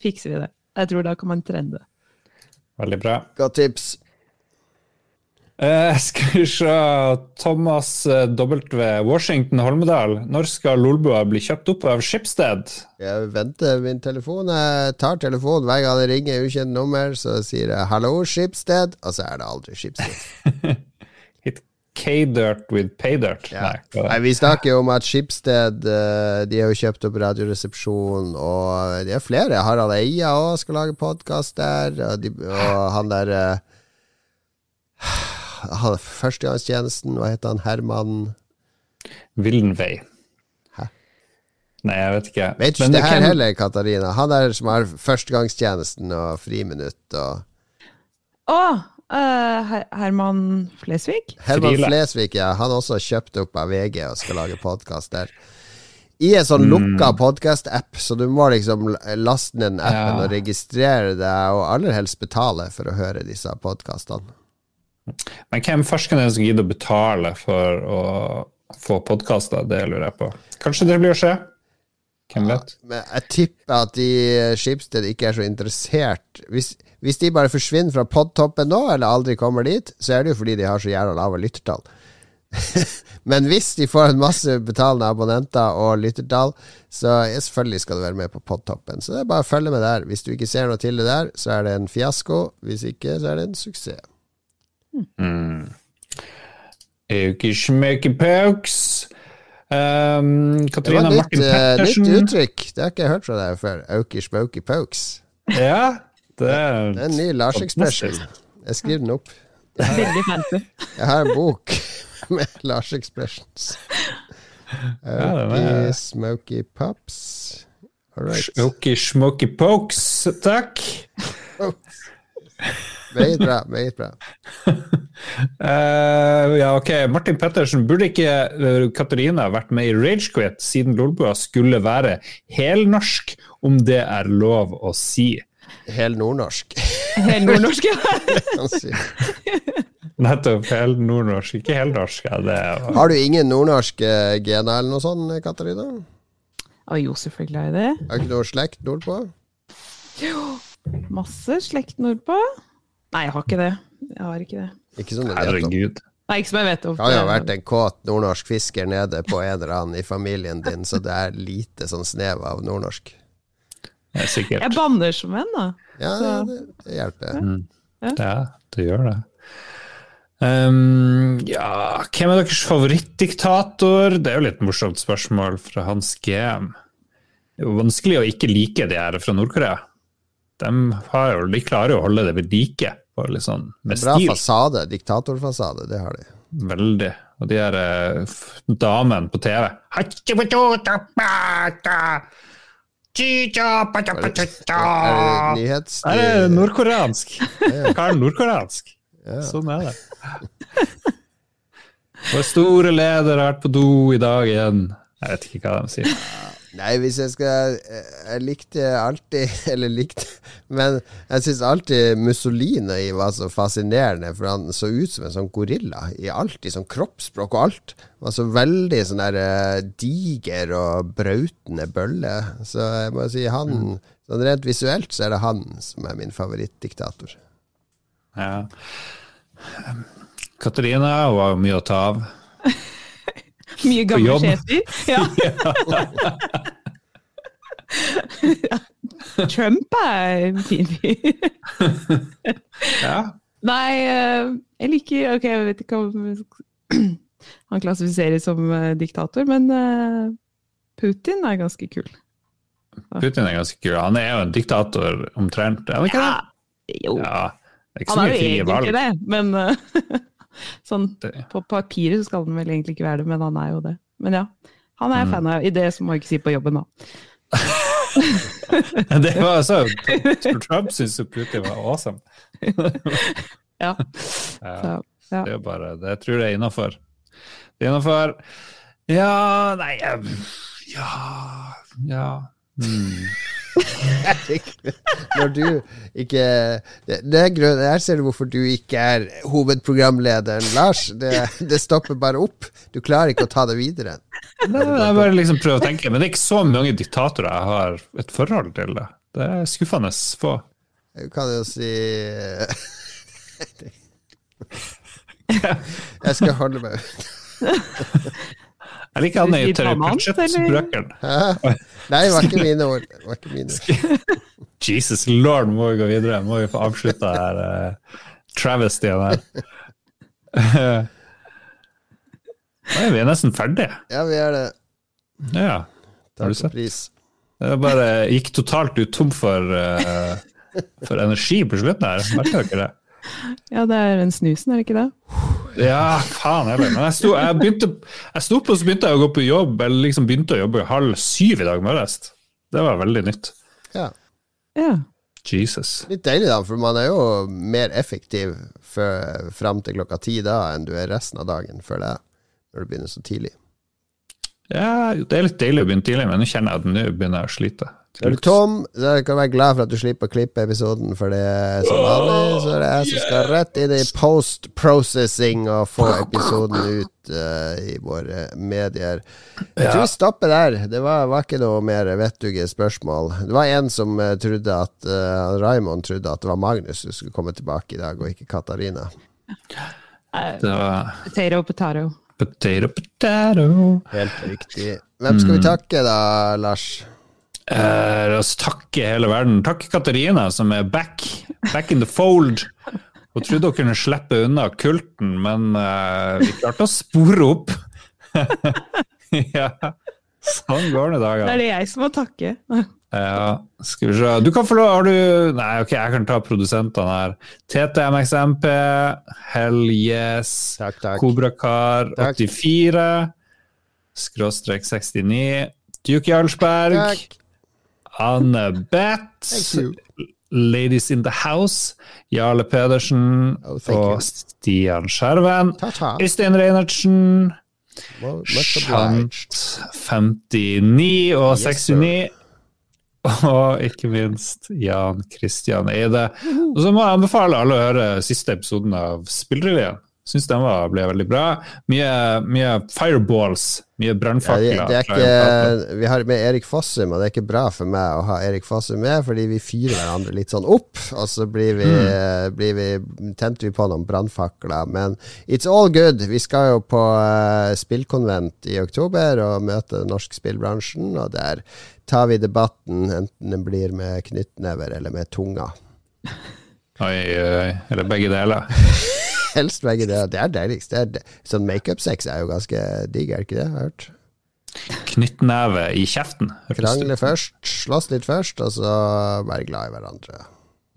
Speaker 3: fikser vi det. Jeg tror da kan man trende.
Speaker 2: Veldig bra.
Speaker 1: Godt tips.
Speaker 2: Eh, skal vi se Thomas eh, W. Washington Holmedal. Når skal Lolbua bli kjøpt opp av Schibsted?
Speaker 1: Jeg venter min telefon. Jeg tar telefonen hver gang det ringer ukjent nummer, så sier jeg 'hallo, Skipsted', og så er det aldri Skipsted.
Speaker 2: K-dirt with paydirt?
Speaker 1: Ja.
Speaker 2: Nei.
Speaker 1: Nei, vi snakker jo om at Skipsted eh, De har jo kjøpt opp Radioresepsjonen, og det er flere. Harald Eia òg skal lage podkast der, og, de, og han der eh, han- Førstegangstjenesten, hva heter han? Herman
Speaker 2: Villenvei.
Speaker 1: Hæ?
Speaker 2: Nei, jeg vet ikke.
Speaker 1: Vet ikke
Speaker 2: Men
Speaker 1: det her
Speaker 2: kan...
Speaker 1: heller, Katarina. Han der som har førstegangstjenesten og friminutt og
Speaker 3: Å! Her Herman Flesvig?
Speaker 1: Herman
Speaker 2: Friele.
Speaker 1: Flesvig, ja. Han er også kjøpt opp av VG og skal lage podkast der. I en sånn lukka podkast-app, så du må liksom laste ned den appen
Speaker 2: Ja.
Speaker 1: og registrere deg, og aller helst betale for å høre disse podkastene.
Speaker 2: Men hvem forskerne som gidder å betale for å få podkaster, det lurer jeg på. Kanskje det blir å skje? Hvem vet?
Speaker 1: Men jeg tipper at de Skipsted ikke er så interessert. Hvis, hvis de bare forsvinner fra podtoppen nå, eller aldri kommer dit, så er det jo fordi de har så jævla lave lyttertall. Men hvis de får en masse betalende abonnenter og lyttertall, så ja, selvfølgelig skal du være med på podtoppen. Så det er bare å følge med der. Hvis du ikke ser noe til det der, så er det en fiasko. Hvis ikke, så er det en suksess.
Speaker 2: Mm. Aukishmakipauks. Um,
Speaker 1: Det var nytt,
Speaker 2: Martin
Speaker 1: eh, nytt uttrykk. Det har ikke jeg hørt fra deg før. Auki smokey pokes.
Speaker 2: Ja, det er,
Speaker 1: Det er en ny Lars-expression. Jeg skriver den opp.
Speaker 3: Veldig fancy.
Speaker 1: Jeg har en bok med Lars Expressions.
Speaker 2: Auki ja,
Speaker 1: Auki Smoky Pops. All right.
Speaker 2: pokes, takk.
Speaker 1: Meget bra. Meget bra.
Speaker 2: uh, ja, ok. Martin Pettersen, burde ikke eh, Katarina vært med i Ragequit siden Lolbua skulle være helnorsk om det er lov å si.
Speaker 1: Hel nordnorsk.
Speaker 3: Helt nordnorsk, ja.
Speaker 2: Nettopp. Hel nordnorsk, ikke helnorsk. Ja, det er,
Speaker 1: Har du ingen nordnorske gener eller noe sånt, Katarina?
Speaker 3: Å, jo, selvfølgelig har jeg det.
Speaker 1: Har du ikke noe slekt nordpå?
Speaker 3: Masse slekt nordpå. Nei, jeg har ikke det. Jeg har ikke det.
Speaker 1: Ikke som du vet om.
Speaker 2: herregud.
Speaker 3: Nei, ikke som jeg vet om.
Speaker 1: Det kan jo ha vært en kåt nordnorsk fisker nede på en eller annen i familien din, så det er lite sånn snev av nordnorsk.
Speaker 2: Det er sikkert.
Speaker 3: Jeg banner som en, da.
Speaker 1: Ja, det, det hjelper.
Speaker 2: Ja, det gjør det. Um, ja, hvem er deres favorittdiktator? Det er jo litt morsomt spørsmål fra Hans GM. Det er jo vanskelig å ikke like de her fra Nord-Korea. De, har jo, de klarer jo å holde det ved like, bare litt sånn med
Speaker 1: Bra
Speaker 2: stil.
Speaker 1: fasade. Diktatorfasade, det har de.
Speaker 2: Veldig. Og de her eh, damene på TV
Speaker 1: Er det
Speaker 2: Er
Speaker 1: nyhets...
Speaker 2: det nordkoreansk? Karen nordkoreansk?
Speaker 1: Ja.
Speaker 2: Sånn er det. Vår store leder har vært på do i dag igjen. Jeg vet ikke hva de sier.
Speaker 1: Nei, hvis jeg skal Jeg likte alltid Eller likte Men jeg syns alltid Mussolini var så fascinerende, for han så ut som en sånn gorilla i alt. I sånn kroppsspråk og alt. Han var så veldig sånn der eh, diger og brautende bølle. Så jeg må si han Sånn rent visuelt så er det han som er min favorittdiktator.
Speaker 2: Ja. Katarina var jo mye å ta av.
Speaker 3: Mye gamle sjefer. Ja. Ja. Trump er en fin fyr.
Speaker 2: Ja.
Speaker 3: Nei, eh, jeg liker Ok, jeg vet ikke om han klassifiseres som eh, diktator, men eh, Putin er ganske kul.
Speaker 2: Putin er ganske kul. Han er jo en diktator omtrent. Er han ikke
Speaker 3: Ja,
Speaker 2: det?
Speaker 3: jo.
Speaker 2: Ja. Det er ikke så
Speaker 3: Han er jo egentlig det, men sånn på papiret så skal han vel egentlig ikke være det, men han er jo det. Men ja, han
Speaker 2: Mm.
Speaker 3: er fan av i det som må jeg ikke si på jobben, da.
Speaker 2: Det var altså Trump syntes jo Putin var awesome.
Speaker 3: Ja.
Speaker 2: Ja.
Speaker 3: Så.
Speaker 2: Det er bare det. Tror jeg er innafor. Det er innafor. Ja Nei Ja Ja. Hmm.
Speaker 1: Når du ikke det, det er grunnen Her ser du hvorfor du ikke er hovedprogramlederen, Lars. Det, det stopper bare opp. Du klarer ikke å ta det videre.
Speaker 2: Nei, Jeg bare liksom prøver å tenke, men det er ikke så mange diktatorer jeg har et forhold til. Det, det er skuffende få.
Speaker 1: Jeg kan jo si Jeg skal holde meg
Speaker 2: Jeg liker han i budsjettbrøkeren.
Speaker 1: Nei, det var ikke mine ord. Det var ikke mine ord.
Speaker 2: Jesus lord, må vi gå videre. Må vi få avslutta her uh, travestyen her. Nei, vi er nesten ferdige.
Speaker 1: Ja, vi er det.
Speaker 2: Ja. Har du sett?
Speaker 1: pris.
Speaker 2: Det bare gikk totalt ut tom for, uh, for energi på slutten her. Merker dere det?
Speaker 3: ja, det er den snusen, er det ikke det?
Speaker 2: Ja, faen heller. Men jeg sto, jeg, begynte, jeg sto på, så begynte jeg å gå på jobb, eller liksom begynte å jobbe halv syv i dag morges. Det var veldig nytt.
Speaker 1: Ja.
Speaker 3: Ja.
Speaker 2: Jesus.
Speaker 1: Litt deilig, da, for man er jo mer effektiv før- fram til klokka ti da enn du er resten av dagen, føler jeg. Når du begynner så tidlig.
Speaker 2: Ja, det er litt deilig å begynne tidlig, men nå kjenner jeg at nå begynner jeg å slite.
Speaker 1: Er du tom, så kan du være glad for at du slipper å klippe episoden, for det er som vanlig så er det jeg som skal rett inn i post-processing og få episoden ut uh, i våre medier. Jeg tror vi stopper der. Det var, var ikke noe mer vettuge spørsmål. Det var en som eh, trodde at uh, Raymond trodde at det var Magnus som skulle komme tilbake i dag, og ikke Katarina.
Speaker 2: Det var
Speaker 3: Potato, potato.
Speaker 2: potato, potato.
Speaker 1: Helt riktig. Hvem skal vi takke da, Lars?
Speaker 2: Eh, La oss takke hele verden. Takk Katarina, som er back. Back in the fold. Hun trodde hun kunne slippe unna kulten, men uh, vi klarte å spore opp. ja, sånn går det i dag.
Speaker 3: Det er det jeg som må takke.
Speaker 2: Ja, skal vi se. Du kan få lov, har du Nei, ok, jeg kan ta produsentene her. TTMXMP, Hell Yes,
Speaker 1: Takk, takk.
Speaker 2: Kobrakar84, skråstrek 69, Duke Jarlsberg,
Speaker 1: Takk.
Speaker 2: Anne Beth,
Speaker 1: Thank.
Speaker 2: Ladies in the House, Jarle Pedersen
Speaker 1: Oh,
Speaker 2: og Stian Skjerven. Øystein Reinertsen,
Speaker 1: Well,
Speaker 2: Shant 59 og
Speaker 1: Yes,
Speaker 2: 69. Og ikke minst Jan Christian Eide. Og så må jeg anbefale alle å høre siste episoden av Spillrevyen. Syns den var, ble veldig bra. Mye, mye fireballs, mye brannfakler.
Speaker 1: Ja, vi har med Erik Fossum, og det er ikke bra for meg å ha Erik Fossum med, fordi vi fyrer hverandre litt sånn opp, og så blir vi, mm. blir vi, tenter vi på noen brannfakler. Men it's all good. Vi skal jo på uh, spillkonvent i oktober og møte den norske spillbransjen, og der tar vi debatten, enten den blir med knyttnever eller med tunga.
Speaker 2: Oi, oi, eller begge deler.
Speaker 1: helst begge deler. Det er deiligst. Det er, sånn makeup-sex er jo ganske digg, er det ikke det? Jeg har hørt.
Speaker 2: Knyttneve i kjeften.
Speaker 1: Krangle først, slåss litt først, og så være glad i hverandre.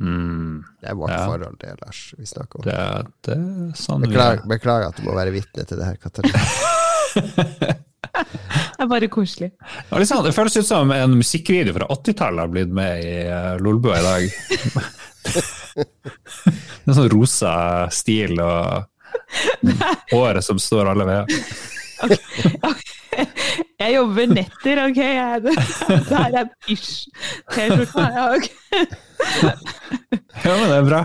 Speaker 2: Mm,
Speaker 1: det er vårt ja. forhold, det, Lars, vi snakker om.
Speaker 2: Det, det er sånn
Speaker 1: beklager, beklager, at du må være vitne til det her, Katarina.
Speaker 3: det er bare koselig.
Speaker 2: Ja, liksom, det føles ut som en musikkvideo fra 80-tallet har blitt med i uh, Lolbua i dag. en sånn rosa stil og håret som står alle veier.
Speaker 3: Okay, okay. Jeg jobber netter, OK? Jeg, det, det her er pysj-T-skjorta. Ja, okay.
Speaker 2: ja, men det er bra.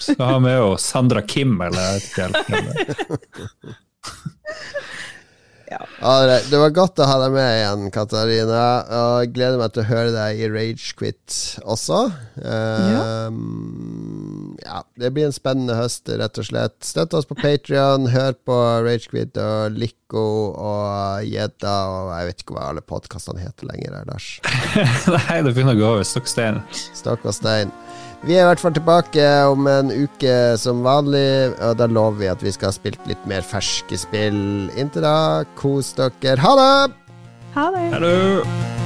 Speaker 2: Så har vi jo Sandra Kim, eller jeg vet ikke
Speaker 1: Ja. det var godt å ha deg med igjen, Katarina. Og jeg gleder meg til å høre deg i Ragequit også. Um, ja. ja. Det blir en spennende høst, rett og slett. Støtt oss på Patrion, hør på Ragequit og Lico og Gjedda og jeg vet ikke hva alle podkastene heter lenger, Lars.
Speaker 2: Nei, det begynner å gå over stokk og stein.
Speaker 1: Stokk og stein. Vi er i hvert fall tilbake om en uke som vanlig, og da lover vi at vi skal ha spilt litt mer ferske spill. Inntil da, kos dere. Ha det!
Speaker 3: Ha det.
Speaker 2: Hallo.